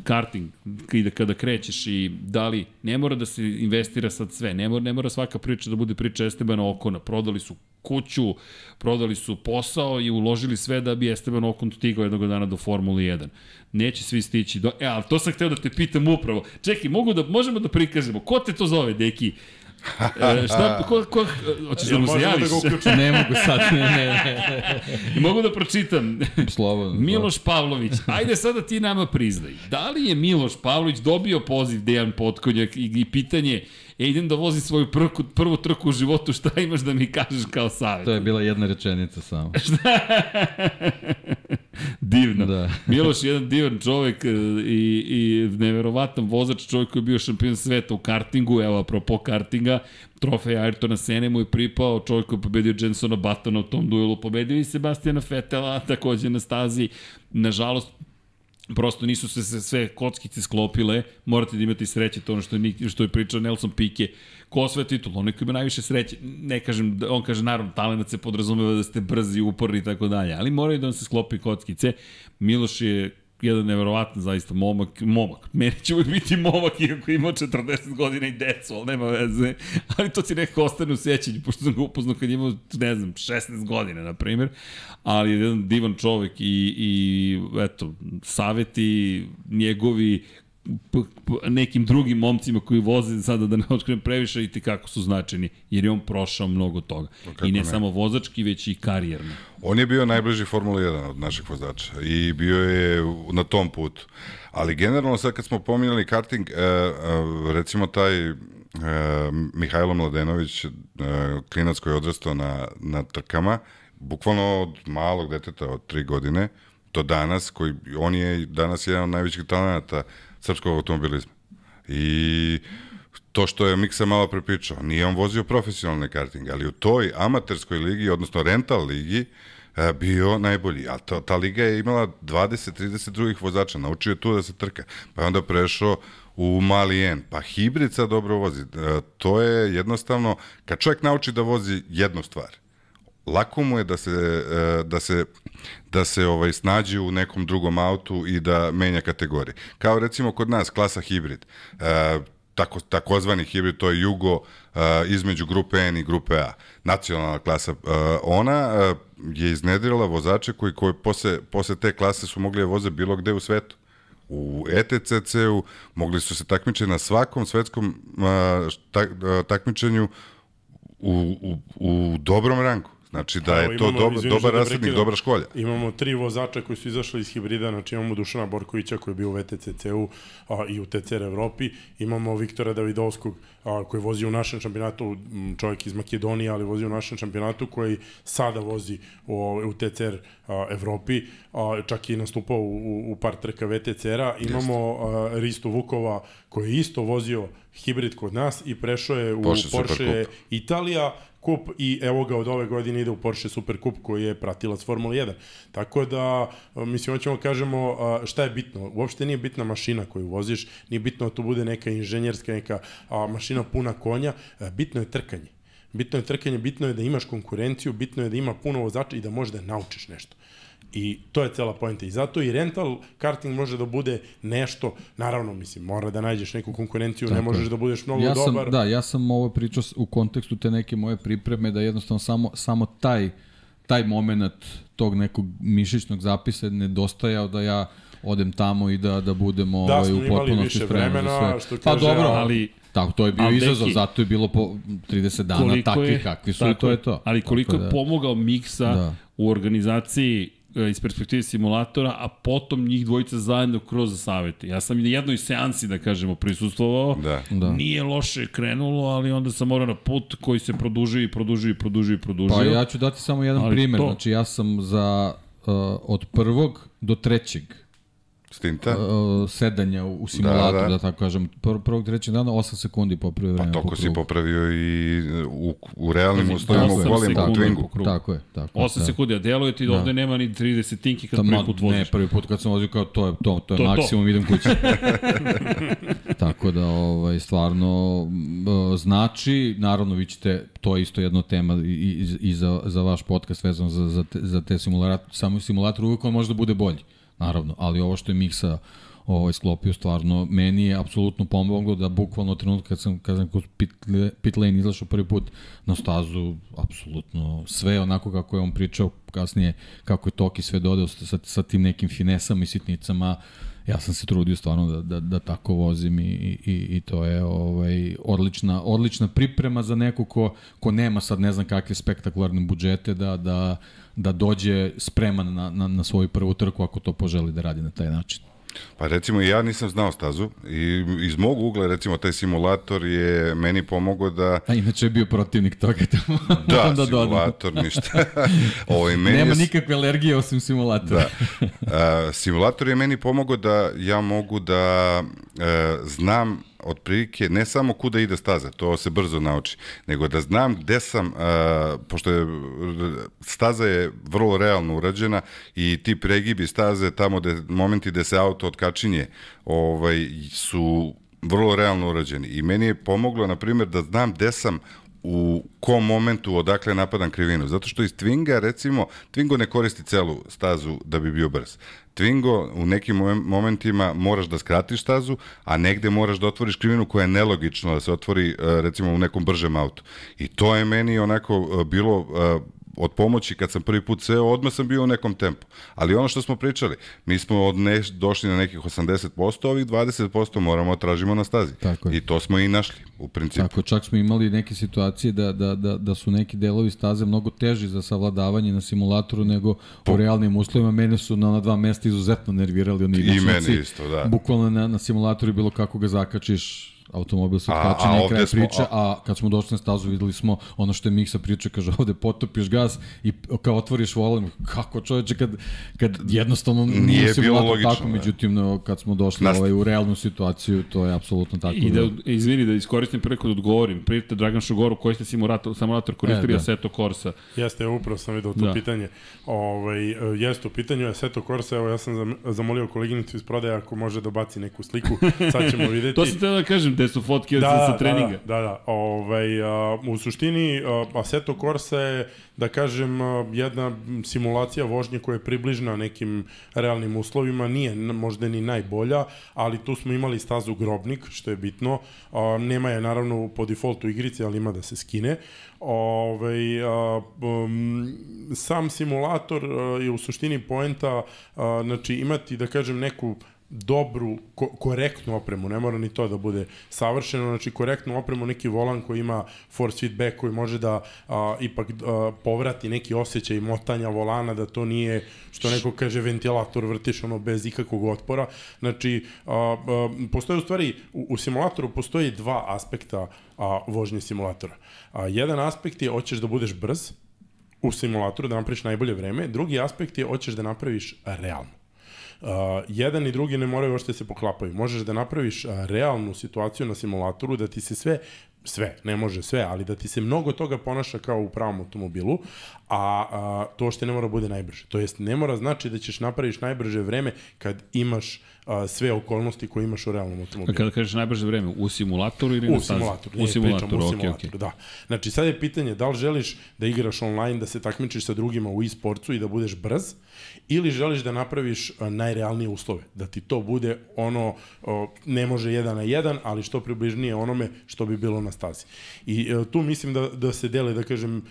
karting i da kada krećeš i da li ne mora da se investira sad sve, ne mora, ne mora svaka priča da bude priča Estebana Okona, prodali su kuću, prodali su posao i uložili sve da bi Esteban Okon stigao jednog dana do Formule 1. Neće svi stići do... E, ali to sam hteo da te pitam upravo. Čekaj, mogu da, možemo da prikažemo. Ko te to zove, deki? E, šta, ko, ko, hoćeš da mu se javiš? da ne mogu sad, ne, ne, mogu da pročitam. Slobodno. Miloš Pavlović, ajde sada ti nama priznaj. Da li je Miloš Pavlović dobio poziv Dejan Potkonjak i, i pitanje, e, idem da vozim svoju prvu, prvu trku u životu, šta imaš da mi kažeš kao savjet? To je bila jedna rečenica samo. Divno. Da. Miloš je jedan divan čovek e, i, i neverovatan vozač, čovek koji je bio šampion sveta u kartingu, evo apropo kartinga, trofej Ayrtona Sene mu je pripao, čovjek koji je pobedio Jensona Battona u tom duelu, pobedio i Sebastiana Fetela, takođe na stazi. Nažalost, prosto nisu se sve, kockice sklopile, morate da imate sreće, to ono što je, što je pričao Nelson Pique, ko osvaja titul, onaj koji ima najviše sreće, ne kažem, on kaže naravno, talent se podrazumeva da ste brzi, uporni i tako dalje, ali moraju da vam se sklopi kockice. Miloš je jedan neverovatan zaista momak, momak. Meni će uvijek biti momak iako ima 40 godina i decu, ali nema veze. Ali to ti nekako ostane u sjećanju, pošto sam ga upoznao kad imao, ne znam, 16 godina, na primjer. Ali je jedan divan čovek i, i eto, saveti njegovi nekim drugim momcima koji voze sada da ne otkrijem previše i kako su značajni, jer je on prošao mnogo toga. I ne, ne. samo vozački, već i karijerno. On je bio najbliži Formula 1 od naših vozača i bio je na tom putu. Ali generalno sad kad smo pominjali karting, e, e, recimo taj e, Mihajlo Mladenović, klinac koji je odrastao na, na trkama, bukvalno od malog deteta, od tri godine, do danas, koji, on je danas jedan od najvećih talenata srpskog automobilizma. I to što je Miksa malo prepričao, nije on vozio profesionalne karting, ali u toj amaterskoj ligi, odnosno rental ligi, e, bio najbolji. A ta, ta liga je imala 20-30 drugih vozača, naučio je tu da se trka. Pa je onda prešao u mali N, pa hibrid sad dobro vozi. E, to je jednostavno, kad čovjek nauči da vozi jednu stvar, lako mu je da se, e, da se, da se ovaj, snađe u nekom drugom autu i da menja kategorije. Kao recimo kod nas, klasa hibrid. E, tako, takozvani hibrid, to je Jugo e, između grupe N i grupe A. Nacionalna klasa. E, ona e, je iznedrila vozače koji, koji posle, posle te klase su mogli da voze bilo gde u svetu. U ETCC-u mogli su se takmičiti na svakom svetskom a, šta, a, takmičenju u, u, u dobrom rangu. Znači da Evo, je to imamo, dobar, izvini što dobar te rasadnik, dobra školja. Imamo tri vozača koji su izašli iz hibrida, znači imamo Dušana Borkovića koji je bio u VTCC-u i u TCR Evropi, imamo Viktora Davidovskog a, koji vozi u našem šampionatu, čovjek iz Makedonije, ali vozi u našem šampionatu koji sada vozi u, u TCR a, Evropi, a, čak i nastupao u, u, u par trka VTCR-a. Imamo a, Ristu Vukova koji je isto vozio hibrid kod nas i prešao je u Porsche Porsche. Italija kup i evo ga od ove godine ide u Porsche Super Cup koji je pratilac Formule 1. Tako da, a, mislim, hoćemo kažemo a, šta je bitno. Uopšte nije bitna mašina koju voziš, nije bitno da to bude neka inženjerska, neka mašina puna konja, a, bitno je trkanje. Bitno je trkanje, bitno je da imaš konkurenciju, bitno je da ima puno vozača i da možeš da naučiš nešto. I to je cela poenta. I zato i rental karting može da bude nešto, naravno, mislim, mora da nađeš neku konkurenciju, ne Tako možeš je. da budeš mnogo ja sam, dobar. Da, ja sam ovo pričao u kontekstu te neke moje pripreme, da jednostavno samo, samo taj, taj moment tog nekog mišićnog zapisa je nedostajao da ja odem tamo i da da budemo ovaj, smo u potpunosti spremni za sve. što pa kaže, dobro, ali- tako to je bio ali izazov, zato je bilo po 30 dana takvi je, kakvi su tako i to je to. Ali koliko Tako je pomogao Miksa Da. u organizaciji iz perspektive simulatora, a potom njih dvojica zajedno kroz savete. Ja sam i na jednoj seansi, da kažemo, prisustvovao. Da. Da. Nije loše krenulo, ali onda sam morao na put koji se produžio i produžio i produžio i produžio. Pa ja ću dati samo jedan Ali primer. to- Znači ja sam za uh, od prvog do trećeg Stinta? uh, sedanja u, u simulatoru, da, Da, da. da. tako kažem. Prv, prvog trećeg dana 8 sekundi popravio vreme Pa po toliko si popravio i u, u realnim Pazi, uslovima u osam kolima, u Twingu. Tako je, tako je. 8 da. sekundi, a deluje ti da ovde nema ni 30 tinki kad prvi put voziš. ne, prvi put kad sam vozio kao to je to, to je To je to. maksimum, idem kući. Tako da, ovaj, stvarno, m, znači, naravno, vi ćete, to je isto jedna tema i, i, i za, za vaš podcast vezano za, za te, za te simulator, samo simulator uvijek on može da bude bolji, naravno, ali ovo što je Miksa ovaj, sklopio, stvarno, meni je apsolutno pomoglo da bukvalno trenutka kad sam, kad sam kroz pit, pit lane izašao prvi put na stazu, apsolutno sve onako kako je on pričao kasnije, kako je Toki sve dodao sa, sa tim nekim finesama i sitnicama, ja sam se trudio stvarno da, da, da tako vozim i, i, i to je ovaj, odlična, odlična priprema za neko ko, ko nema sad ne znam kakve spektakularne budžete da, da, da dođe spreman na, na, na svoju prvu trku ako to poželi da radi na taj način. Pa recimo ja nisam znao stazu i iz mog ugla recimo taj simulator je meni pomogao da A inače je bio protivnik toga tamo. da, dodam. simulator ništa. Ovaj meni Nema je, nikakve alergije osim simulatora. Da. A, simulator je meni pomogao da ja mogu da e, znam otprilike ne samo kuda ide staza, to se brzo nauči, nego da znam gde sam, a, pošto je staza je vrlo realno urađena i ti pregibi staze tamo gde, momenti gde se auto otkačinje ovaj, su vrlo realno urađeni. I meni je pomoglo, na primjer, da znam gde sam u kom momentu odakle napadam krivinu. Zato što iz Twinga, recimo, Twingo ne koristi celu stazu da bi bio brz. Twingo u nekim momen- momentima moraš da skratiš stazu, a negde moraš da otvoriš krivinu koja je nelogično da se otvori, e, recimo, u nekom bržem autu. I to je meni onako e, bilo e, od pomoći kad sam prvi put seo, odmah sam bio u nekom tempu. Ali ono što smo pričali, mi smo od ne, došli na nekih 80%, ovih 20% moramo da tražimo na stazi. Tako je. I to smo i našli, u principu. Tako, čak smo imali neke situacije da, da, da, da su neki delovi staze mnogo teži za savladavanje na simulatoru nego u realnim uslovima. Mene su na ona dva mesta izuzetno nervirali oni I mene isto, da. Bukvalno na, na simulatoru bilo kako ga zakačiš automobil se A- otkači a na kraj smo- priče, a kad smo došli na stazu videli smo ono što je Miksa priča, kaže ovde potopiš gas i kao otvoriš volan, kako čoveče kad, kad jednostavno Nije nije bilo logično, tako, da. međutim no, kad smo došli Nast- ovaj, u realnu situaciju, to je apsolutno tako. I da, izvini da iskoristim priliku da odgovorim. Prijete Dragan Šugoru, koji ste simulator, simulator koristili E, da. Assetto Corsa. Jeste, upravo sam vidio to Da. da. pitanje. Ovaj, e, jeste u pitanju Assetto Corsa, evo ja sam zam- zamolio koleginicu iz prodaja ako može da baci neku sliku, sad ćemo videti. To sam teo da kažem, gde su fotke da, sa treninga. Da, da, da. Ovaj, a, u suštini a, Assetto Corsa je, da kažem, jedna simulacija vožnje koja je približna nekim realnim uslovima, nije možda ni najbolja, ali tu smo imali stazu Grobnik, što je bitno. A, nema je naravno po defaultu igrice, ali ima da se skine. Ovaj, a, um, sam simulator a, je u suštini poenta, a, znači imati, da kažem, neku dobru, ko, korektnu opremu, ne mora ni to da bude savršeno, znači korektnu opremu, neki volan koji ima force feedback, koji može da a, ipak a, povrati neki osjećaj motanja volana, da to nije, što neko kaže, ventilator vrtiš ono bez ikakvog otpora. Znači, a, a, postoje u stvari, u, u simulatoru postoji dva aspekta a, vožnje simulatora. A, jedan aspekt je, hoćeš da budeš brz, u simulatoru, da napraviš najbolje vreme. Drugi aspekt je, hoćeš da napraviš realno. Uh, jedan i drugi ne moraju uopšte se poklapaju. Možeš da napraviš uh, realnu situaciju na simulatoru, da ti se sve sve, ne može sve, ali da ti se mnogo toga ponaša kao u pravom automobilu, a, a to što ne mora bude najbrže. To jest, ne mora znači da ćeš napraviš najbrže vreme kad imaš a, sve okolnosti koje imaš u realnom A automobilu. kada kažeš najbrže vreme, u simulatoru ili na U stazi? simulatoru. U ne, simulatoru, pričam u simulatoru, okej. da. Znači, sad je pitanje da li želiš da igraš online, da se takmičiš sa drugima u e-sportcu i da budeš brz, ili želiš da napraviš a, najrealnije uslove, da ti to bude ono, ne može jedan na jedan, ali što približnije onome što bi bilo na stazi. I e, tu mislim da, da se dele, da kažem,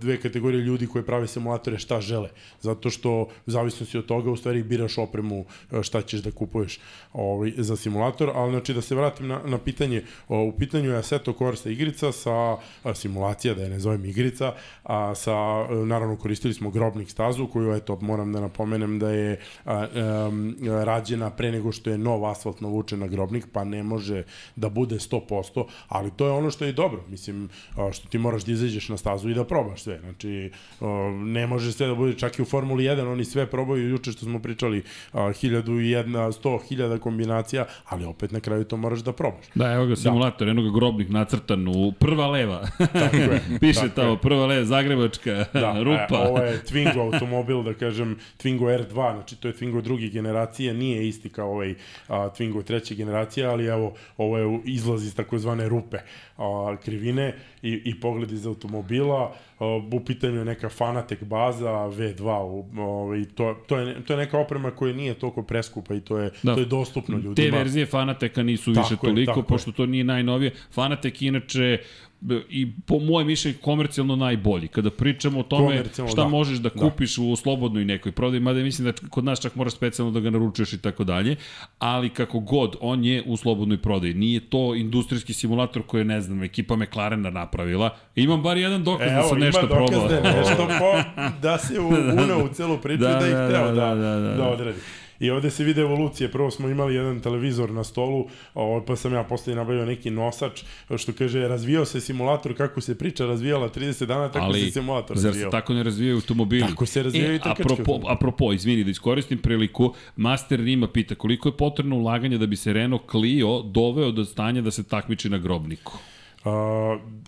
dve kategorije ljudi koje prave simulatore šta žele, zato što u zavisnosti od toga u stvari biraš opremu e, šta ćeš da kupuješ ovaj, za simulator, ali znači da se vratim na, na pitanje, u pitanju je Assetto Corsa igrica sa simulacija, da je ne zovem igrica, a sa, e, naravno koristili smo grobnik stazu koju, eto, moram da napomenem da je a, um, rađena pre nego što je nov asfalt navučen na grobnik, pa ne može da bude 100%, ali to je ono što je dobro, mislim, a, što ti moraš da izađeš na stazu i da probaš sve, znači, a, ne može sve da bude, čak i u Formuli 1, oni sve probaju, juče što smo pričali, a, hiljadu i jedna, sto hiljada kombinacija, ali opet na kraju to moraš da probaš. Da, evo ga simulator, da. jednog grobnik nacrtan u prva leva. Tako je. Piše tako tamo, prva leva, Zagrebačka Da, rupa. E, ovo je Twingo automobil, da kažem, Twingo R2, znači to je Twingo druge generacije, nije isti kao ovaj a, Twingo treće generacije, ali evo, ovo je izlaz iz takozvane rupe a, krivine i, i pogled iz automobila, a, u pitanju je neka Fanatec baza V2, u, ovaj, to, to, je, to je neka oprema koja nije toliko preskupa i to je, Da. to je dostupno ljudima. Te verzije Fanateka nisu Tako više je, toliko, tako je. pošto to nije najnovije. Fanatek inače i po mojem mišljenju komercijalno najbolji. Kada pričamo o tome šta da. možeš da Da. kupiš u slobodnoj nekoj prodaji, mada mislim da kod nas čak moraš specijalno da ga naručuješ i tako dalje, ali kako god, on je u slobodnoj prodaji. Nije to industrijski simulator koji je, ne znam, ekipa McLarena napravila. Imam bar jedan dokaz da Evo, sam ima nešto dokaz probao. da je nešto po, da se u, uneo u celu priču Da, da, da ih da, da, da, da, da, da, da, da. odradi. I ovde se vide evolucije. Prvo smo imali jedan televizor na stolu, ovo, pa sam ja posle nabavio neki nosač, što kaže, razvijao se simulator kako se priča razvijala 30 dana, tako se simulator zar se razvijao. tako ne razvijaju automobili? Tako se razvijaju e, i trkački apropo, apropo, izvini, da iskoristim priliku, Master Rima pita koliko je potrebno ulaganja da bi se Renault Clio doveo do stanja da se takmiči na grobniku? A,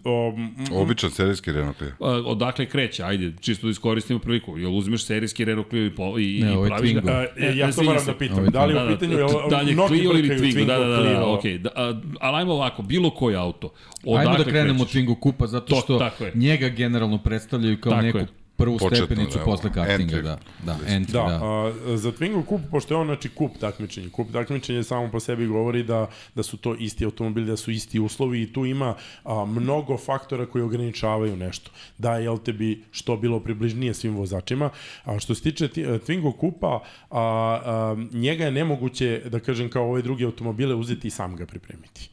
o, m, Običan serijski Renault Clio. A, odakle kreće? Ajde, čisto da iskoristimo priliku. Jel uzmeš serijski Renault Clio i, po, i, Ne, ovo i je praviš ga? Twingo. a, e, ja to izvini moram da pitam. Je Da li Da, u da, pitanju, da, jel, da li je mnogi Clio ili Twingo, da, da, da, da, okej. Da, a, ali ajmo ovako, bilo koji auto. Ajmo Odakle da krenemo od? Twingo kupa, zato To, što je. njega generalno predstavljaju kao Tako neku je. Prvu Početno, stepenicu da, posle kartinga, entry. da. Da, entry, Da, da. A, za Twingo kup, pošto je on znači kup takmičenja, kup takmičenja samo po sebi govori da, da su to isti automobili, da su isti uslovi i tu ima a, mnogo faktora koji ograničavaju nešto. Da, jel te bi što bilo približnije svim vozačima. A što se tiče ti- Twingo kupa, a, a, njega je nemoguće, da kažem, kao ove druge automobile uzeti i sam ga pripremiti.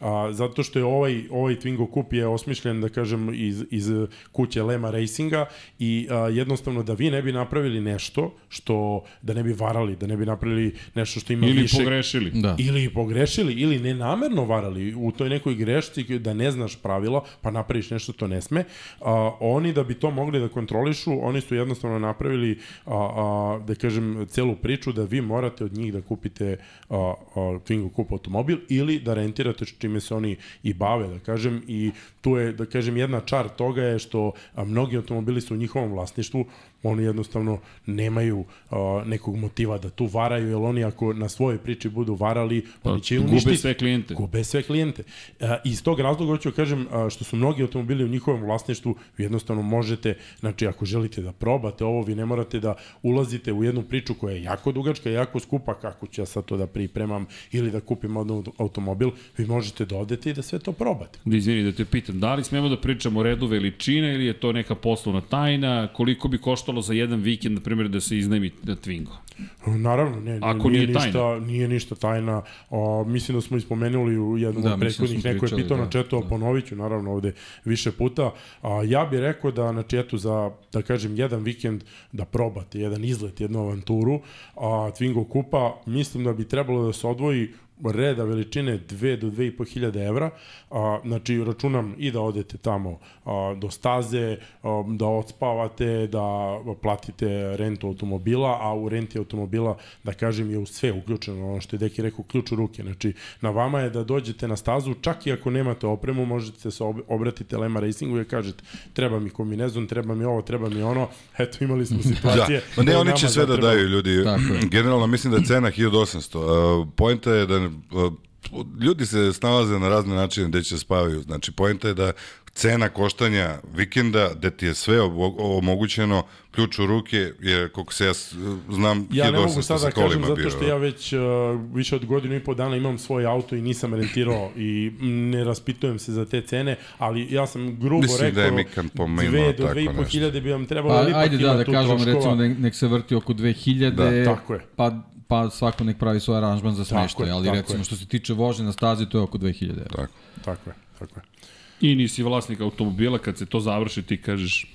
A, zato što je ovaj, ovaj Twingo Cup je osmišljen, da kažem, iz, iz kuće Lema Racinga i a, jednostavno da vi ne bi napravili nešto što, da ne bi varali, da ne bi napravili nešto što ima Ili više... pogrešili. Da. Ili pogrešili, ili nenamerno varali u toj nekoj grešci da ne znaš pravila, pa napraviš nešto to ne sme. A, oni da bi to mogli da kontrolišu, oni su jednostavno napravili, a, a, da kažem, celu priču da vi morate od njih da kupite a, a, Twingo Cup automobil ili da rentirate što čime se oni i bave, da kažem, i tu je, da kažem, jedna čar toga je što mnogi automobili su u njihovom vlasništvu, oni jednostavno nemaju a, nekog motiva da tu varaju, jer oni ako na svojoj priči budu varali, Pa, oni će gube uništiti. sve klijente. Gube sve klijente. A, iz tog razloga hoću da kažem, a, što su mnogi automobili u njihovom vlasništvu, vi jednostavno možete, znači ako želite da probate ovo, vi ne morate da ulazite u jednu priču koja je jako dugačka, jako skupa, kako ću ja sad to da pripremam ili da kupim odno automobil, vi možete da odete i da sve to probate. Da izvini da te pitam, da li smemo da pričamo o redu veličine ili je to neka poslovna tajna, koliko bi koštalo za jedan vikend, na primjer, da se iznajmi na Twingo? Naravno, ne, Ako nije, nije ništa, nije ništa tajna. O, mislim da smo ispomenuli u jednom Da, od da prethodnih, neko je pitao da, na četu, da. ponovit ću naravno ovde više puta. A, ja bih rekao da na četu za, da kažem, jedan vikend da probate, jedan izlet, jednu avanturu, a Twingo kupa, mislim da bi trebalo da se odvoji reda veličine 2 do 2,5 hiljade evra, a, znači računam i da odete tamo a, do staze, a, da odspavate, da platite rentu automobila, a u renti automobila, da kažem, je u sve uključeno, ono što je Deki rekao, ključ u ruke, znači na vama je da dođete na stazu, čak i ako nemate opremu, možete se ob- obratiti Lema Racingu i kažete, treba mi kombinezon, treba mi ovo, treba mi ono, eto imali smo situacije. Da, ne, je oni će sve da zatrebalo. daju ljudi. Tako je. Generalno mislim da je cena 1800. Uh, Poenta je da ljudi se snalaze na razne načine gde će spavaju. Znači, poenta je da cena koštanja vikenda, gde ti je sve omogućeno, ključ u ruke, je, koliko se ja znam, Ja ne 1800 mogu sad sa da kažem zato što ja već uh, više od godinu i po dana imam svoj auto i nisam rentirao i ne raspitujem se za te cene, ali ja sam grubo Mislim rekao da je Mikan pomenuo dve do dve i po hiljade bi vam trebalo, Pa ali ipak ajde da, ima da tu kažemo troškova. recimo da nek se vrti oko 2000, Da, tako je. pa pa svako nek pravi svoj aranžman za smeštaj, je, ali tako recimo je. što se tiče vožnje na stazi to je oko 2000 evra. Tako. Tako je, tako je. I nisi vlasnik automobila, kad se to završi ti kažeš,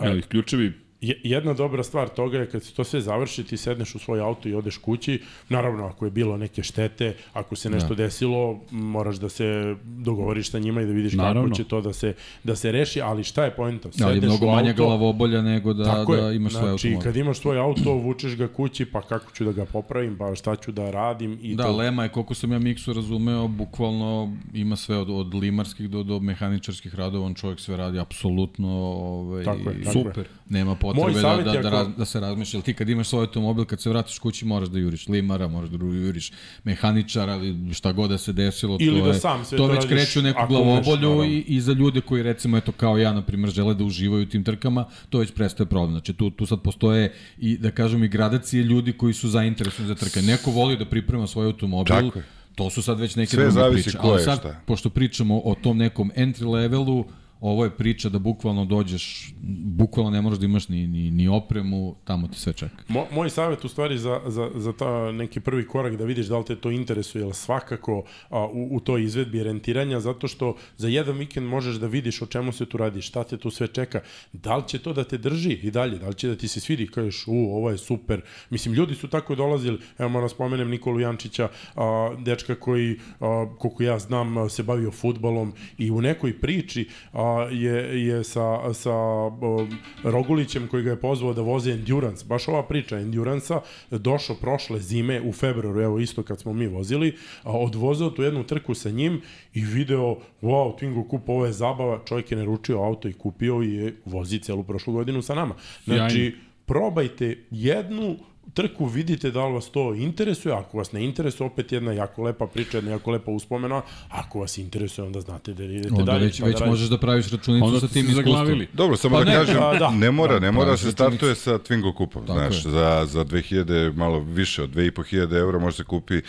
evo ih ključevi, jedna dobra stvar toga je kad se to sve završi, ti sedneš u svoj auto i odeš kući, naravno ako je bilo neke štete, ako se nešto da. desilo, moraš da se dogovoriš sa njima i da vidiš Naravno. kako će to da se, da se reši, ali šta je poenta? Da, je Sedneš mnogo u manja auto, glavobolja nego da, Tako da je. imaš svoj znači, automobil. kad imaš svoj auto, vučeš ga kući, pa kako ću da ga popravim, pa šta ću da radim i Da, to. Lema je, koliko sam ja Miksu razumeo, bukvalno ima sve od, od limarskih do, do mehaničarskih radova, on čovjek sve radi apsolutno ovaj, Tako je, tako Super. je. nema potrebe da, da, je da, raz, da se razmišlja. Ti kad imaš svoj automobil, kad se vratiš kući, moraš da juriš limara, moraš da juriš mehaničara, ali šta god da se desilo, Ili to, da je, sam sve to to već radiš kreće u neku glavobolju i, i za ljude koji recimo, eto kao ja, na primjer, žele da uživaju u tim trkama, to već prestaje problem. Znači tu, tu sad postoje i, da kažem, i gradacije ljudi koji su zainteresovani za trke. Neko voli da priprema svoj automobil, Tako je. To su sad već neke Sve druge zavisi priče. ko Ali je, sad, šta. pošto pričamo o tom nekom entry levelu, ovo je priča da bukvalno dođeš, bukvalno ne moraš da imaš ni, ni, ni opremu, tamo te sve čeka. Mo, moj savjet u stvari za, za, za ta neki prvi korak da vidiš da li te to interesuje, jer svakako a, u, u toj izvedbi rentiranja, zato što za jedan vikend možeš da vidiš o čemu se tu radi, šta te tu sve čeka, da li će to da te drži i dalje, da li će da ti se svidi, kažeš, u, ovo je super. Mislim, ljudi su tako dolazili, evo moram spomenem Nikolu Jančića, a, dečka koji, a, koliko ja znam, se bavio futbolom i u nekoj priči a, je, je sa, sa o, Rogulićem koji ga je pozvao da vozi Endurance, baš ova priča Endurance-a, došao prošle zime u februaru, evo isto kad smo mi vozili, a, odvozao tu jednu trku sa njim i video, wow, Twingo Cup, ovo je zabava, čovjek je naručio auto i kupio i je vozi celu prošlu godinu sa nama. Znači, Sjajno. probajte jednu trku, vidite da li vas to interesuje, ako vas ne interesuje, opet jedna jako lepa priča, jedna jako lepa uspomena, ako vas interesuje, onda znate da idete Onda dalje. već, pa već da možeš da praviš računicu Onda sa tim iskustvom. Dobro, samo Pa da ne, kažem, a, da. ne mora, ne mora praviš se startuje sa Twingo kupom, Tako znaš, je. za, za 2000, malo više od 2500 eura može se kupi e,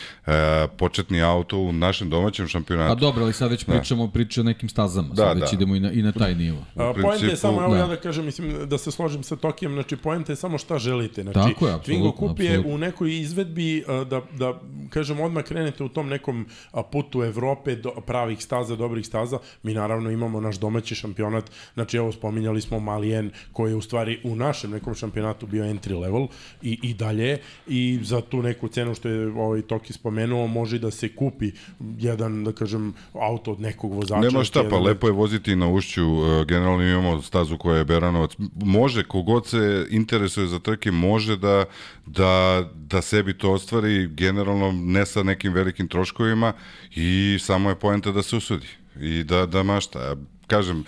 početni auto u našem domaćem šampionatu. Pa dobro, ali sad već pričamo priče o nekim stazama, Da, sad već da. idemo i na, i na taj nivo. A, U poenta je principu, samo, evo da. ja da kažem, mislim, da se složim sa Tokijem, znači poenta je samo šta želite. Znači, Tako je, apsolutno, Je apsolutno. u nekoj izvedbi a, da, da kažem, odmah krenete u tom nekom a, putu Evrope, do, pravih staza, dobrih staza. Mi naravno imamo naš domaći šampionat, znači evo spominjali smo Malien, koji je u stvari u našem nekom šampionatu bio entry level i, i dalje i za tu neku cenu što je ovaj Toki spomenuo, može da se kupi jedan, da kažem, auto od nekog vozača. Nema šta, pa lepo je voziti na ušću, e, generalno imamo stazu koja je Beranovac, može, kogod se interesuje za trke, može da, da, da sebi to ostvari, generalno ne sa nekim velikim troškovima i samo je poenta da se usudi i da, da mašta. Ja Kažem,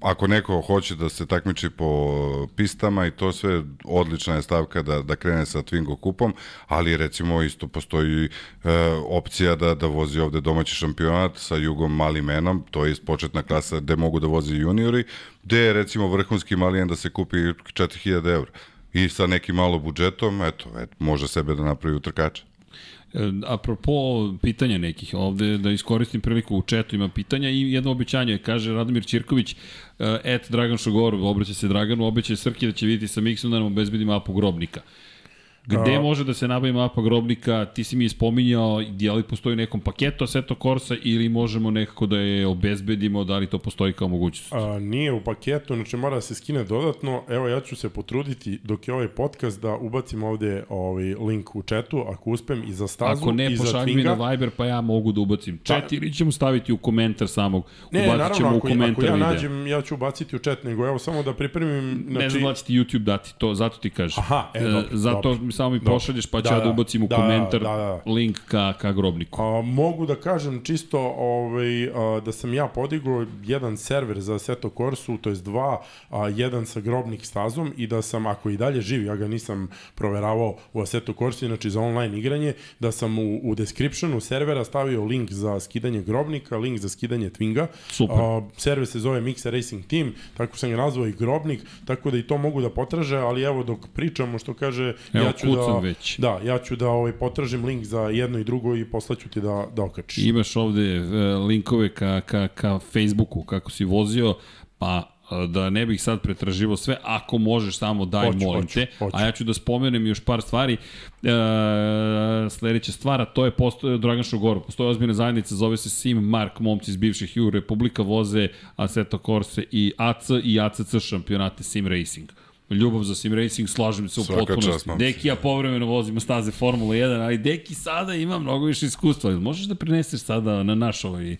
ako neko hoće da se takmiči po pistama i to sve, odlična je stavka da, da krene sa Twingo kupom, ali recimo isto postoji e, opcija da, da vozi ovde domaći šampionat sa Jugom Mali Menom, to je početna klasa gde mogu da voze juniori, gde je recimo vrhunski malijen da se kupi 4000 eura. I sa nekim malo budžetom, eto, eto može sebe da napravi utrkača. E, apropo pitanja nekih, ovde da iskoristim priliku u četu ima pitanja i jedno obećanje, kaže Radomir Ćirković, e, et Dragan Šogor, obraća se Draganu, obećaj Srki da će vidjeti sa Miksom da nam obezbedi mapu grobnika. Gde A- može da se nabavi mapa grobnika, ti si mi je spominjao, da li postoji u nekom paketu Assetto Corsa ili možemo nekako da je obezbedimo, da li to postoji kao mogućnost? A, nije u paketu, znači mora da se skine dodatno. Evo ja ću se potruditi dok je ovaj podcast da ubacim ovde ovaj link u četu, ako uspem i za stazu Ako ne, i za pošalj mi na Viber, pa ja mogu da ubacim chat ili ćemo staviti u komentar samog. Ne, Ubacit naravno, ćemo u ako, ako komentar ja videa. nađem, ja ću ubaciti u chat, nego evo samo da pripremim... Znači, Ne znam da li će ti YouTube dati to, zato ti kažem. Aha, e, dobro, Zato dobro. Samo mi pošalješ, pa ću Da, ja da da, ubacim u da, komentar da, da. link ka, ka grobniku. A, mogu da kažem čisto ovaj, a, da sam ja podigao jedan server za Seto Corsu, to jest dva, a, jedan sa grobnik stazom i da sam, ako i dalje živi, ja ga nisam proveravao u Assetto Corsi, znači za online igranje, da sam u, u descriptionu servera stavio link za skidanje grobnika, link za skidanje Twinga. Super. A, server se zove Mixa Racing Team, tako sam ga nazvao i grobnik, tako da i to mogu da potraže, ali evo dok pričamo što kaže, Evo, ja ću kucam da, već. da, ja ću da ovaj, potražim link za jedno i drugo i poslaću ti da, da okačiš. Imaš ovde e, linkove ka, ka, ka Facebooku, kako si vozio, pa e, da ne bih sad pretraživo sve, ako možeš samo daj, Hoću, molim hoću, te. hoću. A ja ću da spomenem još par stvari. E, sledeća stvar, a to je postoje Dragan Šogoru. Postoje ozbiljna zajednica, zove se Sim Mark, momci iz bivših Ju Republika voze Assetto Corse i AC i ACC šampionate Sim Racing. Ljubav za sim racing, slažem se u Svaka potpunosti. Deki ja povremeno vozimo staze Formula 1, ali Deki sada ima mnogo više iskustva. Možeš da preneseš sada na naš ovaj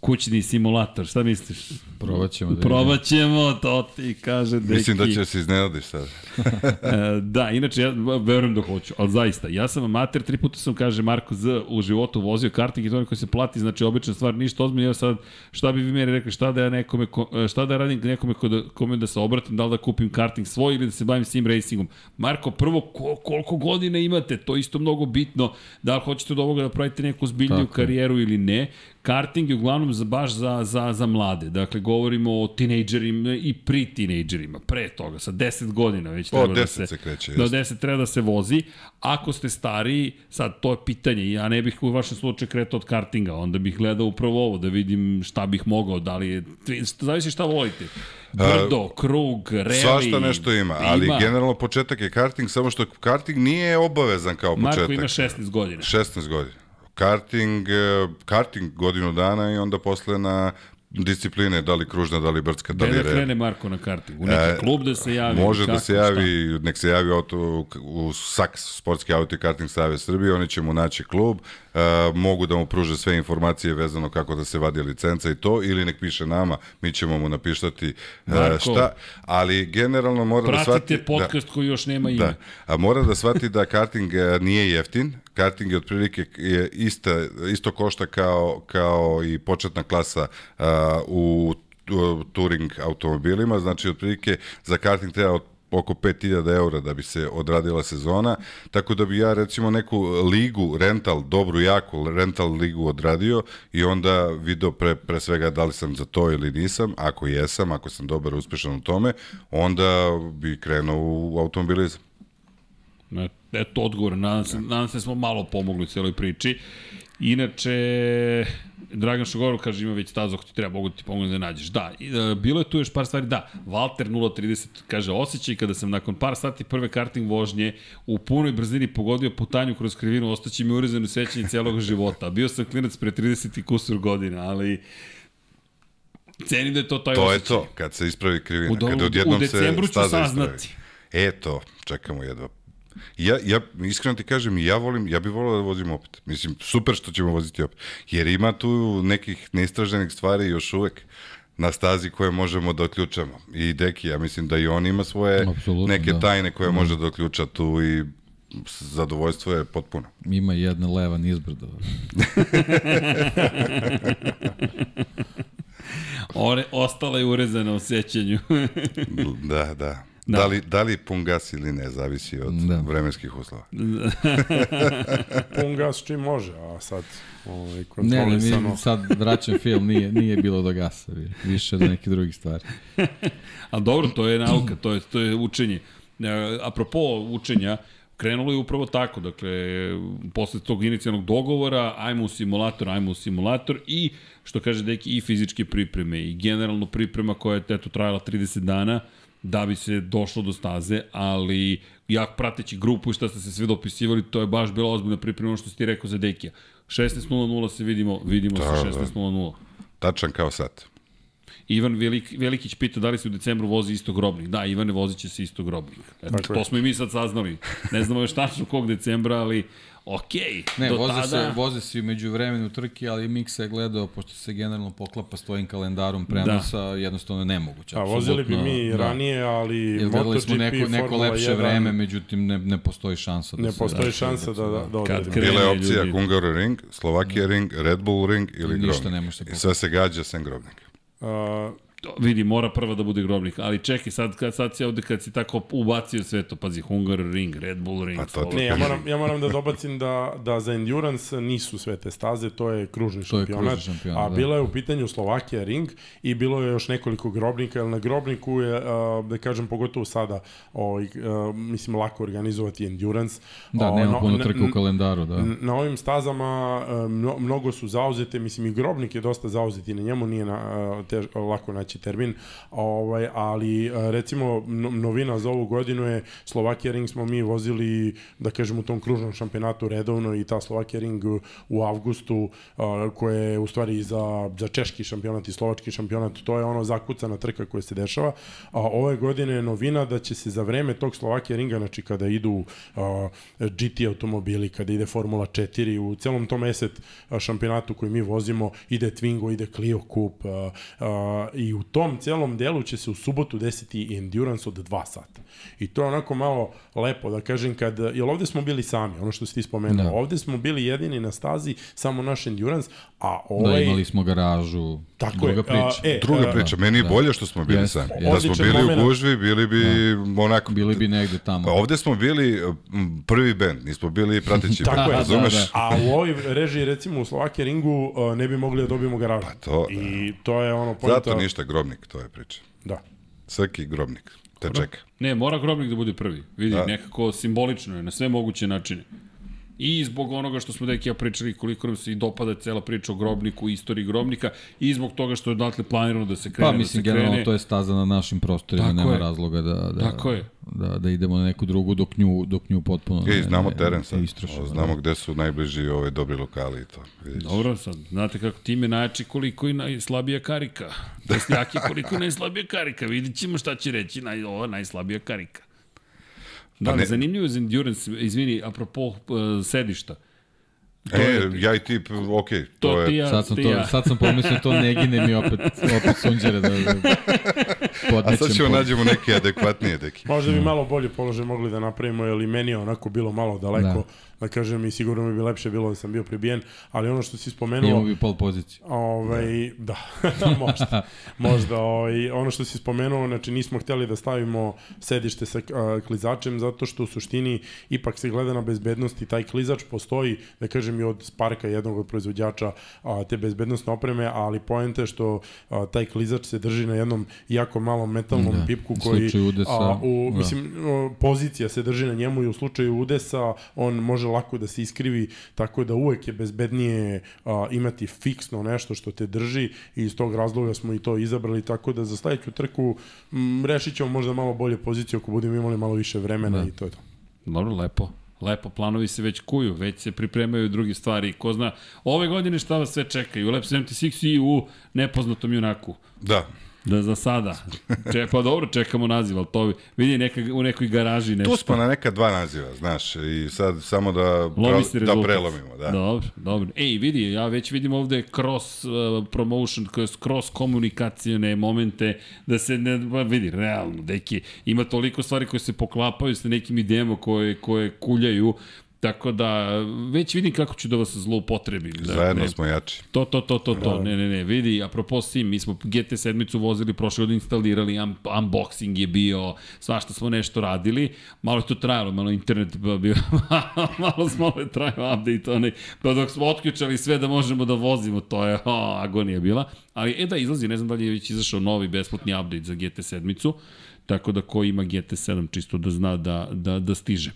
kućni simulator, šta misliš? Probat ćemo da Probat ćemo, to ti kaže Deki. Mislim da će se iznenadiš sad. E, da, inače, ja verujem da hoću, ali zaista, ja sam amater, tri puta sam, kaže Marko Z, u životu vozio karting i to neko se plati, znači obična stvar, ništa ozbiljno, ja sad, šta bi vi meni rekli, šta da ja nekome, ko- e, šta da radim nekome kod, kome da se obratim, da li da kupim karting svoj ili da se bavim sim racingom. Marko, prvo, ko, koliko godina imate, to je isto mnogo bitno, da li hoćete od ovoga da pravite neku zbiljniju Tako je. karijeru ili ne, karting je uglavnom za, baš za, za, za mlade. Dakle, govorimo o tinejdžerima i pri tinejdžerima, pre toga, sa 10 godina već O, treba da 10 se, se kreće, Do jeste. 10 treba da se vozi. Ako ste stariji, sad to je pitanje, ja ne bih u vašem slučaju kretao od kartinga, onda bih gledao upravo ovo, da vidim šta bih mogao, da li je, zavisi šta volite. Brdo, krug, reli. Svašta nešto ima, ali generalno početak je karting, samo što karting nije obavezan kao početak. Marko ima 16 godina. 16 godina. Karting, e, karting godinu dana i onda posle na discipline, da li kružna, da li brdska, da li da re. krene Marko na karting? U neki E, klub da se javi? Može kako, da se šta? javi, nek se javi auto, u SAKS, Sportski auto i karting Savez Srbije, oni će mu naći klub, e, mogu da mu pruže sve informacije vezano kako da se vadi licenca i to, ili nek piše nama, mi ćemo mu napištati e, Marko, šta, ali generalno mora da shvati... Pratite podcast koji još nema ime. Da, a mora da shvati da karting e, nije jeftin, karting je otprilike je ista, isto košta kao, kao i početna klasa a, u touring automobilima, znači otprilike za karting treba oko 5000 eura da bi se odradila sezona, tako da bi ja recimo neku ligu, rental, dobru, jaku rental ligu odradio i onda video pre, pre svega da li sam za to ili nisam, ako jesam, ako sam dobar, uspešan u tome, onda bi krenuo u automobilizam. E, Eto odgovor, nadam se, nadam se da smo malo pomogli u celoj priči. Inače, Dragan Šogorov kaže ima već stazu ako ti treba, mogu da ti pomoći da nađeš. Da, e, bilo je tu još par stvari, da, Walter 030 kaže, osjećaj kada sam nakon par sati prve karting vožnje u punoj brzini pogodio putanju kroz krivinu, ostaće mi urezano sećanje celog života. Bio sam klinac pre 30 i kusur godina, ali cenim da je to taj To je osjećaj. to, kad se ispravi krivina, U do- kad u odjednom se decembru ću saznati. ispravi. E to, čekamo jedva. Ja, ja, iskreno ti kažem, ja volim, ja bih volio da vozim opet. Mislim, super što ćemo voziti opet. Jer ima tu nekih neistraženih stvari još uvek na stazi koje možemo da otključamo. I Deki, ja mislim da i on ima svoje Apsolutno, neke da. tajne koje može da otključa tu i zadovoljstvo je potpuno. Ima jedna leva nizbrdo. Ore, ostala je urezana u sećanju. Da, da. Da. Da, li, da li pun gas ili ne, zavisi od Da. vremenskih uslova. Pun gas čim može, a sad ovaj, Ne, ne, kontrolisano. mi sad vraćam film, nije, nije bilo do gasa, vi- više do nekih drugih stvari. A dobro, to je nauka, to je, to je učenje. E, apropo učenja, krenulo je upravo tako, dakle, posle tog inicijalnog dogovora, ajmo u simulator, ajmo u simulator i, što kaže Deki, i fizičke pripreme i generalno priprema koja je eto, trajala 30 dana, da bi se došlo do staze, ali ja prateći grupu i šta ste se sve dopisivali, to je baš bila ozbiljna priprema, što si ti rekao za Dekija. 16.00 se vidimo, vidimo Da, se da. 16.00. Tačan kao sad. Ivan Velik, Velikić pita da li se u decembru vozi isto grobnik. Da, Ivane, vozit će se isto grobnik. Eto, to smo i mi sad saznali. Ne znamo još tačno kog decembra, ali okej. Ne, do voze, tada... se, voze se umeđu vremenu trke, ali Miksa je gledao, pošto se generalno poklapa s tvojim kalendarom prenosa, da. jednostavno nemoguće. A vozili bi mi ranije, ali Jer gledali smo MotoGP, neko, neko Formula lepše 1, vreme, međutim ne, ne postoji šansa da ne se... postoji da, šansa da, da, da Kad odredimo. krene, Bila je opcija ljudi. Hungar ring, Slovakija ring, Red Bull ring ili Ništa grobnik. ne može se I sve se gađa sem grobnika. A, Vidi, mora prva da bude grobnik, ali čekaj, sad, kad, sad si ovde kad si tako ubacio sve to, pazi, Hungar Ring, Red Bull Ring, Pa to Ne, ja moram, ja moram da dobacim da, da za endurance nisu sve te staze, to je kružni To je šampionat. kružni šampionat, a da. bila je u pitanju Slovakija ring i bilo je još nekoliko grobnika, jer na grobniku je, da kažem, pogotovo sada, ovaj, a, mislim, lako organizovati endurance. Da, O, nema no- puno trke u kalendaru, da. Na ovim stazama e, mno, mnogo su zauzete, mislim i grobnik je dosta zauzet i na njemu nije na, tež, lako naći će termin, ovaj, ali e, recimo no- novina za ovu godinu je Slovakija Ring smo mi vozili, da kažem, u tom kružnom šampionatu redovno i ta Slovakija Ring u avgustu, a, koje je u stvari za, za češki šampionat i slovački šampionat, to je ono zakucana trka koja se dešava, a ove godine je novina da će se za vreme tog Slovakija Ringa, znači kada idu a, GT automobili, kada ide Formula 4, u celom tom ESET šampionatu koji mi vozimo, ide Twingo, ide Clio Cup i u tom celom delu će se u subotu desiti endurance od 2 sata. I to je onako malo lepo da kažem kad, jel ovde smo bili sami, ono što si ti spomenuo, Da. ovde smo bili jedini na stazi, samo naš endurance, a Da, ovaj... imali smo garažu, Tako druga je, priča. a, e, Druga a, priča, meni je da. bolje što smo bili sami. Da smo bili momenat. u gužvi, bili bi onako... Bili bi negde tamo. Pa ovde smo bili prvi bend, nismo bili prateći Tako je, razumeš? da, da. A u ovoj režiji, recimo u Slovakije ringu, ne bi mogli da dobijemo garažu. Pa to, da. I to je ono pojenta... Zato ništa, grobnik, to je priča. Da. Srki grobnik, te čeka. Ne, mora Grobnik da bude prvi. Vidi, Da. da. nekako simbolično je, na sve moguće načine. I zbog onoga što smo deki ja pričali, koliko nam se i dopada cela priča o Grobniku, istoriji Grobnika, i zbog toga što je odatle planirano da se krene, Pa mislim, da se krene. generalno to je staza na našim prostorima, Tako nema je. razloga da, da, Tako je. da, da idemo na neku drugu dok nju, dok nju potpuno I znamo teren sad, istrošimo. znamo gde su najbliži ove dobri lokali i to. Vidiš. Dobro, sad, znate kako tim je najjači koliko i najslabija karika. Jeste jaki koliko i najslabija karika. Vidit ćemo šta će reći naj, ova najslabija karika. Da, Pa ne. zanimljivo je za Endurance, izvini, apropo uh, sedišta. E, ja i ti, ok, to, To, je... ti ja, Sad sam, ti to, ja. sad sam pomislio to ne gine mi opet, opet sunđere da, da A podnećem. sad ćemo pod- nađemo neke adekvatnije deki. Možda bi malo bolje položaj mogli da napravimo, jer i meni je onako bilo malo daleko, da, da kažem, i sigurno mi bi lepše bilo da sam bio pribijen, ali ono što si spomenuo... Imamo bi pol poziciju. Ovaj, da, možda. možda ovaj, ono što si spomenuo, znači nismo hteli da stavimo sedište sa a, klizačem zato što u suštini ipak se gleda na bezbednost i taj klizač postoji, da kažem i od Sparka, jednog od proizvođača a, te bezbednostne opreme, ali poenta je što a, taj klizač se drži na jednom jako malom metalnom Da, pipku u koji slučaju udesa, a, u, da. mislim pozicija se drži na njemu i u slučaju udesa on može lako da se iskrivi tako da uvek je bezbednije a, imati fiksno nešto što te drži i iz tog razloga smo i to izabrali tako da za sledeću trku m, rešit ćemo možda malo bolje poziciju ako budemo imali malo više vremena Da. i to je to. Dobro, lepo. Lepo, planovi se već kuju, već se pripremaju druge stvari. Ko zna, ove godine šta vas sve čeka i u Lab 76 i u nepoznatom junaku. Da, Da za sada. Če, pa dobro, čekamo naziv, ali to vidi neka, u nekoj garaži nešto. tu smo na neka dva naziva, znaš, i sad samo da, se da prelomimo, da. Dobro, dobro. Ej, vidi, ja već vidim ovde cross uh, promotion, cross komunikacijone momente, da se ne, pa vidi, realno, deki, ima toliko stvari koje se poklapaju sa nekim idejama koje, koje kuljaju, Tako da, već vidim kako ću da vas zloupotrebim. Da, Zajedno ne, smo jači. To, to, to, to, to, ne, ne, ne, vidi, apropo Sim, mi smo GT7 vozili, prošle godine instalirali, un, unboxing je bio, svašta smo nešto radili, malo je to trajalo, malo internet bio, malo smo ove trajao update, onaj, pa dok smo otključali sve da možemo da vozimo, to je, o, agonija bila, ali, e da, izlazi, ne znam da li je već izašao novi besplatni update za GT7, tako da ko ima GT7 čisto da zna da, da, da stiže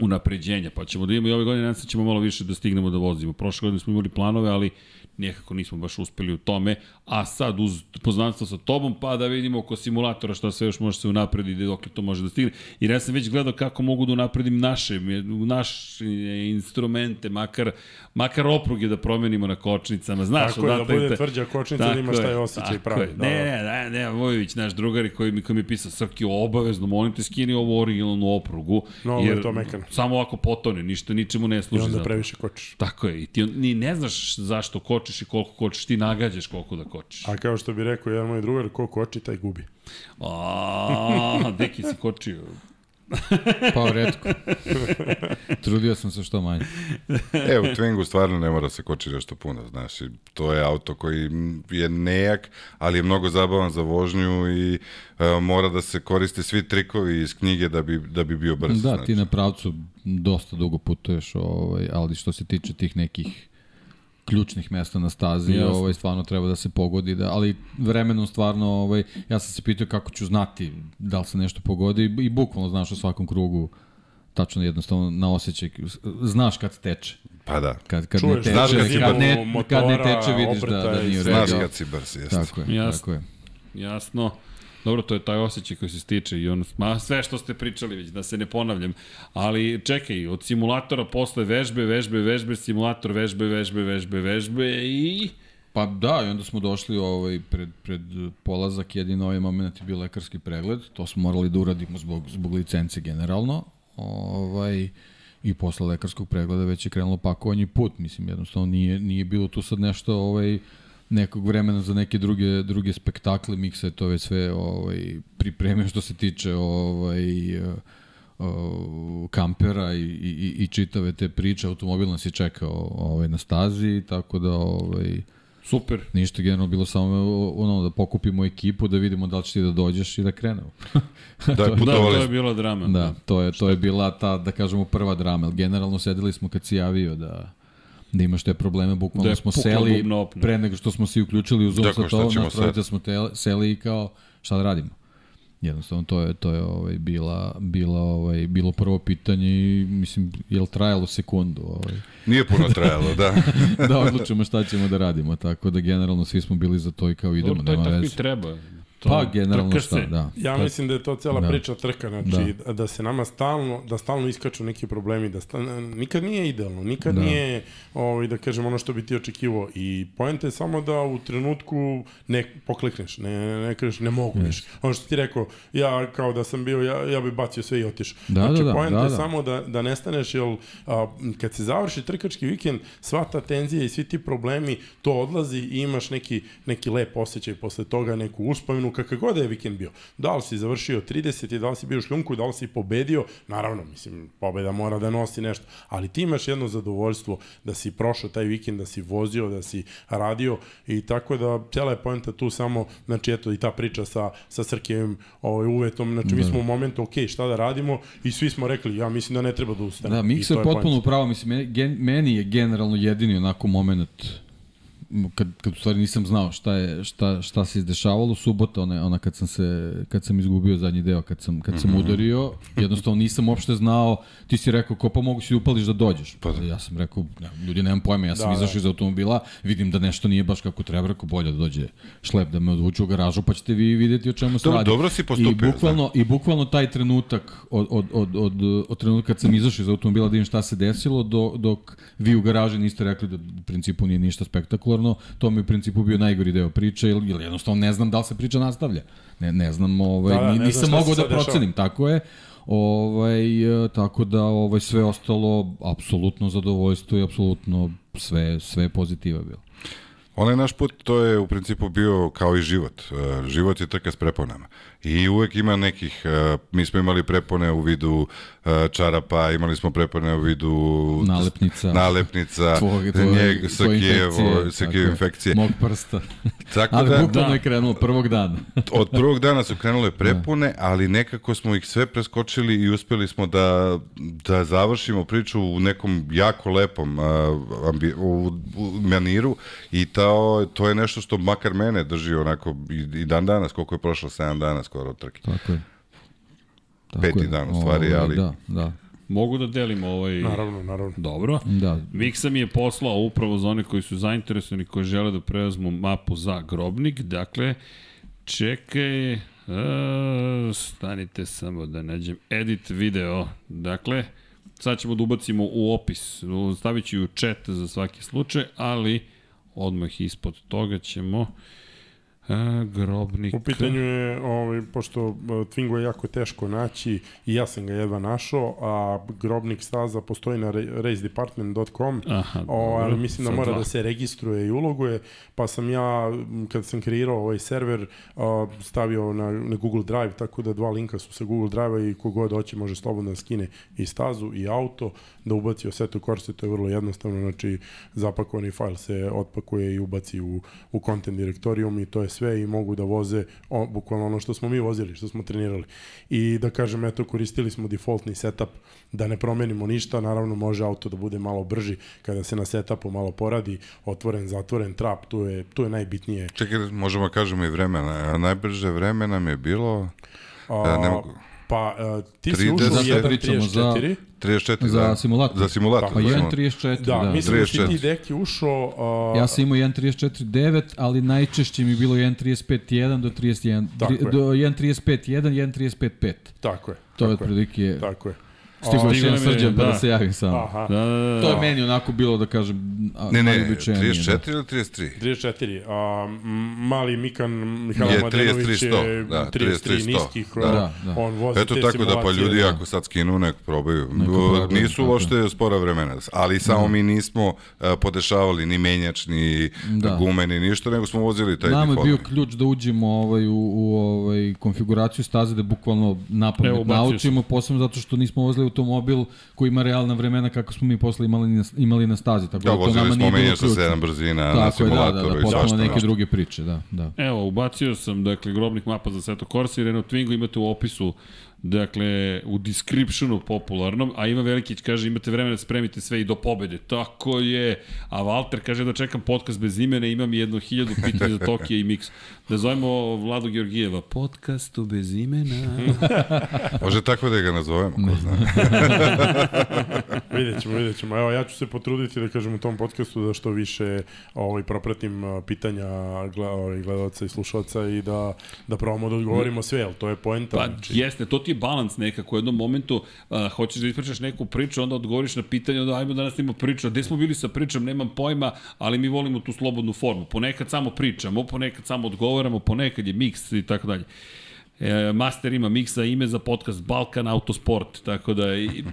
unapređenja, pa ćemo da imamo i ove godine, nadam se da ćemo malo više da stignemo da vozimo. Prošle godine smo imali planove, ali nekako nismo baš uspeli u tome, a sad uz poznanstvo sa tobom, pa da vidimo oko simulatora šta sve još može se unaprediti, dok to može da stigne. Jer ja sam već gledao kako mogu da unapredim naše, naše instrumente, makar, makar opruge da promenimo na kočnicama. Znaš, Tako je, da bude te- tvrđa kočnica, da Tako imaš taj je, osjećaj pravi. je. Da, Ne, da. ne, ne, ne, Vojović, naš drugar koji mi, koji mi je pisao, Srki, obavezno, molim te, skini ovu originalnu oprugu. Mnogo je to mekano. Samo ovako potone, ništa, ničemu ne I služi. onda za to. previše kočiš. Tako je, i ti ni ne znaš zašto kočiš i koliko kočiš, ti nagađaš koliko da kočiš. A kao što bi rekao jedan moj drugar, ko koči, taj gubi. A, deki si kočio. Pa redko. Trudio sam se što manje. E, u Twingu stvarno ne mora se koči nešto puno, znaš, to je auto koji je nejak, ali je mnogo zabavan za vožnju i e, mora da se koriste svi trikovi iz knjige da bi, da bi bio brz. Da, znači. ti na pravcu dosta dugo putuješ, ovaj, ali što se tiče tih nekih ključnih mesta na stazi, Jasno. ovaj stvarno treba da se pogodi, da, ali vremenom stvarno, ovaj, ja sam se pitao kako ću znati da li se nešto pogodi i bukvalno znaš u svakom krugu tačno jednostavno na osjećaj, znaš kad teče. Pa da. Kad, kad Čuješ ne teče, znaš kad si kad, ne, kad ne motora, teče vidiš da, da nije u redu. Znaš kad si brz, jeste. Tako je, Jasno. tako je. jasno. Dobro, to je taj osjećaj koji se stiče i ono, ma sve što ste pričali već, da se ne ponavljam. Ali čekaj, od simulatora posle vežbe, vežbe, vežbe, simulator, vežbe, vežbe, vežbe, vežbe i... Pa da, i onda smo došli ovaj, pred, pred polazak, jedini ovaj moment je bio lekarski pregled, to smo morali da uradimo zbog, zbog licence generalno, ovaj, i posle lekarskog pregleda već je krenulo pakovanje put, mislim, jednostavno nije, nije bilo tu sad nešto ovaj, nekog vremena za neke druge druge spektakle, Miksa je to već sve ovaj pripremio što se tiče ovaj uh, kampera i, i, i čitave te priče, automobil nas je čekao ovaj, na stazi, tako da ovaj, Super. Ništa generalno bilo samo ono da pokupimo ekipu, da vidimo da li će ti da dođeš i da krenemo. da, da, to je bila drama. Da, to je, to je bila ta, da kažemo, prva drama. Generalno sedeli smo kad si javio da da imaš te probleme, bukvalno da smo seli pre nego što smo se uključili u Zoom dakle, sa to, na trojica smo te, seli i kao šta da radimo. Jednostavno to je to je ovaj bila bila ovaj bilo prvo pitanje i mislim je li trajalo sekundu, ovaj. Nije puno trajalo, da. da odlučimo šta ćemo da radimo, tako da generalno svi smo bili za to i kao idemo, Dobro, to nema veze. To je tako i treba. To, pa generalno šta, da. Ja pa, mislim da je to cela da. priča trka, znači da. da se nama stalno, da stalno iskaču neki problemi, da stalno, nikad nije idealno, nikad da. nije, ovaj, da kažem, ono što bi ti očekivao i poenta je samo da u trenutku ne poklekneš, ne, ne kažeš, ne mogu yes. Ono što ti rekao, ja kao da sam bio, ja, ja bih bacio sve i otišao. Da, znači, da, da, poenta da, je da. samo da, da nestaneš, jer a, kad se završi trkački vikend, sva ta tenzija i svi ti problemi, to odlazi i imaš neki, neki lep osjećaj posle toga, neku uspomenu, kakav god da je vikend bio. Da li si završio 30 i da li si bio u šljunku, da li si pobedio, naravno, mislim, pobeda mora da nosi nešto, ali ti imaš jedno zadovoljstvo da si prošao taj vikend, da si vozio, da si radio i tako da cela je poenta tu samo, znači eto i ta priča sa, sa Srkijevim ovaj, uvetom, znači da. mi smo u momentu, ok, šta da radimo i svi smo rekli, ja mislim da ne treba da ustane. Da, Miksa je potpuno upravo, mislim, meni je generalno jedini onako moment kad, kad u stvari nisam znao šta je šta šta se izdešavalo subota ona ona kad sam se kad sam izgubio zadnji deo kad sam kad sam mm -hmm. udario jednostavno nisam uopšte znao ti si rekao ko pa mogu si da upališ da dođeš pa da. ja sam rekao ne, ljudi nemam pojma ja sam da, izašao da. iz automobila vidim da nešto nije baš kako treba rekao bolje da dođe šlep da me odvuče u garažu pa ćete vi videti o čemu se radi dobro si postupio i bukvalno i bukvalno taj trenutak od od od od, od trenutka kad sam izašao iz automobila da vidim šta se desilo do, dok vi u garaži niste rekli da u principu nije ništa spektakularno spektakularno, to mi u principu bio najgori deo priče, ili, jednostavno ne znam da li se priča nastavlja. Ne, ne znam, ovaj, da, da, ne nisam mogao da procenim, tako je. Ovaj, e, tako da ovaj, sve ostalo apsolutno zadovoljstvo i apsolutno sve, sve pozitiva bilo. Onaj naš put, to je u principu bio kao i život. E, život je trka s preponama. I uvek ima nekih, e, mi smo imali prepone u vidu e, čarapa, imali smo prepone u vidu nalepnica, nalepnica tvoj, tvoj, njeg, Sakijevo, Sakijevo infekcije. Mog prsta. Tako ali da, bukvalno da, je krenulo prvog dana. od prvog dana su krenule prepune, ali nekako smo ih sve preskočili i uspeli smo da, da završimo priču u nekom jako lepom uh, ambi, u, u maniru i to, to je nešto što makar mene drži onako i, i dan danas, koliko je prošlo 7 dana skoro trke. Tako je. Tako Peti je. dan u stvari, Ovo, ali... Da, da. Mogu da delim ovaj... Naravno, naravno. Dobro. Da. Miksa mi je poslao upravo za one koji su zainteresovani, koji žele da preuzmu mapu za grobnik. Dakle, čekaj, e, stanite samo da nađem edit video. Dakle, sad ćemo da ubacimo u opis, stavit ću u chat za svaki slučaj, ali odmah ispod toga ćemo A, grobnik. U pitanju je, ovaj, pošto e, Twingo je jako teško naći i ja sam ga jedva našao, a grobnik staza postoji na racedepartment.com, ali mislim da mora dva. da se registruje i uloguje, pa sam ja, kad sam kreirao ovaj server, stavio na, na Google Drive, tako da dva linka su sa Google Drive-a i kogod hoće može slobodno da skine i stazu i auto, da ubaci Assetto Corsa, to je vrlo jednostavno, znači zapakovani fajl se otpakuje i ubaci u, u content direktorijum i to je sve i mogu da voze o, bukvalno ono što smo mi vozili, što smo trenirali. I da kažem, eto, koristili smo defaultni setup da ne promenimo ništa, naravno može auto da bude malo brži kada se na setupu malo poradi, otvoren, zatvoren trap, tu je, tu je najbitnije. Čekaj, možemo kažemo i vremena. Najbrže vreme nam je bilo... A, ne mogu Pa, uh, ti si 30, ušao u zato pričamo za- 1.34. 34, Za da. simulator. Za simulator. Pa je. da. 1.34, Da, da. mislim da si 34. ti deki ušao... Uh, Ja sam imao 1.34.9, ali najčešće mi je bilo 1.35.1 do 31, Tako tri, je. do 1.35.1, 1.35.5. Tako je. To je otprilike... Tako je. Još Stiglo jedan je, srđan pa da. da se javim samo. Aha. Da, da, da. To je meni onako bilo da kažem a, Ne, ne, najuobičajenije, 34 ili 33? 34. A, mali Mikan Mihajlo Je Mladenović 33 je 100, da, 33 33 niskih. da. Da, da. On vozi Eto te tako da pa ljudi da. ako sad skinu nek probaju. Neka probaju, Nisu uopšte spora vremena, ali samo mi nismo uh, podešavali ni menjač, ni Da. gume, ni ništa, nego smo vozili taj Nama je bio ključ da uđemo ovaj, u, u ovaj, konfiguraciju staze da bukvalno napamet naučimo, posebno zato što nismo vozili automobil koji ima realna vremena kako smo mi posle imali na, imali na stazi. Tako Da, to vozili nama nije bilo sa ključno. 7 brzina na Tako je, da, da, simulatoru da, i potpuno svašta neke nešto. druge priče, da, da. Evo, ubacio sam, dakle, grobnih mapa za Seto Corsa i Renault Twingo imate u opisu, dakle, u descriptionu popularnom, a Ivan Velikić kaže imate vremena da spremite sve i do pobede. Tako je. A Walter kaže da čekam podcast bez imena, imam jedno hiljadu pitanja za Tokio i Mix. Da zovemo Vladu Georgijeva. Podcastu bez imena. Može tako da ga nazovemo, ko zna. Vidjet ćemo, vidjet ćemo. Evo, ja ću se potruditi da kažem u tom podcastu da što više ovaj, propratim pitanja ovaj, gledalca i slušalca i da, da probamo da odgovorimo sve, jel to je poenta. Pa znači, jeste, to ti je balans nekako. U jednom momentu uh, hoćeš da ispričaš neku priču, onda odgovoriš na pitanje, onda ajmo danas imamo priču. A Gde smo bili sa pričom, nemam pojma, ali mi volimo tu slobodnu formu. Ponekad samo pričamo, ponekad samo odgovaramo, ponekad je miks i tako dalje. E, master ima miksa ime za podcast Balkan Autosport, tako da i,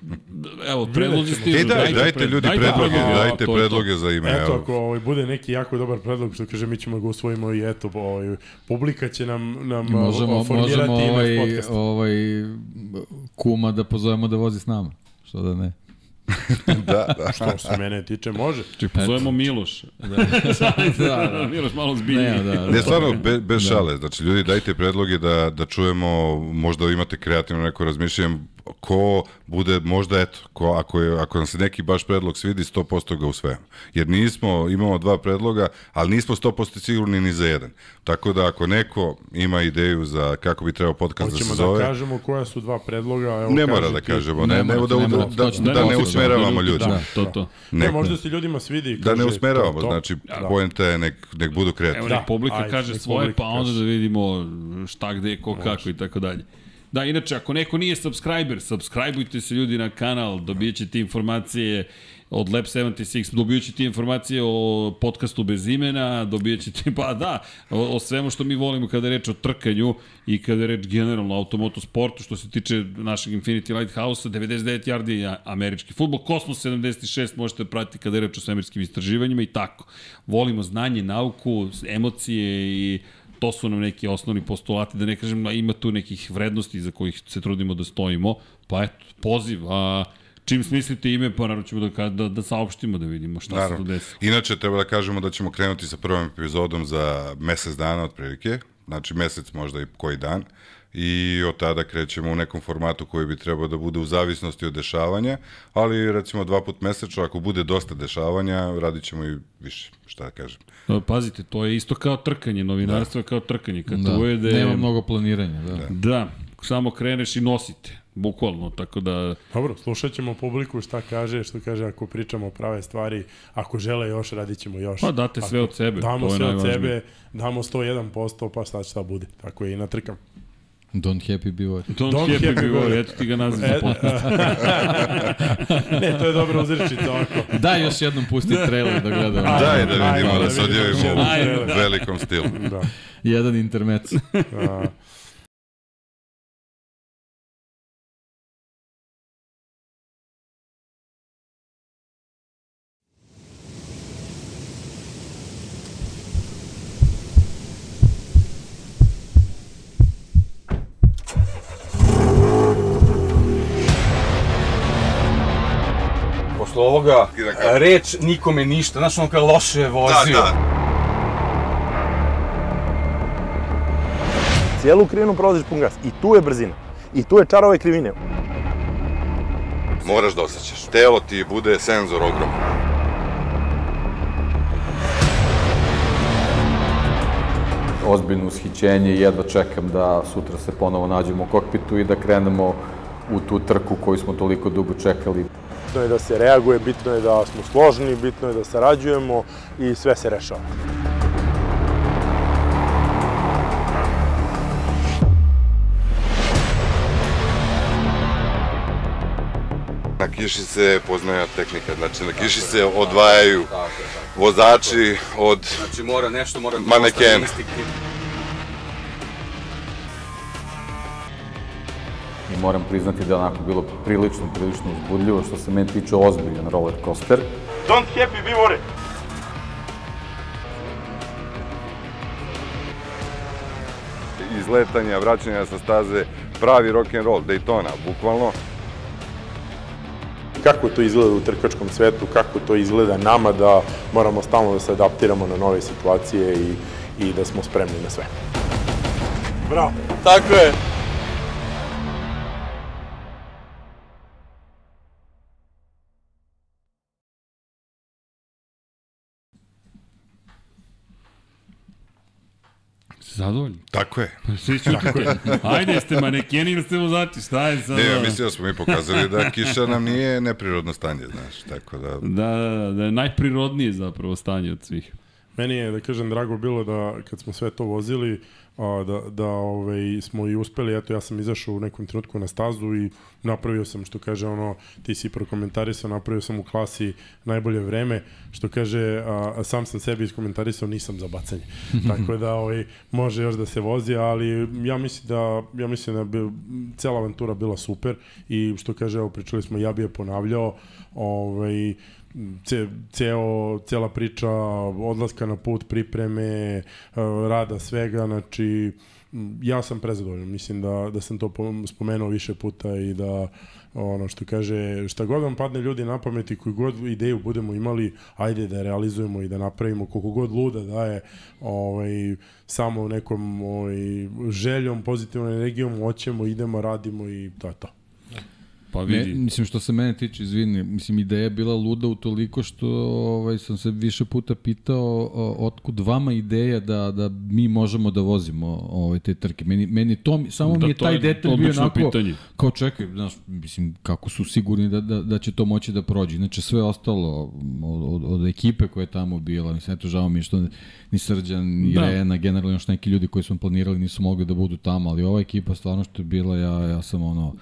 evo, predlozi stižu. E daj, dajte pred- ljudi predloge, a, dajte to je to. predloge za ime. Eto, evo. ako ovaj, bude neki jako dobar predlog, što kaže, mi ćemo ga usvojimo i eto, ovaj, publika će nam, nam Možemo, formirati možemo ime ovaj, podcasta. ovaj kuma da pozovemo da vozi s nama. Što da ne? Da, da. Što se mene tiče, može. Zovemo Miloš. da, da. Miloš malo zbiljniji. Ne, da, da. Ne, stvarno, be, bez šale. Znači, ljudi, dajte predloge da, da čujemo, možda imate kreativno neko razmišljanje, ko bude, možda eto, ko, ako, je, ako nam se neki baš predlog svidi, 100% ga usvajamo. Jer nismo, imamo dva predloga, ali nismo 100% sigurni ni za jedan. Tako da ako neko ima ideju za kako bi trebao podcast da se Hoćemo zove, da kažemo koja su dva predloga. Evo, ne mora da ti. kažemo, Ne ne, ne, da, ne da, mora, da, to će da, da ne posjećamo. Usmeravamo ljudi. Da. To, to. Ne, Neko- možda se ljudima svidi. i Da ne kaže, usmeravamo, to, to. znači, Da. poenta je nek, nek budu Evo kreativni. nek Da, publika ajde, kaže nek svoje, publika pa onda kaže. da vidimo šta gde, ko kako i tako dalje. Da, inače, ako neko nije subscriber, subscribeujte se ljudi na kanal, dobijat ćete informacije od Lab 76, dobijat ćete informacije o podcastu bez imena, dobijat ćete, pa da, o, o svemu što mi volimo kada je reč o trkanju i kada je reč generalno o automotosportu, što se tiče našeg Infinity Lighthouse-a, 99 yardi je američki futbol, Kosmos 76 možete pratiti kada je reč o svemirskim istraživanjima i tako. Volimo znanje, nauku, emocije i to su nam neki osnovni postulati, da ne kažem, ima tu nekih vrednosti za kojih se trudimo da stojimo, pa eto, poziv, a čim smislite ime, pa naravno ćemo da, da, da saopštimo, da vidimo šta se tu Naravno. desi. Inače, treba da kažemo da ćemo krenuti sa prvom epizodom za mesec dana otprilike, znači mesec možda i koji dan, i od tada krećemo u nekom formatu koji bi trebao da bude u zavisnosti od dešavanja, ali recimo dva put mesečno, ako bude dosta dešavanja, radit ćemo i više, šta da kažem. Da, Pazite, to je isto kao trkanje, novinarstvo je kao trkanje, kad Da, da. uvede... nema mnogo planiranja, da. Da, samo kreneš i nosite, bukvalno, tako da... Dobro, slušat ćemo publiku šta kaže, što kaže ako pričamo prave stvari, ako žele još, radit ćemo još. Pa date sve Ako od sebe, Damo to sve od sebe, damo 101%, pa šta šta bude. Tako je i na trkam. Don't happy be worried. Don't, Don't happy, happy be worried, eto ti ga naziv za E, podcast. ne, to je dobra uzrečica ovako. Daj još jednom pusti trailer da gledamo. Daj da vidimo, ajde, da se da odjavimo jedan u velikom stilu. Da. Jedan intermec. A, ovoga, da reč nikome ništa, znaš ono kao loše je vozio. Cijelu krivinu prolaziš pun gas i tu je brzina. I tu je čar ove krivine. Moraš da osjećaš. Telo ti bude senzor ogroman. ozbiljno ushićenje i jedva čekam da sutra se ponovo nađemo u kokpitu i da krenemo u tu trku koju smo toliko dugo čekali. Bitno je da se reaguje, bitno je da smo složni, bitno je da sarađujemo i sve se rešava. Na kiši se poznaja tehnika, znači na kiši se odvajaju vozači od Znači mora nešto, mora da Manekena. ostane. Moram priznati da je onako bilo prilično, prilično uzbudljivo, što se meni tiče ozbiljan roller coaster. Don't happy, be worried. izletanja, vraćanja sa staze, pravi rock and roll, Daytona, bukvalno. Kako to izgleda u trkačkom svetu, kako to izgleda nama da moramo stalno da se adaptiramo na nove situacije i, i da smo spremni na sve. Bravo! Tako je. Zadovoljni? Tako je. Svi ćutite. Ajde, ste manekeni ili ste vozači? Šta je sad? Ne, ja mislim da smo mi pokazali da kiša nam nije neprirodno stanje, znaš, tako da... Da, da, da, da je najprirodnije zapravo stanje od svih. Meni je, da kažem, drago bilo da kad smo sve to vozili, a, da, da ovaj, smo i uspeli, eto ja sam izašao u nekom trenutku na stazu i napravio sam, što kaže ono, ti si prokomentarisao, napravio sam u klasi najbolje vreme, što kaže, a, a sam sam sebi iskomentarisao, nisam za bacanje. Tako da ovaj, može još da se vozi, ali ja mislim da, ja mislim da bi cela avantura bila super i što kaže, evo pričali smo, ja bi je ponavljao, ovaj, ce, ceo, cela priča odlaska na put, pripreme, eh, rada svega, znači ja sam prezadovoljan, mislim da, da sam to pom- spomenuo više puta i da ono što kaže, šta god vam padne ljudi na pamet i koju god ideju budemo imali, ajde da je realizujemo i da napravimo koliko god luda daje ovaj, samo nekom ovaj, željom, pozitivnom energijom, hoćemo, idemo, radimo i to je to. Pa Ne, vidi. mislim što se mene tiče, izvini, mislim ideja je bila luda u toliko što ovaj, sam se više puta pitao o, otkud vama ideja da, da mi možemo da vozimo ovaj, te trke. Meni, meni to, samo Da, mi je taj je detalj bio onako, pitanje. kao čekaj, znaš, mislim, kako su sigurni da, da, da će to moći da prođe. Znači sve ostalo od, od, od ekipe koja je tamo bila, mislim, eto, žao mi je što ni Srđan, ni da. Rena, generalno još neki ljudi koji smo planirali nisu mogli da budu tamo, ali ova ekipa stvarno što je bila, ja, ja sam ono,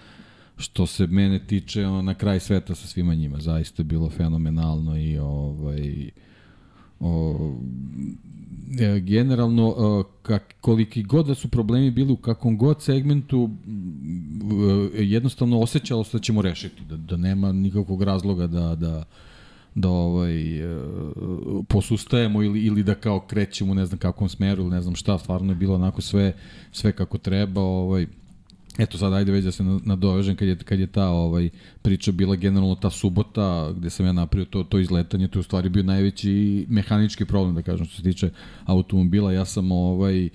što se mene tiče na kraj sveta sa svima njima. Zaista je bilo fenomenalno i ovaj o, e, generalno e, kak, koliki god da su problemi bili u kakvom god segmentu e, jednostavno osjećalo se da ćemo rešiti da, da nema nikakvog razloga da da da ovaj posustajemo ili ili da kao krećemo ne znam kakvom smeru ili ne znam šta stvarno je bilo onako sve sve kako treba ovaj Eto sad ajde već da se na- nadovežem kad je, kad je ta ovaj priča bila generalno ta subota gde sam ja napravio to, to izletanje, to je u stvari bio najveći mehanički problem da kažem što se tiče automobila. Ja sam ovaj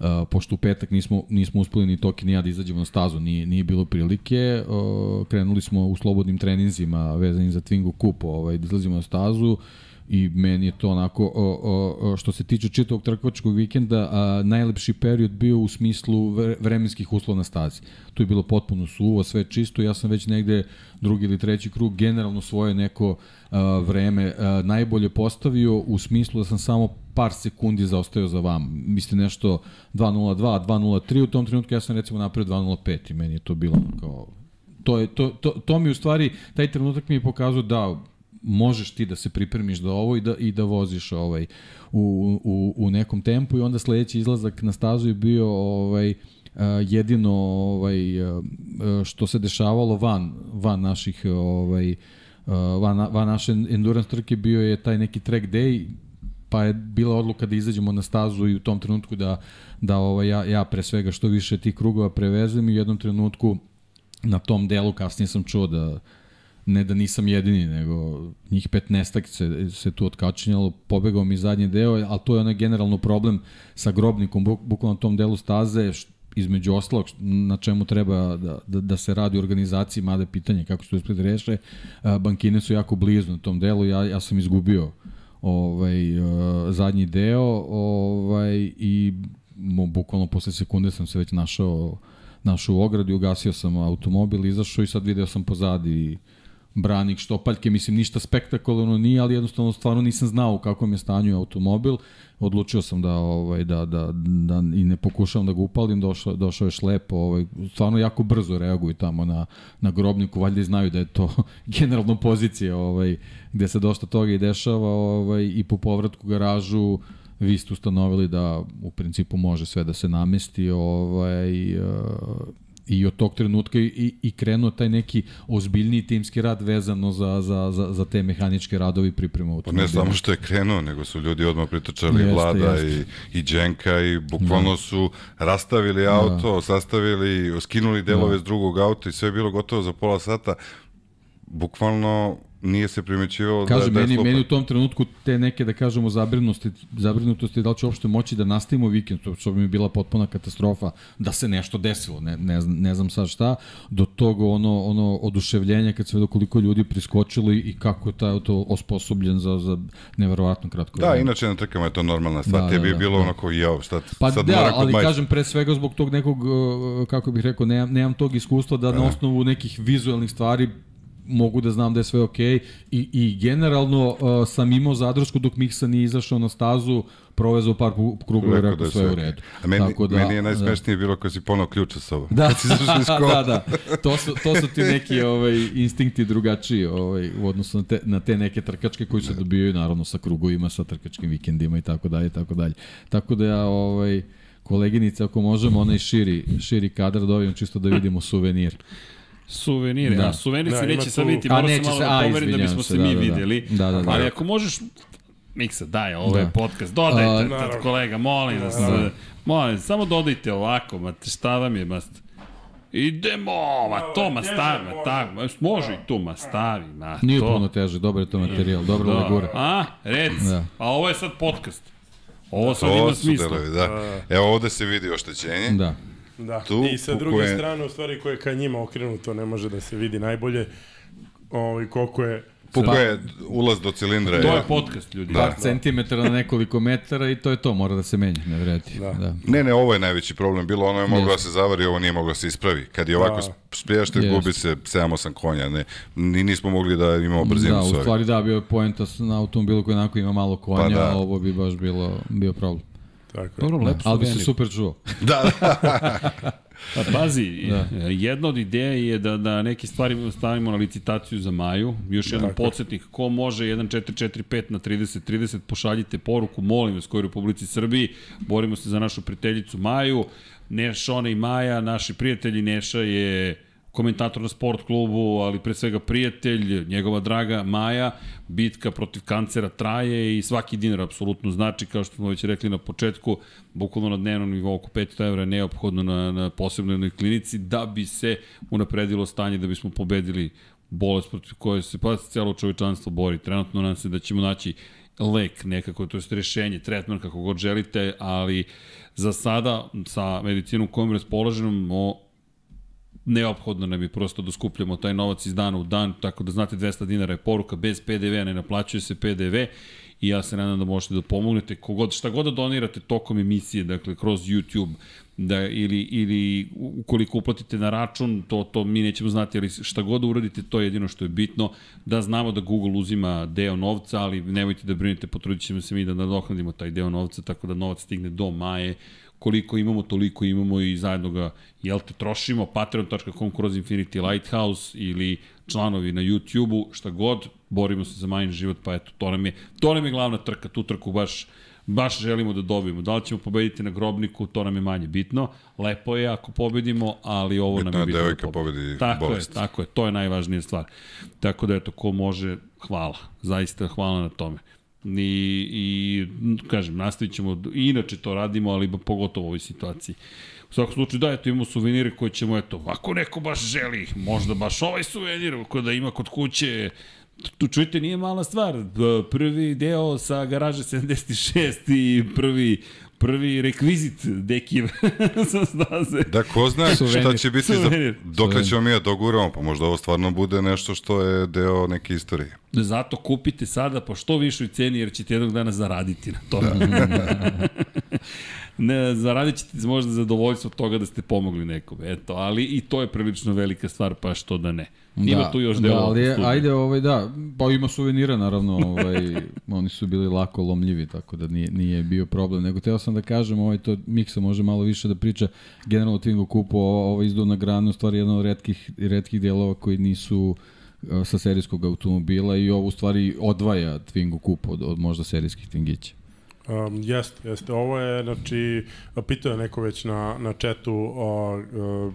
Uh, pošto u petak nismo, nismo uspeli ni Toki ni ja da izađemo na stazu, nije, nije bilo prilike, uh, krenuli smo u slobodnim treninzima vezanim za Twingo Cup, ovaj, da izlazimo na stazu i meni je to onako, o, o, o, što se tiče čitavog trkovačkog vikenda, a, najlepši period bio u smislu vre- vremenskih uslova na stazi. Tu je bilo potpuno suvo, sve čisto, ja sam već negde drugi ili treći krug generalno svoje neko a, vreme a, najbolje postavio u smislu da sam samo par sekundi zaostao za vam. Mislim nešto 2.02, 2.03, u tom trenutku ja sam recimo napravio 2.05 i meni je to bilo kao to, je, to, to, to mi u stvari, taj trenutak mi je pokazao da možeš ti da se pripremiš za ovo i da, i da voziš ovaj, u, u, u nekom tempu i onda sledeći izlazak na stazu je bio ovaj, a, jedino ovaj, a, što se dešavalo van, van naših ovaj, a, van, van naše endurance trke bio je taj neki track day pa je bila odluka da izađemo na stazu i u tom trenutku da, da ovaj, ja, ja pre svega što više tih krugova prevezem i u jednom trenutku na tom delu kasnije sam čuo da ne da nisam jedini, nego njih 15 se, se tu otkačinjalo, pobegao mi zadnji deo, ali to je onaj generalno problem sa grobnikom, buk, bukvalno na tom delu staze, š- između ostalog na čemu treba da, da, da se radi organizaciji, mada je pitanje kako se to uspred reše, a, bankine su jako blizu na tom delu, ja, ja sam izgubio ovaj, zadnji deo ovaj, i mu bukvalno posle sekunde sam se već našao našao u ogradi, ugasio sam automobil, izašao i sad video sam pozadi branik, štopaljke, mislim ništa spektakularno nije, ali jednostavno stvarno nisam znao u kakvom je stanju automobil. Odlučio sam da ovaj da da da i ne pokušavam da ga upalim, došao došao je šlep, ovaj stvarno jako brzo reaguju tamo na na grobniku, valjda znaju da je to generalno pozicija, ovaj gde se dosta toga i dešava, ovaj i po povratku garažu vi ste ustanovili da u principu može sve da se namesti ovaj, uh, i od tog trenutka i, i krenuo taj neki ozbiljniji timski rad vezano za, za, za, za te mehaničke radovi automobila. Pa ne samo što je krenuo, nego su ljudi odmah pritočali jeste, Vlada jeste. i, i Đenka i bukvalno da. su rastavili auto, da. sastavili, skinuli delove da. s drugog auta i sve je bilo gotovo za pola sata. Bukvalno nije se primećivalo da, da, da je meni, meni u tom trenutku te neke, da kažemo, zabrinutosti, zabrinutosti da li će uopšte moći da nastavimo vikend, to što bi mi bila potpuna katastrofa, da se nešto desilo, ne, ne, znam, ne znam sad šta, do toga ono, ono oduševljenje kad se vedo koliko ljudi priskočilo i kako je taj auto osposobljen za, za neverovatno kratko Da, vreme. inače na trkama je to normalna stvar, da, tebi da, je bilo da. onako, jao, šta, pa sad da, mora ali kažem pre svega zbog tog nekog, kako bih rekao, nemam, nemam tog iskustva da na osnovu nekih vizualnih stvari mogu da znam da je sve okej okay. i, i generalno uh, sam imao zadršku dok Miksa nije izašao na stazu provezao par krugova i rekao da sve u redu. A meni, Tako da, meni je najsmešnije da. bilo kad si ponao ključ sa sobom. Da, da, da. To su, to su ti neki ovaj, instinkti drugačiji ovaj, u odnosu na te, na te neke trkačke koji se dobijaju naravno sa krugovima, sa trkačkim vikendima i tako dalje, tako dalje. Tako da ja ovaj, koleginice, ako možemo, onaj širi, širi kadar dobijem čisto da vidimo suvenir. Suvenire, da. a suvenir se da, neće tu... sad vidjeti, mora se malo da pomerim da bismo se, se mi da, da, videli. Da, da, da. Ali ako možeš, Miksa, daj, ovo da. je podcast, dodajte, uh, kolega, molim vas, da. molim, samo dodajte ovako, ma šta vam je, mast. Idemo, ma to, ma stavi, ma tako, može i tu, ma stavi, ma Nije to. puno teže, dobro je to materijal, dobro da. legura. A, rec, da. a ovo je sad podcast. Ovo sad ima smisla. Delovi, da. Evo ovde se vidi oštećenje. Da. Da. Tu, I sa druge koje... strane, u stvari, koje je ka njima okrenuto, ne može da se vidi najbolje ovaj, koliko je Puka je ulaz do cilindra. To je podcast, ljudi. Da. Par centimetara na nekoliko metara i to je to, mora da se menja, ne vredi. Da. da. Ne, ne, ovo je najveći problem. Bilo ono je moglo da se zavari, ovo nije moglo da se ispravi. Kad je ovako da. sprijašte, gubi se 7-8 konja. Ne, ni nismo mogli da imamo brzinu. Da, u stvari da, bio je poenta na automobilu koji onako ima malo konja, pa da. a ovo bi baš bilo, bio problem. Tako Dobro, lepo Ali bi se super čuo. da, da. Pa pazi, da. jedna od ideja je da, da neke stvari stavimo na licitaciju za Maju. Još jedan podsjetnik, ko može 1445 na 30, 30, pošaljite poruku, molim vas, koji Republici Srbiji, borimo se za našu prijateljicu Maju. Neša, ona i Maja, naši prijatelji, Neša je komentator na sport klubu, ali pre svega prijatelj, njegova draga Maja, bitka protiv kancera traje i svaki dinar apsolutno znači, kao što smo već rekli na početku, bukvalno na dnevnom nivou oko 500 evra je neophodno na, na posebnoj klinici da bi se unapredilo stanje, da bismo pobedili bolest protiv koje se pa celo čovečanstvo bori. Trenutno nam se da ćemo naći lek nekako, to je rešenje, tretman kako god želite, ali za sada sa medicinom kojom raspoloženom neophodno nam je prosto da skupljamo taj novac iz dana u dan, tako da znate 200 dinara je poruka, bez PDV ne naplaćuje se PDV i ja se nadam da možete da pomognete kogod, šta god da donirate tokom emisije, dakle kroz YouTube, da ili ili ukoliko uplatite na račun, to to mi nećemo znati, ali šta god da uradite, to je jedino što je bitno, da znamo da Google uzima deo novca, ali nemojte da brinete, potrudit ćemo se mi da nadoknadimo taj deo novca, tako da novac stigne do maje, koliko imamo, toliko imamo i zajedno ga, jel te, trošimo, patreon.com kroz Infinity Lighthouse ili članovi na YouTube-u, šta god, borimo se za manji život, pa eto, to nam je, to nam je glavna trka, tu trku baš, baš želimo da dobijemo. Da li ćemo pobediti na grobniku, to nam je manje bitno. Lepo je ako pobedimo, ali ovo bitno nam je bitno. Je devojka pobedi tako bolest. Je, tako je, to je najvažnija stvar. Tako da, eto, ko može, hvala. Zaista hvala na tome. I, i kažem, nastavit ćemo, inače to radimo, ali pogotovo u ovoj situaciji. U svakom slučaju, da, eto imamo suvenire koje ćemo, eto, ako neko baš želi, možda baš ovaj suvenir, ko da ima kod kuće, Tu čujte, nije mala stvar. Prvi deo sa garaže 76 i prvi prvi rekvizit Dekiv sa staze. Da, ko zna Suvenir. šta će biti, za, Suvenir. dokle ćemo mi da doguramo, pa možda ovo stvarno bude nešto što je deo neke istorije. Zato kupite sada po što višoj ceni jer ćete jednog dana zaraditi na tome. ne, zaradit ćete možda zadovoljstvo od toga da ste pomogli nekome. Eto, ali i to je prilično velika stvar, pa što da ne. Ima da, tu još da, delo. ali je, ajde, ovaj, da, pa ima suvenira, naravno, ovaj, oni su bili lako lomljivi, tako da nije, nije bio problem. Nego teo sam da kažem, ovaj, to Miksa može malo više da priča, generalno Twingo kupu, ovo izduvna grana, u stvari jedan od redkih, redkih delova koji nisu uh, sa serijskog automobila i ovo u stvari odvaja Twingo kup od, od možda serijskih Twingića. Um, jeste, jeste. Ovo je, znači, pitao je neko već na, na četu o,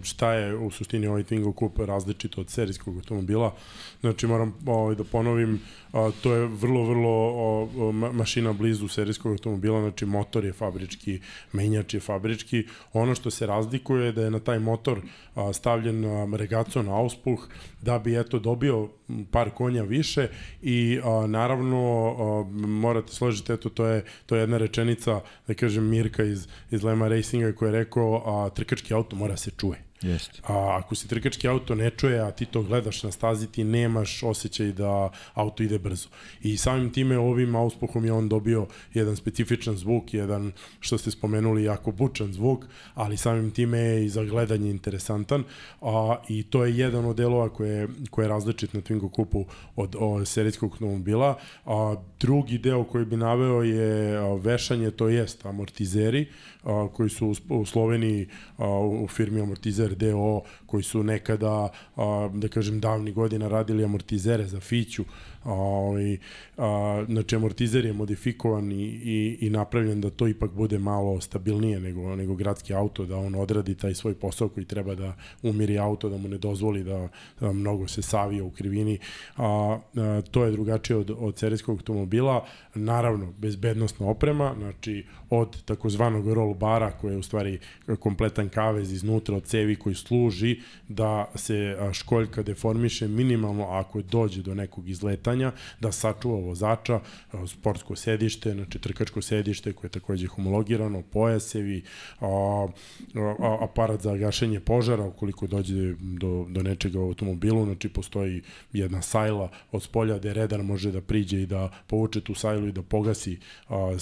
šta je u suštini ovaj Twingo Coupe različito od serijskog automobila. Znači, moram ovaj, da ponovim, a, to je vrlo, vrlo o, o, mašina blizu serijskog automobila, znači motor je fabrički, menjač je fabrički. Ono što se razlikuje je da je na taj motor a, stavljen a, regacon auspuh da bi eto dobio par konja više i a, naravno a, morate složiti eto to je to je jedna rečenica da kažem Mirka iz iz Lema Racinga koji je rekao a trkački auto mora se čuje. Jeste. A ako se trkački auto ne čuje, a ti to gledaš na stazi, ti nemaš osjećaj da auto ide brzo. I samim time ovim auspuhom je on dobio jedan specifičan zvuk, jedan, što ste spomenuli, jako bučan zvuk, ali samim time je i za gledanje interesantan. A, I to je jedan od delova koje, koje je različit na Twingo kupu od, od serijskog automobila. A, drugi deo koji bi naveo je vešanje, to jest amortizeri, a, koji su u, Sloveniji a, u firmi Amortizer DO koji su nekada, a, da kažem, davni godina radili amortizere za Fiću, ovaj, a, znači amortizer je modifikovan i, i, i napravljen da to ipak bude malo stabilnije nego, nego gradski auto, da on odradi taj svoj posao koji treba da umiri auto, da mu ne dozvoli da, da mnogo se savija u krivini. A, a, to je drugačije od, od serijskog automobila. Naravno, bezbednostna oprema, znači od takozvanog roll bara koji je u stvari kompletan kavez iznutra od cevi koji služi da se školjka deformiše minimalno ako dođe do nekog izletanja, da sačuva vozača, sportsko sedište, znači trkačko sedište koje je takođe homologirano, pojasevi, a, a, aparat za gašenje požara ukoliko dođe do, do nečega u automobilu, znači postoji jedna sajla od spolja gde redar može da priđe i da povuče tu sajlu i da pogasi, a, a,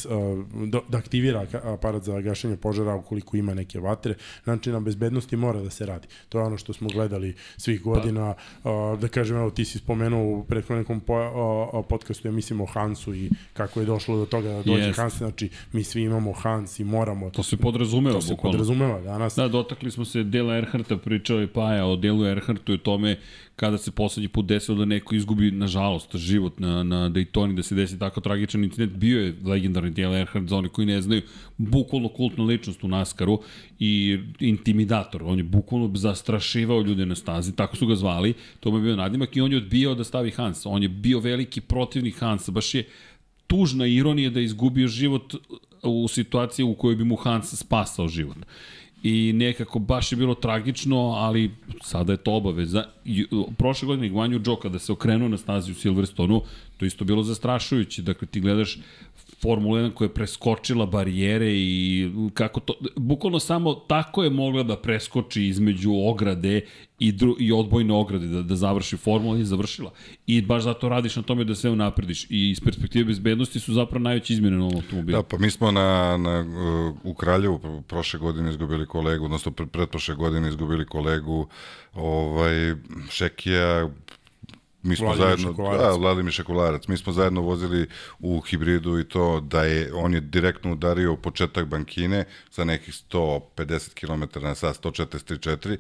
da, da aktivira aparat za gašenje požara ukoliko ima neke vatre. Znači na bezbednosti mora da se radi. To je ono što smo gledali svih godina. Pa. da kažem, evo ti si spomenuo u prethodnom po, podcastu, ja mislim o Hansu i kako je došlo do toga da dođe yes. Hans. Znači mi svi imamo Hans i moramo. To se podrazumeva. To se podrazumeva danas. Da, dotakli smo se dela Erharta, pričao je Paja o delu Erhartu i o tome kada se poslednji put desilo da neko izgubi, nažalost, život na, na Daytoni, da se desi tako tragičan incident. Bio je legendarni Dale Earnhardt, za oni koji ne znaju, bukvalno kultna ličnost u Naskaru i intimidator. On je bukvalno zastrašivao ljude na stazi, tako su ga zvali, to mu je bio nadimak i on je odbijao da stavi Hans. On je bio veliki protivnik Hansa, baš je tužna ironija da je izgubio život u situaciji u kojoj bi mu Hans spasao život i nekako baš je bilo tragično, ali sada je to obaveza. Prošle godine Gvanju Joe kada se okrenuo na stazi u Silverstonu, to isto bilo zastrašujuće. Dakle, ti gledaš Formula 1 koja je preskočila barijere i kako to, bukvalno samo tako je mogla da preskoči između ograde i, dru, i odbojne ograde, da, da završi Formula i završila. I baš zato radiš na tome da sve unaprediš. I iz perspektive bezbednosti su zapravo najveće izmjene na ovom automobilu. Da, pa mi smo na, na, u Kraljevu prošle godine izgubili kolegu, odnosno pretprošle godine izgubili kolegu ovaj, Šekija, mi smo Vladimir zajedno, Šekolarac. da, Vladimir Šekolarac, mi smo zajedno vozili u hibridu i to da je, on je direktno udario početak bankine za nekih 150 km na sat, 143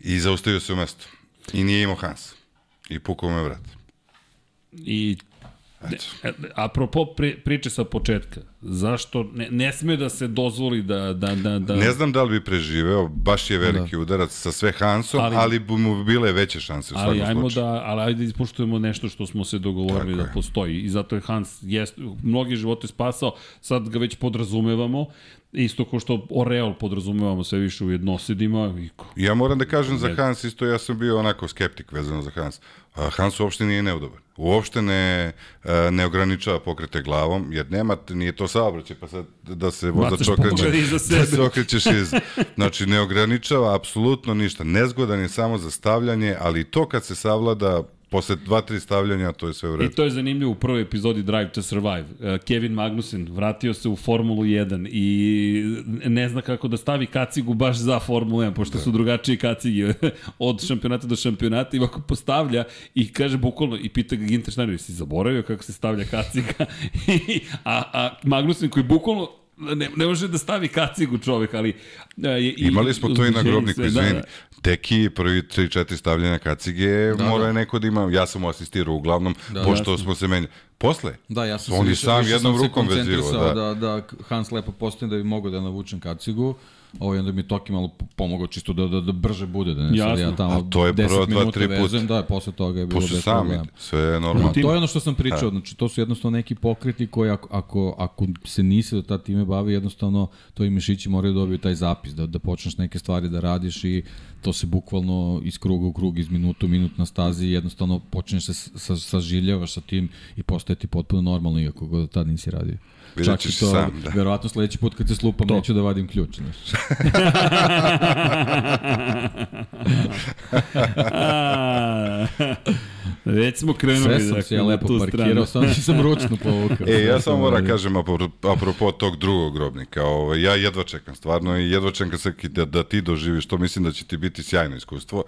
i zaustavio se u mesto. I nije imao Hans. I pukao me vrat. I E, apropo pri, priče sa početka, zašto ne, ne sme da se dozvoli da, da, da, da... Ne znam da li bi preživeo, baš je veliki da. udarac sa sve Hansom, ali, ali bi mu bile veće šanse u ali svakom ajmo slučaju. Da, ali ajde ispoštujemo nešto što smo se dogovorili Tako da je. postoji i zato je Hans jest, mnogi živote spasao, sad ga već podrazumevamo, isto ko što Oreol podrazumevamo sve više u jednosidima. I ko... Ja moram da kažem za Hans isto, ja sam bio onako skeptik vezano za Hans. Hans uopšte nije neudoban. uopšte ne, e, ne ograničava pokrete glavom, jer nema, nije to saobraćaj, pa sad da se vozač okreće, sebe. da se okrećeš iz. Znači, ne ograničava apsolutno ništa. Nezgodan je samo za stavljanje, ali to kad se savlada posle dva, tri stavljanja, to je sve u I redu. to je zanimljivo u prvoj epizodi Drive to Survive. Uh, Kevin Magnussen vratio se u Formulu 1 i ne zna kako da stavi kacigu baš za Formulu 1, pošto su drugačije kacige od šampionata do šampionata i ovako postavlja i kaže bukvalno i pita ga Ginter Schneider, si zaboravio kako se stavlja kaciga? I- a, a Magnussen koji bukvalno ne, ne može da stavi kacigu čovek, ali... Uh, je, i- Imali smo to i na grobniku, sve, izvini. da, Da, da. Teki, prvi 3-4 stavljanja kacige, da, mora je neko da ima, ja sam mu asistirao uglavnom, da, pošto Jasno. smo se menjali. Posle? Da, ja sam On se više, sam više jednom sam se rukom vezivao, koncentrisao da. da, da Hans lepo postoji da bi mogao da navučem kacigu. Ovo onda mi je Toki malo pomogao čisto da, da, da brže bude, da ne sad ja tamo A to je 10 prvo dva, minuta tri puta. vezujem, da, posle toga je bilo Posle bez sam problema. sve je normalno. To je ono što sam pričao, znači to su jednostavno neki pokreti koji ako, ako, ako se nisi do ta time bavi, jednostavno to i mišići moraju da dobiju taj zapis, da, da počneš neke stvari da radiš i to se bukvalno iz kruga u krug, iz minutu u minut na stazi i jednostavno počneš se sa, saživljavaš sa tim i postaje ti potpuno normalno iako god tad nisi radio. Vidjet Čak ćeš i to, sam, da. verovatno sledeći put kad se slupam, neću da vadim ključ. Znaš. A, Već smo krenuli. Sve sam dakle, se ja na lepo tu parkirao, nisam ručno povukao. E, ja samo moram kažem apro- apropo tog drugog grobnika, ovaj, ja jedva čekam stvarno i jedva čekam Srki, da, da ti doživiš, to mislim da će ti biti sjajno iskustvo.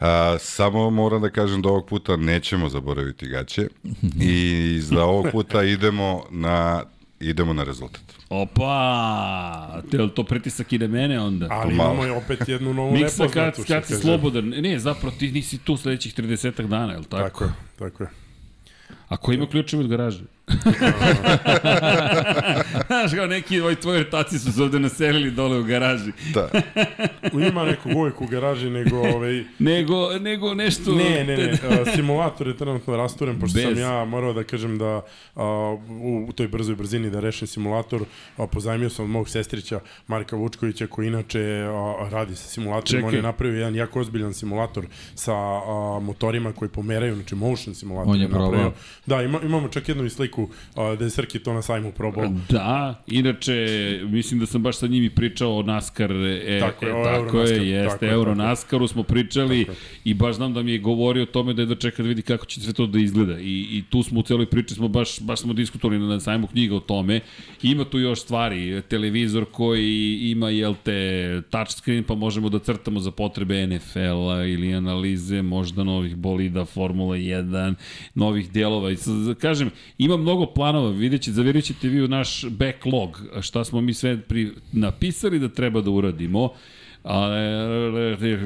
A, samo moram da kažem da ovog puta nećemo zaboraviti gaće i za ovog puta idemo na idemo na rezultat. Opa! Te, je li to pritisak i na mene onda? Ali malo. imamo i opet jednu novu Miksa, nepoznatu. kad, što kad si slobodan, ne, zapravo ti nisi tu sledećih 30 dana, je li tako? Tako je, tako je. A ko ima ključeve od garaže? Znaš, kao neki ovi tvoji retaci su se ovde naselili dole u garaži. Da. Ima nekog uvek u garaži, nego ovaj, Nego, nego nešto... Ne, ne, ne, a, simulator je trenutno rasturen, pošto Bez. sam ja morao da kažem da a, u, u toj brzoj brzini da rešim simulator, a, pozajmio sam od mog sestrića Marka Vučkovića, koji inače a, radi sa simulatorom, Čekaj. on je napravio jedan jako ozbiljan simulator sa a, motorima koji pomeraju, znači motion simulator. On je napravio. probao. Da, ima, imamo čak jednu i sliku a, da je Srki to na sajmu probao. Da, inače, mislim da sam baš sa njim i pričao o NASCAR, e, Tako je, e, o tako Euronaskaru, je, jeste, tako Euro. NASCARu smo pričali i baš znam da mi je govorio o tome da je da čeka da vidi kako će sve to da izgleda i, i tu smo u celoj priči smo baš, baš smo diskutovali na sajmu knjiga o tome. Ima tu još stvari, televizor koji ima, jel te, touchscreen pa možemo da crtamo za potrebe NFL-a ili analize možda novih bolida Formula 1, novih delova i kažem, ima mnogo planova, vidjet ćete, zavjerit ćete vi u naš backlog, šta smo mi sve pri, napisali da treba da uradimo, A,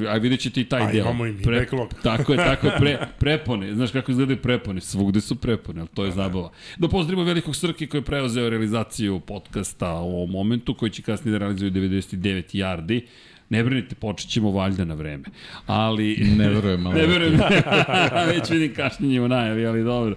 a vidjet ćete i taj A, deo. imamo i mi backlog. Tako je, tako je, pre, prepone. Znaš kako izgledaju prepone? Svugde su prepone, ali to je zabava. Da pozdravimo velikog Srke koji je preuzeo realizaciju podcasta u ovom momentu, koji će kasnije da realizuje 99 yardi. Ne brinite, počet ćemo valjda na vreme. Ali... Ne verujem, ali... Ne verujem, već vidim kašnjenje u najavi, ali dobro.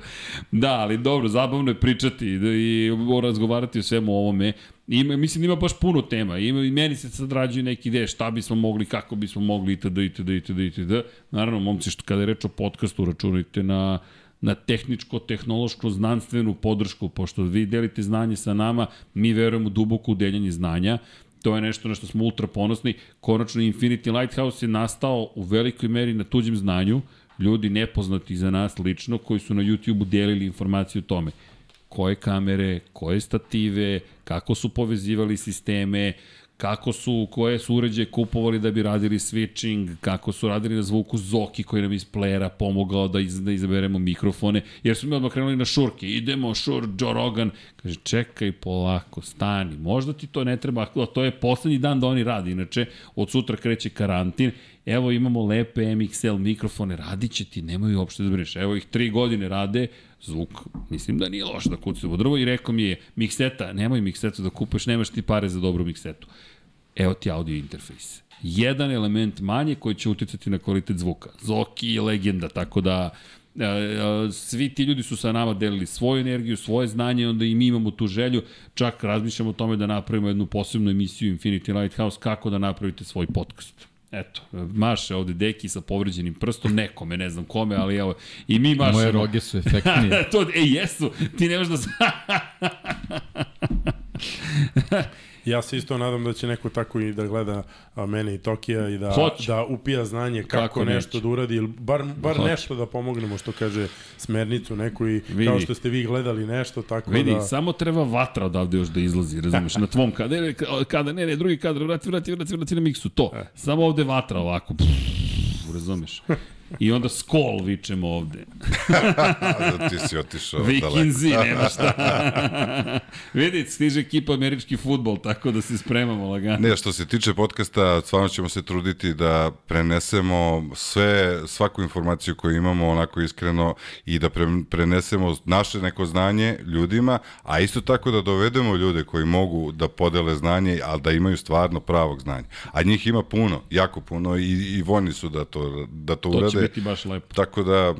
Da, ali dobro, zabavno je pričati i, i razgovarati o svemu ovome. Ima, mislim da ima baš puno tema. Ima, I meni se sad rađaju neke ideje šta bismo mogli, kako bismo mogli itd. itd. itd. itd. Naravno, momci, što kada je reč o podcastu, računajte na na tehničko, tehnološko, znanstvenu podršku, pošto vi delite znanje sa nama, mi verujemo duboko u deljenje znanja, To je nešto na što smo ultra ponosni. Konačno Infinity Lighthouse je nastao u velikoj meri na tuđem znanju, ljudi nepoznati za nas lično koji su na YouTube-u delili informaciju o tome koje kamere, koje stative, kako su povezivali sisteme, kako su, koje su uređaje kupovali da bi radili switching, kako su radili na zvuku Zoki koji nam iz playera pomogao da, iz, da izaberemo mikrofone, jer smo mi odmah krenuli na šurke, idemo šur, Joe Rogan, kaže čekaj polako, stani, možda ti to ne treba, a to je poslednji dan da oni radi, inače od sutra kreće karantin, evo imamo lepe MXL mikrofone, radit će ti, nemoj uopšte da brineš, evo ih tri godine rade, zvuk, mislim da nije loš da kucaju u drvo i rekao mi je, mikseta, nemoj miksetu da kupuješ, nemaš ti pare za dobru miksetu. Evo ti audio interfejs. Jedan element manje koji će uticati na kvalitet zvuka. Zoki je legenda, tako da e, e, svi ti ljudi su sa nama delili svoju energiju, svoje znanje, onda i mi imamo tu želju, čak razmišljamo o tome da napravimo jednu posebnu emisiju Infinity Lighthouse, kako da napravite svoj podcast. Eto, maše ovde deki sa povređenim prstom, nekome, ne znam kome, ali evo, i mi mašemo. Moje roge su efektnije. to, ej, jesu, ti nemaš da... Ja se isto nadam da će neko tako i da gleda a, mene i Tokija i da, Hoće. da upija znanje kako, Kako nešto neće. da uradi, ili bar, bar Hoće. nešto da pomognemo, što kaže smernicu neku i Vidi. kao što ste vi gledali nešto, tako Vidi, da... samo treba vatra odavde još da izlazi, razumeš, na tvom kada, ne, kada, ne, ne, drugi kadar, vrati, vrati, vrati, vrati na miksu, to. E. Samo ovde vatra ovako, pff, razumeš. I onda skol vičemo ovde. Da ti si otišao daleko. Vikinzi, nema šta. Vidi, stiže ekipa američki futbol, tako da se spremamo lagano. Ne, što se tiče podcasta, stvarno ćemo se truditi da prenesemo sve, svaku informaciju koju imamo onako iskreno i da pre, prenesemo naše neko znanje ljudima, a isto tako da dovedemo ljude koji mogu da podele znanje, ali da imaju stvarno pravog znanja. A njih ima puno, jako puno i, i voljni su da to, da to, To urade. Biti baš lepo. Tako da,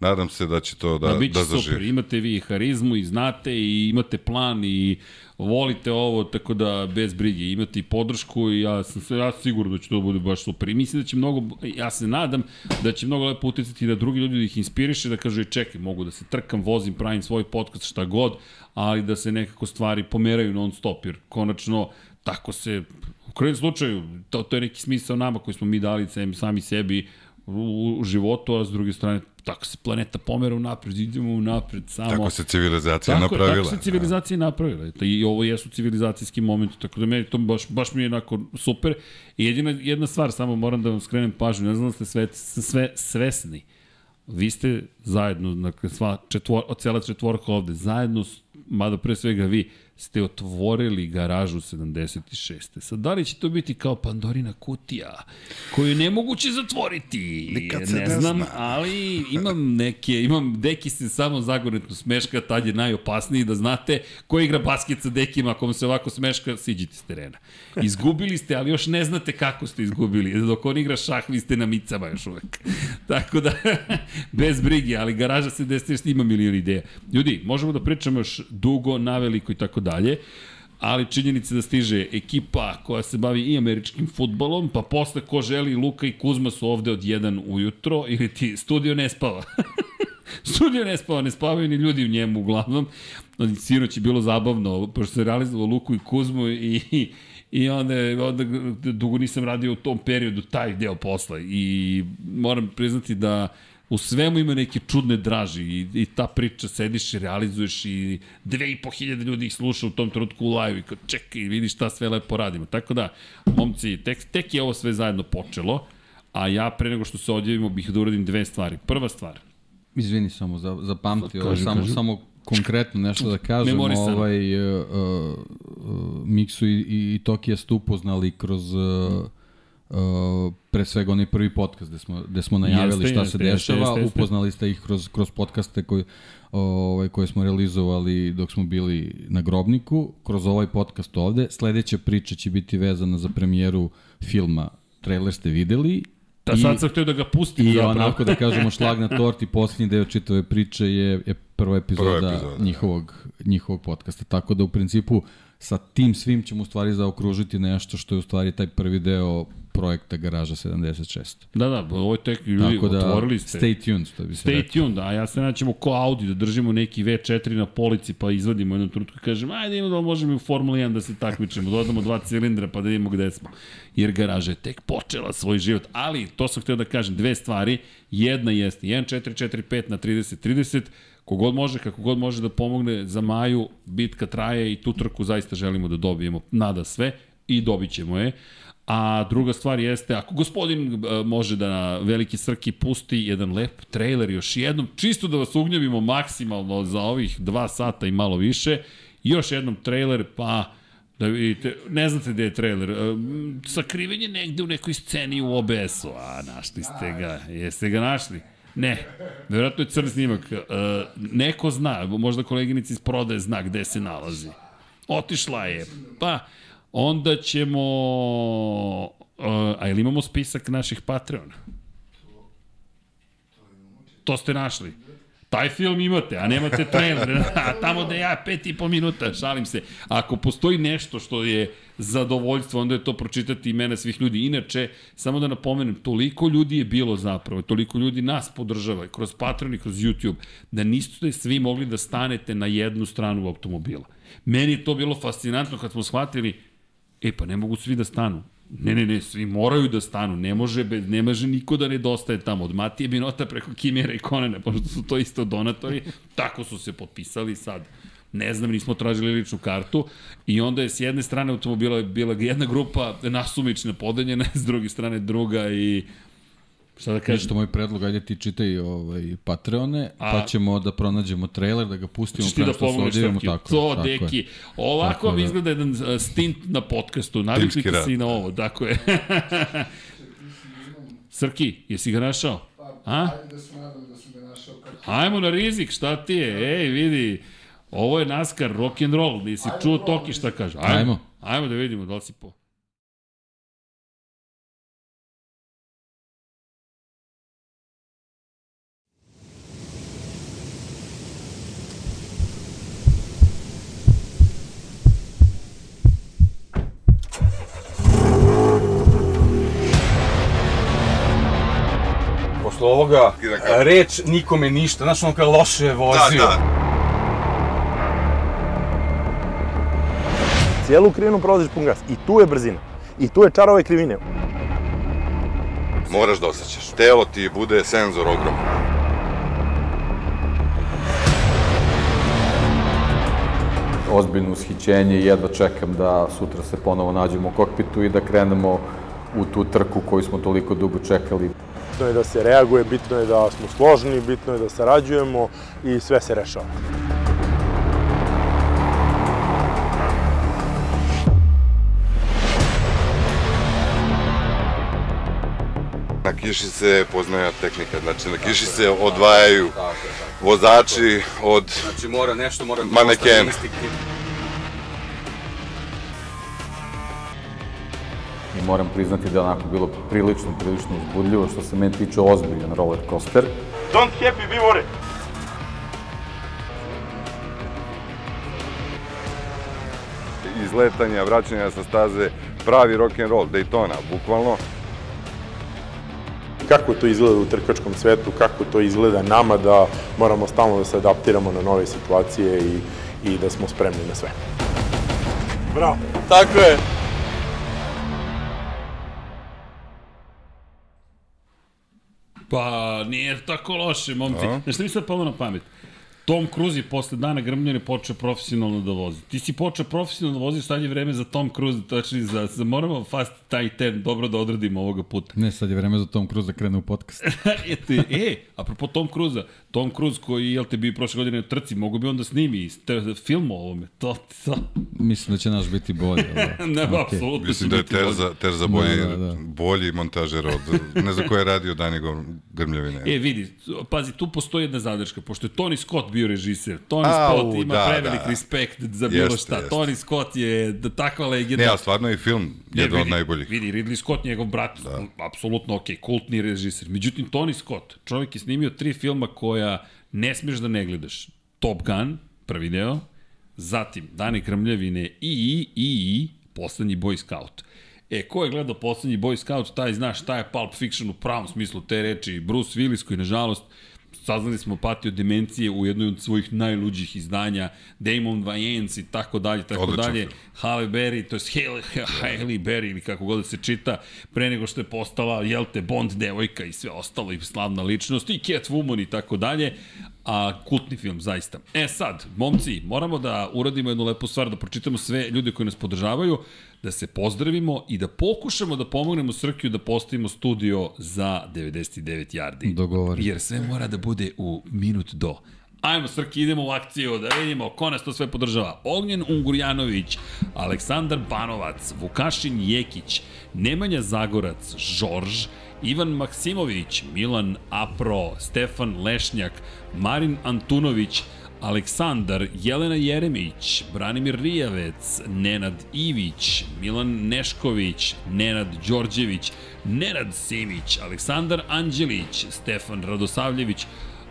nadam se da će to da, Da, da, da super, zaživi. imate vi harizmu i znate i imate plan i volite ovo, tako da bez brige, imate i podršku i ja sam, ja siguran da će to bude baš super. I mislim da će mnogo, ja se nadam da će mnogo lepo uticati da drugi ljudi da ih inspiriše, da kažu, "E, čekaj, mogu da se trkam, vozim, pravim svoj podcast, šta god, ali da se nekako stvari pomeraju non stop, jer konačno tako se, u krajem slučaju, to, to je neki smisao nama koji smo mi dali sami sebi u, u životu, a s druge strane, tako se planeta pomera u napred, idemo u napred, samo... Tako se civilizacija Tako, napravila. tako se civilizacija napravila. Eto, I ovo jesu civilizacijski momenti, tako da meni to baš, baš mi je onako super. I jedina, jedna stvar, samo moram da vam skrenem pažnju, ne znam da ste sve, sve svesni. Vi ste zajedno, dakle, sva četvor, cela četvorka ovde, zajedno, mada pre svega vi, ste otvorili garažu 76. Sad, da li će to biti kao Pandorina kutija, koju je nemoguće zatvoriti? Nikad se ne, ne znam, zna. ali imam neke, imam deki se samo zagonetno smeška, tad je najopasniji da znate ko igra basket sa dekima, ako vam se ovako smeška, siđite s terena. Izgubili ste, ali još ne znate kako ste izgubili. Dok on igra šah, vi ste na micama još uvek. Tako da, bez brige, ali garaža se desiti ima milion ideja. Ljudi, možemo da pričamo još dugo, naveliko i tako dalje ali činjenica da stiže ekipa koja se bavi i američkim futbolom, pa posle ko želi, Luka i Kuzma su ovde od 1 ujutro, ili ti studio ne spava. studio ne spava, ne spavaju ni ljudi u njemu uglavnom. Sinoć je bilo zabavno, pošto se realizovalo Luku i Kuzmu i, i onda, onda dugo nisam radio u tom periodu taj deo posla i moram priznati da u svemu ima neke čudne draži i, i ta priča sediš i realizuješ i dve i po hiljade ljudi ih sluša u tom trenutku u live i kao čekaj vidi šta sve lepo radimo. Tako da, momci, tek, tek je ovo sve zajedno počelo, a ja pre nego što se odjavimo bih da uradim dve stvari. Prva stvar, Izvini samo, za, za pamti, ovo, Kaži, samo, kaži. samo konkretno nešto da kažem, Memorisano. ovaj, uh, uh, Miksu i, i, i Tokija ste upoznali kroz uh, uh, pre svega onaj prvi podcast gde smo, gde smo najavili Jeste, šta jeste, se jeste, dešava, jeste, jeste. upoznali ste ih kroz, kroz podcaste koji, ovaj, koje smo realizovali dok smo bili na Grobniku, kroz ovaj podcast ovde. Sledeća priča će biti vezana za premijeru filma Trailer ste videli da sad sam htio da ga pustim I zapravo. onako da kažemo šlag na torti, posljednji deo čitave priče je, je prva epizoda, Prva epizoda, njihovog, njihovog podcasta. Tako da u principu sa tim svim ćemo u stvari zaokružiti nešto što je u stvari taj prvi deo projekta Garaža 76. Da, da, ovo je tek, ljudi, Tako da, otvorili ste. stay tuned, što bi se Stay rekao. tuned, a ja se naćemo ko Audi da držimo neki V4 na polici pa izvadimo jednu trutku i kažem ajde imamo da možemo i u Formula 1 da se takmičemo, dodamo dva cilindra pa da vidimo gde smo. Jer garaža je tek počela svoj život, ali to sam htio da kažem, dve stvari, jedna jeste 1445 na 3030, kogod može, kako god može da pomogne za Maju, bitka traje i tu trku zaista želimo da dobijemo nada sve i dobit ćemo je. A druga stvar jeste, ako gospodin e, može da Veliki Srki pusti jedan lep trailer još jednom, čisto da vas ugnjavimo maksimalno za ovih dva sata i malo više, još jednom trailer, pa da vidite, ne znate gde je trailer, e, m, sakriven je negde u nekoj sceni u OBS-u, a našli ste ga, jeste ga našli? Ne, verovatno je crn snimak. E, neko zna, možda koleginica iz prodaje zna gde se nalazi. Otišla je. Pa, onda ćemo... Uh, a ili imamo spisak naših Patreona? To ste našli. Taj film imate, a nemate trailer. A tamo da ja pet i po minuta, šalim se. Ako postoji nešto što je zadovoljstvo, onda je to pročitati imena svih ljudi. Inače, samo da napomenem, toliko ljudi je bilo zapravo, toliko ljudi nas podržava, kroz Patreon i kroz YouTube, da niste svi mogli da stanete na jednu stranu automobila. Meni je to bilo fascinantno kad smo shvatili, e pa ne mogu svi da stanu. Ne, ne, ne, svi moraju da stanu, ne može, bez, ne može niko da nedostaje tamo, od Matije Binota preko Kimera i Konena, pošto su to isto donatori, tako su se potpisali sad. Ne znam, nismo tražili ličnu kartu. I onda je s jedne strane automobila bila jedna grupa nasumična podeljena, s druge strane druga i Šta da kažem? Ništa moj predlog, ajde ti čitaj ovaj, Patreone, A, pa ćemo da pronađemo trailer, da ga pustimo pre da se odivimo. Tako, to, tako deki. Je. Ovako tako mi da. izgleda jedan stint na podcastu. Naviknite se i na ovo, tako je. Srki, jesi ga našao? A? Ajde da se nadam da sam ga našao. Ajmo na rizik, šta ti je? Ej, vidi. Ovo je NASCAR, rock and roll, nisi čuo Toki šta kaže. Ajmo. Ajmo da vidimo da li si po... Posle ovoga, reč nikome ništa, znaš ono kao loše vozio. Da, da. cijelu krivinu prolaziš pun gas. I tu je brzina. I tu je čar ove krivine. Moraš da osjećaš. Telo ti bude senzor ogroman. Ozbiljno ushićenje i jedva čekam da sutra se ponovo nađemo u kokpitu i da krenemo u tu trku koju smo toliko dugo čekali. Bitno je da se reaguje, bitno je da smo složni, bitno je da sarađujemo i sve se rešava. Na kiši se poznaja tehnika, znači na kiši se odvajaju vozači od Znači mora nešto, mora manekena. I moram priznati da je onako bilo prilično, prilično uzbudljivo što se meni tiče ozbiljan roller coaster. Don't happy, be worried. Izletanja, vraćanja sa staze, pravi rock and roll, Daytona, bukvalno kako to izgleda u trkačkom svetu, kako to izgleda nama da moramo stalno da se adaptiramo na nove situacije i, i da smo spremni na sve. Bravo. Tako je. Pa, nije tako loše, momci. Znaš šta mi sad palo na pamet? Tom Cruise je posle dana grmljene počeo profesionalno da vozi. Ti si počeo profesionalno da vozi, sad je vreme za Tom Cruise, tačni za, za moramo fast taj ten dobro da odradimo ovoga puta. Ne, sad je vreme za Tom Cruise da krene u podcast. e, e, apropo Tom Cruise-a, Tom Cruise koji, jel te bi prošle godine u trci, mogu bi onda snimi film o ovome, to, to. Mislim da će naš biti bolji. Da. ne, okay. apsolutno Mislim da je Terza, Terza bolji, da, da, da. bolji montažer od, ne znam ko je radio Dani Grmljavine. E, vidi, pazi, tu postoji jedna zadrška, pošto je Tony Scott bio režiser, Tony Au, Scott ima da, prevelik da. respekt za bilo jeste, šta, jeste. Tony Scott je da takva legenda. Ne, a stvarno je film jedan od najboljih. Vidi, Ridley Scott, njegov brat, da. apsolutno ok, kultni režiser. Međutim, Tony Scott, čovjek je snimio tri filma koja ne smeš da ne gledaš. Top Gun, prvi deo, zatim Dani Krmljavine i, i, i, i, poslednji Boy Scout. E, ko je gledao poslednji Boy Scout, taj zna šta je Pulp Fiction u pravom smislu te reči. Bruce Willis koji, nažalost, saznali smo patio demencije u jednoj od svojih najluđih izdanja, Damon Wayans i tako dalje, tako Odlično dalje, Halle Berry, to je Halle, Halle Berry ili kako god da se čita, pre nego što je postala, jel te, Bond devojka i sve ostalo i slavna ličnost i Catwoman i tako dalje, a kultni film, zaista. E sad, momci, moramo da uradimo jednu lepu stvar, da pročitamo sve ljude koji nas podržavaju, da se pozdravimo i da pokušamo da pomognemo Srkiju da postavimo studio za 99 yardi. Dogovori. Jer sve mora da bude u minut do. Ajmo Srki, idemo u akciju, da vidimo ko nas to sve podržava. Ognjen Ungurjanović, Aleksandar Banovac, Vukašin Jekić, Nemanja Zagorac, Žorž, Ivan Maksimović, Milan Apro, Stefan Lešnjak, Marin Antunović, Aleksandar, Jelena Jeremić, Branimir Rijavec, Nenad Ivić, Milan Nešković, Nenad Đorđević, Nenad Simić, Aleksandar Anđelić, Stefan Radosavljević,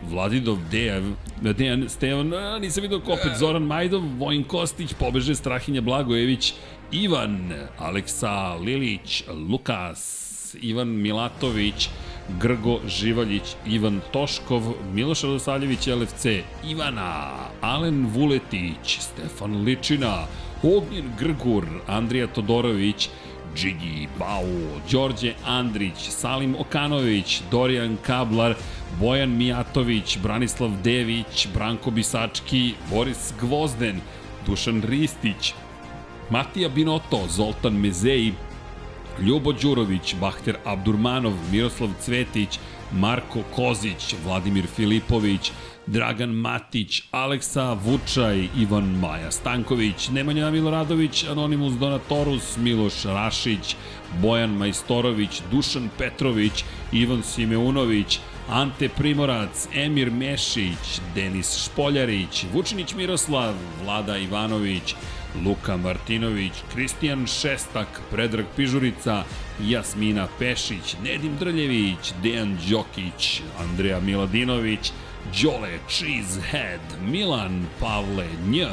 Vladidov, Dejan, Dejan Stevan, a, nisam vidio ko opet, Zoran Majdov, Vojin Kostić, pobeže Strahinja Blagojević, Ivan, Aleksa Lilić, Lukas, Ivan Milatović, Grgo Živaljić, Ivan Toškov, Miloš Radosavljević, LFC, Ivana, Alen Vuletić, Stefan Ličina, Ognjen Grgur, Andrija Todorović, Džigi Bau, Đorđe Andrić, Salim Okanović, Dorijan Kablar, Bojan Mijatović, Branislav Dević, Branko Bisački, Boris Gvozden, Dušan Ristić, Matija Binoto, Zoltan Mezeji, Ljubo Đurović, Bahter Abdurmanov, Miroslav Cvetić, Marko Kozić, Vladimir Filipović, Dragan Matić, Aleksa Vučaj, Ivan Maja Stanković, Nemanja Miloradović, Anonimus Donatorus, Miloš Rašić, Bojan Majstorović, Dušan Petrović, Ivan Simeunović, Ante Primorac, Emir Mešić, Denis Špoljarić, Vučinić Miroslav, Vlada Ivanović, Luka Martinović, Kristijan Šestak, Predrag Pižurica, Jasmina Pešić, Nedim Drljević, Dejan Đokić, Andreja Miladinović, Đole Cheesehead, Milan Pavle Nj,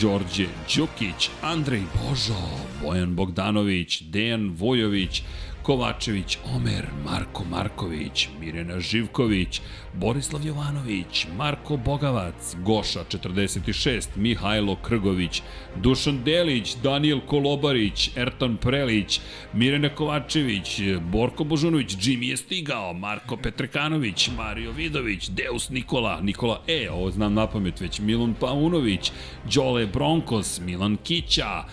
Đorđe Đukić, Andrej Božo, Bojan Bogdanović, Dejan Vojović, Kovačević, Omer, Marko Marković, Mirjana Živković, Borislav Jovanović, Marko Bogavac, Goša 46, Mihajlo Krgović, Dušan Delić, Daniel Kolobarić, Erton Prelić, Mirjana Kovačević, Borko Božunović, Jimmy je stigao, Marko Petrekanović, Mario Vidović, Deus Nikola, Nikola E, ovo znam na pamet već, Milun Paunović, Đole Bronkos, Milan Kića,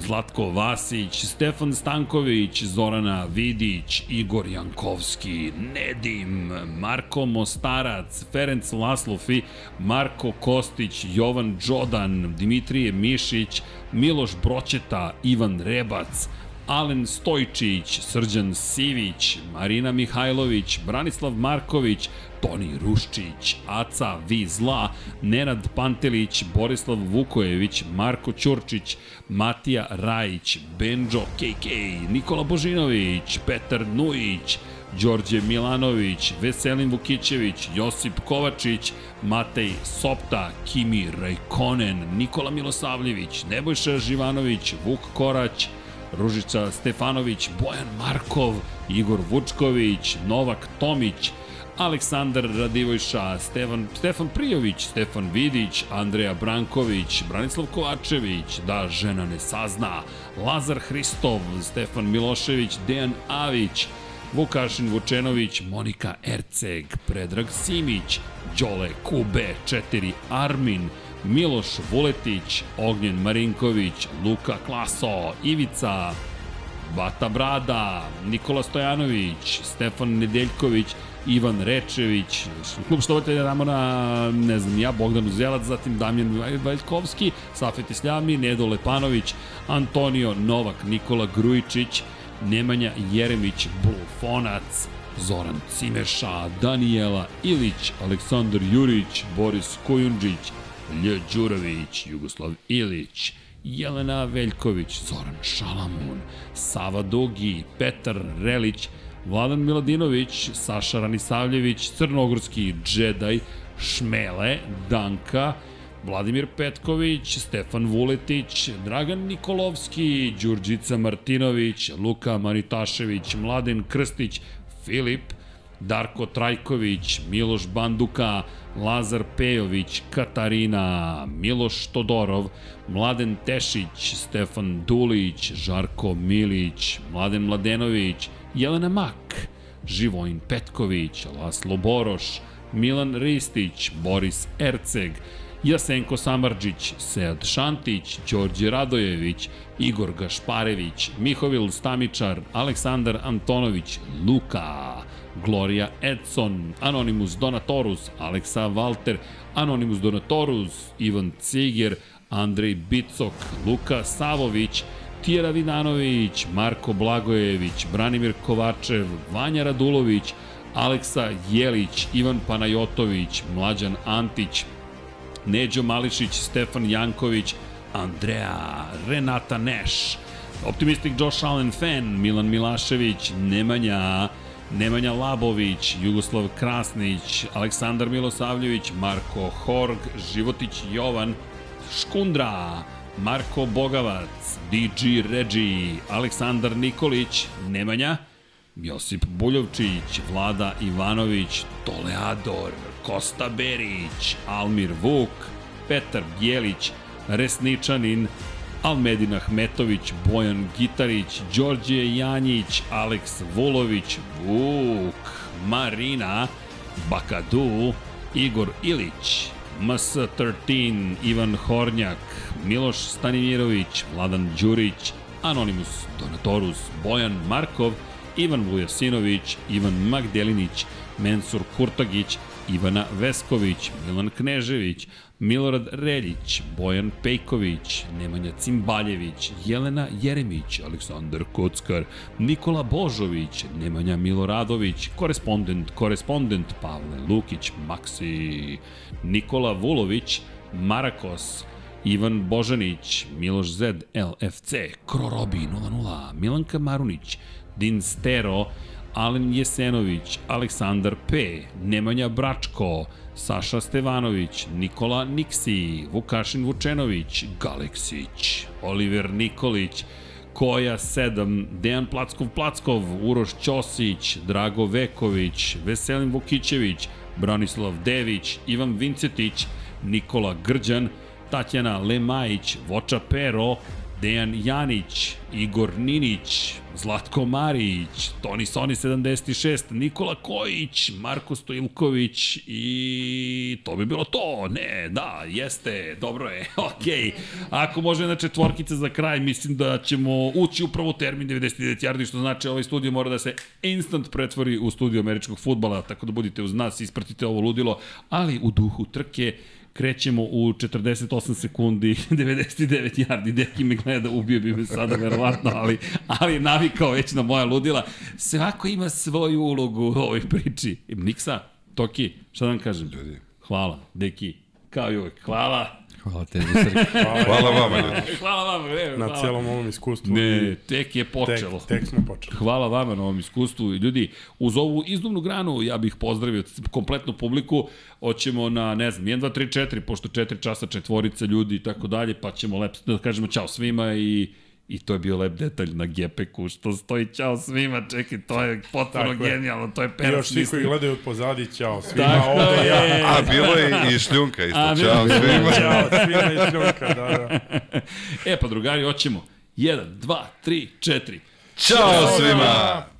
Zlatko Vasić, Stefan Stanković, Zorana Vidić, Igor Jankovski, Nedim, Marko Mostarac, Ferenc Laslofi, Marko Kostić, Jovan Đodan, Dimitrije Mišić, Miloš Broćeta, Ivan Rebac, Alen Stojčić, Srđan Sivić, Marina Mihajlović, Branislav Marković, Toni Ruščić, Aca Vizla, Nenad Pantelić, Borislav Vukojević, Marko Ćurčić, Matija Rajić, Benđo KK, Nikola Božinović, Petar Nujić, Đorđe Milanović, Veselin Vukićević, Josip Kovačić, Matej Sopta, Kimi Rajkonen, Nikola Milosavljević, Nebojša Živanović, Vuk Korać, Ružica Stefanović, Bojan Markov, Igor Vučković, Novak Tomić, Aleksandar Radivojša, Stefan, Stefan Prijović, Stefan Vidić, Andreja Branković, Branislav Kovačević, Da žena ne sazna, Lazar Hristov, Stefan Milošević, Dejan Avić, Vukašin Vučenović, Monika Erceg, Predrag Simić, Đole Kube 4, Armin, Miloš Vuletić, Ognjen Marinković, Luka Klaso, Ivica, Bata Brada, Nikola Stojanović, Stefan Nedeljković, Ivan Rečević, klub štovatelja Ramona, ne znam ja, Bogdan Uzelac, zatim Damjan Valjkovski, Safet Isljami, Nedo Lepanović, Antonio Novak, Nikola Grujičić, Nemanja Jeremić, Bulfonac, Zoran Cimeša, Danijela Ilić, Aleksandar Jurić, Boris Kojundžić, Lj. Đurović, Jugoslav Ilić, Jelena Veljković, Zoran Šalamun, Sava Dugi, Petar Relić, Vladan Miladinović, Saša Ranisavljević, Crnogorski džedaj, Šmele, Danka, Vladimir Petković, Stefan Vuletić, Dragan Nikolovski, Đurđica Martinović, Luka Manitašević, Mladen Krstić, Filip, Darko Trajković, Miloš Banduka, Lazar Pejović, Katarina, Miloš Todorov, Mladen Tešić, Stefan Dulić, Žarko Milić, Mladen Mladenović, Jelena Mak, Živojin Petković, Laslo Boroš, Milan Ristić, Boris Erceg, Jasenko Samarđić, Sead Šantić, Đorđe Radojević, Igor Gašparević, Mihovil Stamičar, Aleksandar Antonović, Luka, Gloria Edson, Anonimus Donatorus, Aleksa Walter, Anonimus Donatorus, Ivan Ciger, Andrej Bicok, Luka Savović, Tijera Vidanović, Marko Blagojević, Branimir Kovačev, Vanja Radulović, Aleksa Jelić, Ivan Panajotović, Mlađan Antić, Neđo Mališić, Stefan Janković, Andrea, Renata Neš, Optimistic Josh Allen Fan, Milan Milašević, Nemanja, Nemanja Labović, Jugoslav Krasnić, Aleksandar Milosavljević, Marko Horg, Životić Jovan, Škundra, Marko Bogavac, DG Regi, Aleksandar Nikolić, Nemanja, Josip Buljovčić, Vlada Ivanović, Toleador, Kosta Berić, Almir Vuk, Petar Bjelić, Resničanin, Almedin Ahmetović, Bojan Gitarić, Đorđe Janjić, Aleks Vulović, Vuk, Marina, Bakadu, Igor Ilić, MS13, Ivan Hornjak, Miloš Stanimirović, Vladan Đurić, Anonimus Donatorus, Bojan Markov, Ivan Vujasinović, Ivan Magdelinić, Mensur Kurtagić, Ivana Vesković, Milan Knežević, Milorad Reljić, Bojan Pejković, Nemanja Cimbaljević, Jelena Jeremić, Aleksandar Kockar, Nikola Božović, Nemanja Miloradović, korespondent, korespondent Pavle Lukić, Maksi, Nikola Vulović, Marakos, Ivan Božanić, Miloš Zed, LFC, Krorobi 00, Milanka Marunić, Din Stero, Alen Jesenović, Aleksandar P, Nemanja Bračko, Saša Stevanović, Nikola Niksi, Vukašin Vučenović, Galeksić, Oliver Nikolić, Koja 7, Dejan Plackov Plackov, Uroš Ćosić, Drago Veković, Veselin Vukićević, Branislav Dević, Ivan Vincetić, Nikola Grđan, Tatjana Lemajić, Voča Pero, Dejan Janić, Igor Ninić, Zlatko Marić, Toni Soni 76, Nikola Kojić, Marko Stojilković i to bi bilo to. Ne, da, jeste, dobro je, okej. Okay. Ako može na četvorkice za kraj, mislim da ćemo ući upravo u termin 99 yardi, što znači ovaj studio mora da se instant pretvori u studio američkog futbala, tako da budite uz nas, ispratite ovo ludilo, ali u duhu trke, krećemo u 48 sekundi, 99 yardi, deki me gleda, ubio bi me sada verovatno, ali, ali navikao već na moja ludila. Svako ima svoju ulogu u ovoj priči. Miksa, Toki, šta da vam kažem? Hvala, deki, kao i uvek. Hvala. Hvala tebi, Srki. Hvala, hvala vama, ljudi. Hvala vama, ne, Na hvala. celom ovom iskustvu. Ne, tek je počelo. Tek, tek smo počeli. Hvala vama na ovom iskustvu. Ljudi, uz ovu izduvnu granu ja bih pozdravio kompletnu publiku. Hoćemo na, ne znam, 1, 2, 3, 4, pošto 4 časa četvorica ljudi i tako dalje, pa ćemo lep, da kažemo čao svima i I to je bio lep detalj na Gepeku, što stoji čao svima, čekaj, to je potpuno genijalno, to je I perač. još svi koji gledaju od pozadi, ćao svima, Tako ovde ja. je. A bilo je i šljunka isto. A, je. svima. Ćao svima iz šljunka, da, da. E, pa drugari, hoćemo. 1, 2, 3, 4. Ćao svima.